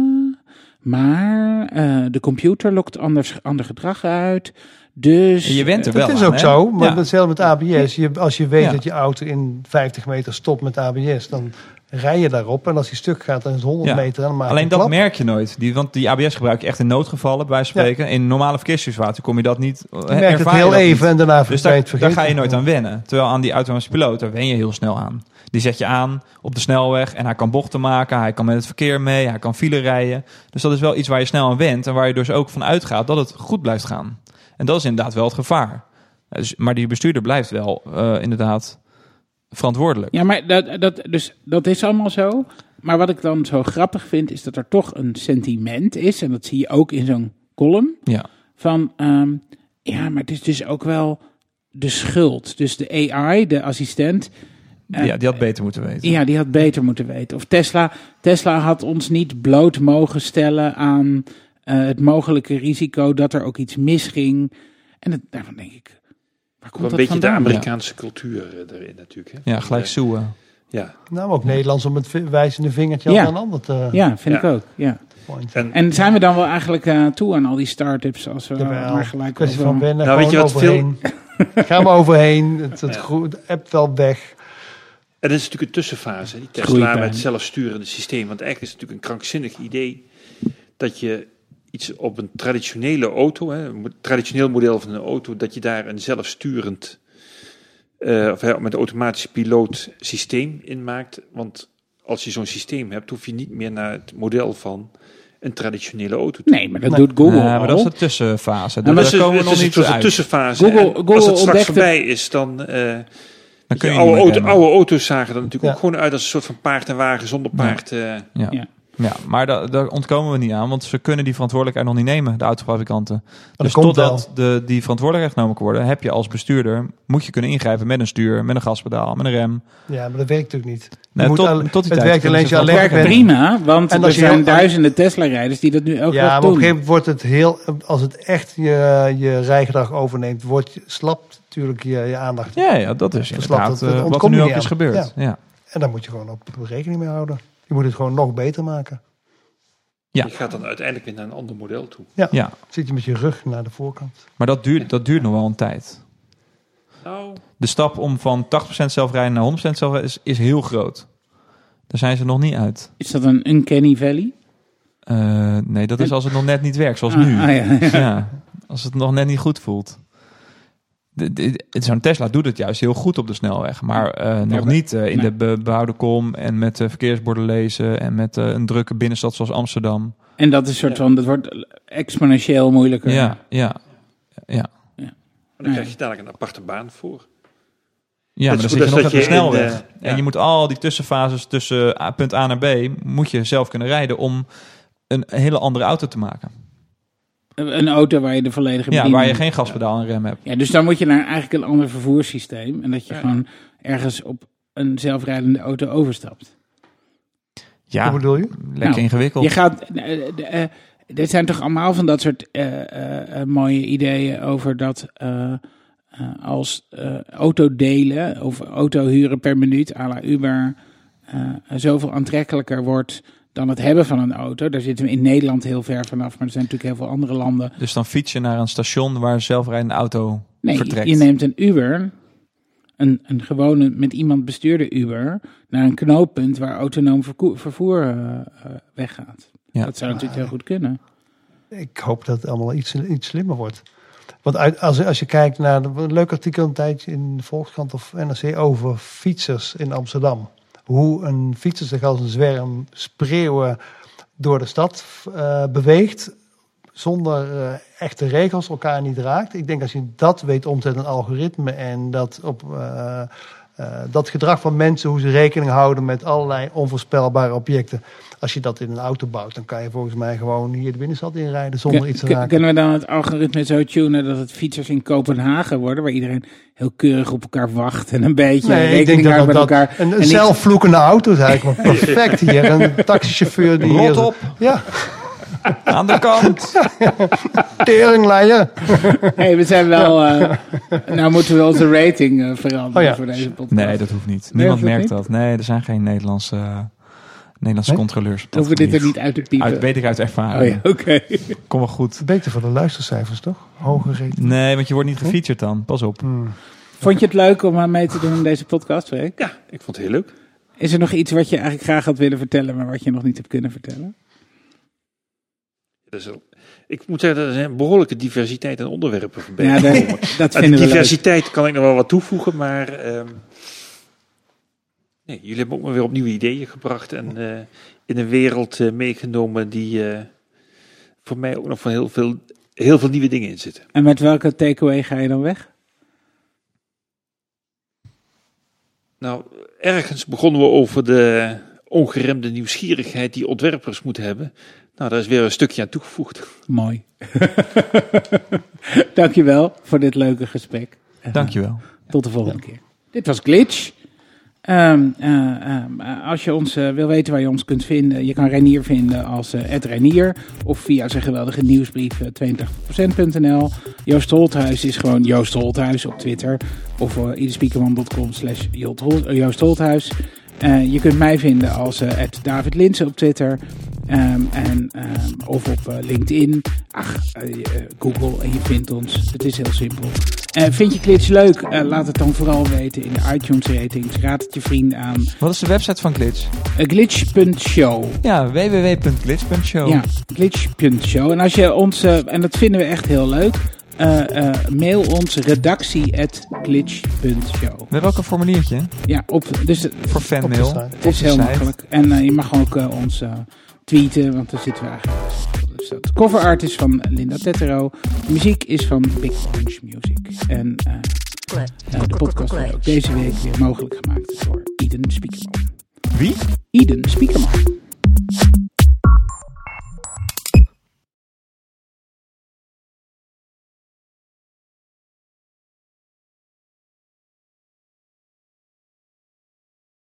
maar eh, de computer lokt anders, ander gedrag uit. Dus... Je went er wel Dat is aan, ook hè? zo, maar Ja. hetzelfde met ABS. Je, als je weet Ja. dat je auto in 50 meter stopt met ABS, dan rij je daarop. En als die stuk gaat, dan is het 100 Ja. meter. En Alleen een dat klap. merk je nooit. Die, want die ABS gebruik je echt in noodgevallen, bij Ja. spreken. In normale verkeerssituaties kom je dat niet. Je merkt het heel even en daarna Dus daar, ga je nooit aan wennen. Terwijl aan die automatische piloot, daar wen je heel snel aan. Die zet je aan op de snelweg en hij kan bochten maken. Hij kan met het verkeer mee, hij kan file rijden. Dus dat is wel iets waar je snel aan went. En waar je dus ook van uitgaat dat het goed blijft gaan. En dat is inderdaad wel het gevaar. Dus, maar die bestuurder blijft wel eh, inderdaad verantwoordelijk. Ja, maar dat, dat, dus, dat is allemaal zo. Maar wat ik dan zo grappig vind, is dat er toch een sentiment is. En dat zie je ook in zo'n column. Ja. Van, ehm, ja, maar het is dus ook wel de schuld. Dus de AI, de assistent, Eh, ja, die had beter moeten weten. ja, die had beter moeten weten. Of Tesla, Tesla had ons niet bloot mogen stellen aan eh, het mogelijke risico dat er ook iets misging. En het, daarvan denk ik, waar komt Een dat beetje de? Amerikaanse cultuur eh, erin natuurlijk. Hè? Ja, gelijk Eh, zoeën. Ja, Nou, ook Nederlands om het wijzende vingertje Ja. aan een ander te Ja, vind Ja. ik ook. Ja. en, En zijn we dan wel eigenlijk eh, toe aan al die start-ups als we Jawel. maar gelijk kwestie van wennen, Nou, weet je wat overheen. Ga maar overheen. Het, het Ja. groeit- het appt wel weg. En dat is natuurlijk een tussenfase, die Tesla Groeipijn. met het zelfsturende systeem. Want eigenlijk is het natuurlijk een krankzinnig idee dat je iets op een traditionele auto, hè, een traditioneel model van een auto, dat je daar een zelfsturend, eh, of hè, met een automatische piloot systeem in maakt. Want als je zo'n systeem hebt, hoef je niet meer naar het model van een traditionele auto te Nee, maar dat Nee. doet Google Ja, maar dat is de tussenfase. Dus het, komen we het nog is een niet soort uit. tussenfase. Google- Google als het straks ontdekte- voorbij is, dan... eh, Dan kun je oude, auto, oude auto's zagen er natuurlijk Ja. ook gewoon uit als een soort van paard en wagen zonder paard. eh. Ja. Ja. Ja, maar da- daar ontkomen we niet aan, want ze kunnen die verantwoordelijkheid nog niet nemen, de autofabrikanten. Dus totdat de, die verantwoordelijkheid genomen kan worden, heb je als bestuurder, moet je kunnen ingrijpen met een stuur, met een gaspedaal, met een rem. Ja, maar dat werkt natuurlijk niet. Nee, tot, al- tot die het tijd werkt alleen als je Het alleen werkt prima, want En er als je zijn heel- duizenden Tesla-rijders die dat nu elke Ja, dag maar op doen. een gegeven moment wordt het heel... Als het echt je, je rijgedrag overneemt, wordt je, slapt natuurlijk je, je aandacht. Ja, ja, dat is inderdaad het, dat eh, wat er nu ook is gebeurd. Ja. En daar moet je gewoon op rekening mee houden. Je moet het gewoon nog beter maken. Ja. Je gaat dan uiteindelijk weer naar een ander model toe. Ja. Zit je met je rug naar de voorkant. maar dat duurt, dat duurt nog wel een tijd. Nou, De stap om van 80% zelfrijden naar 100% zelfrijden is, is heel groot. Daar zijn ze nog niet uit. Is dat een uncanny valley? Eh, nee, dat is als het nog net niet werkt, zoals Ah, nu. ah, ja, ja. ja, als het nog net niet goed voelt. Zo'n Tesla doet het juist heel goed op de snelweg, maar eh, nog niet eh, in nee. de be- bebouwde kom en met eh, verkeersborden lezen en met eh, een drukke binnenstad zoals Amsterdam. En dat is een soort van, dat wordt exponentieel moeilijker. Ja, ja, ja. dan krijg je dadelijk een aparte baan voor. Ja, maar dan zit je nog op de snelweg. de- En ja. je moet al die tussenfases tussen A- punt A naar B, moet je zelf kunnen rijden om een hele andere auto te maken. Een auto waar je de volledige Ja, waar je geen gaspedaal en rem hebt. Ja, dus dan moet je naar eigenlijk een ander vervoerssysteem. En dat je Ja. gewoon ergens op een zelfrijdende auto overstapt. Ja, Hoe bedoel je? lekker Nou, ingewikkeld. Je gaat... eh, de, eh, dit zijn toch allemaal van dat soort eh, mooie ideeën over dat... eh, eh, als eh auto delen of auto huren per minuut à la Uber eh, zoveel aantrekkelijker wordt dan het hebben van een auto. Daar zitten we in Nederland heel ver vanaf, maar er zijn natuurlijk heel veel andere landen. Dus dan fiets je naar een station waar een zelfrijdende auto Nee, vertrekt. je neemt een Uber, een, een gewone met iemand bestuurde Uber, naar een knooppunt waar autonoom vervoer eh, eh, weggaat. Ja. Dat zou natuurlijk heel goed kunnen. Ik hoop dat het allemaal iets, iets slimmer wordt. Want uit, als, als je kijkt naar een leuk artikel een tijdje in de Volkskrant of NRC over fietsers in Amsterdam. Hoe een fietser zich als een zwerm spreeuwen door de stad eh, beweegt. Zonder eh, echte regels, elkaar niet raakt. Ik denk als je dat weet om te zetten in een algoritme en dat op eh, dat gedrag van mensen, hoe ze rekening houden met allerlei onvoorspelbare objecten. Als je dat in een auto bouwt, dan kan je volgens mij gewoon hier de binnenstad inrijden zonder Kun- iets te raken. Kunnen we dan het algoritme zo tunen dat het fietsers in Kopenhagen worden, waar iedereen heel keurig op elkaar wacht en een beetje Nee, ik denk rekening dat houdt dat, met dat elkaar. een, zelfvloekende auto is eigenlijk perfect hier. Een taxichauffeur die hier... Rot op, Ja, aan de kant. teringleier. hey, we zijn wel. eh, nou moeten we onze rating eh, veranderen Oh ja. voor deze podcast. Nee, dat hoeft niet. Nee, Niemand merkt niet? dat. Nee, er zijn geen Nederlandse, eh, Nederlandse Nee? controleurs. op dat Hoeven we dit er niet uit te piepen? Uit, weet ik uit oh ervaring. ja, oké. Kom wel goed. Beter voor de luistercijfers, toch? Hoger rating. Nee, want je wordt niet gefeatured dan. Pas op. Hmm. Vond je het leuk om aan mee te doen in deze podcast, Freek? Ja, ik vond het heel leuk. Is er nog iets wat je eigenlijk graag had willen vertellen, maar wat je nog niet hebt kunnen vertellen? Wel- ik moet zeggen, dat er een behoorlijke diversiteit aan onderwerpen voorbij Ja, dat, dat Aan we leuk. diversiteit kan ik nog wel wat toevoegen, maar ehm, nee, jullie hebben ook maar weer op nieuwe ideeën gebracht en eh, in een wereld eh, meegenomen die eh, voor mij ook nog van heel veel, heel veel nieuwe dingen in zitten. En met welke takeaway ga je dan weg? Nou, ergens begonnen we over de ongeremde nieuwsgierigheid die ontwerpers moeten hebben. Nou, daar is weer een stukje aan toegevoegd. Mooi. Dankjewel voor dit leuke gesprek. En, Dankjewel. eh, Tot de volgende keer. Dit was Glitch. Ehm, eh, ehm, eh, als je ons eh, wil weten waar je ons kunt vinden, je kan Renier vinden als eh Renier of via zijn geweldige nieuwsbrief eh, 82%.nl. Joost Holthuis is gewoon Joost Holthuis op Twitter of uh, slash Joost Holthuis. Eh, je kunt mij vinden als eh David Linsen op Twitter ehm, en, ehm, of op eh, LinkedIn. Ach, Google en je vindt ons. Het is heel simpel. Vind je Glitch leuk? Laat het dan vooral weten in de iTunes ratings. Raad het je vrienden aan. Wat is de website van Glitch? Glitch.show. Ja, www.glitch.show. Ja, glitch.show. En als je ons, en dat vinden we echt heel leuk, eh, eh, mail ons redactie.glitch.show. We hebben ook een formuliertje? Ja, op, dus voor Op de fanmail. het is heel site. makkelijk. En eh, je mag ook eh, ons eh, tweeten, want daar zitten we eigenlijk. Dus dat cover art is van Linda Tettero. De muziek is van Big Orange Music. En eh, eh, de podcast wordt ook deze week weer mogelijk gemaakt door Eden Spiekerman. Wie? Eden Spiekerman.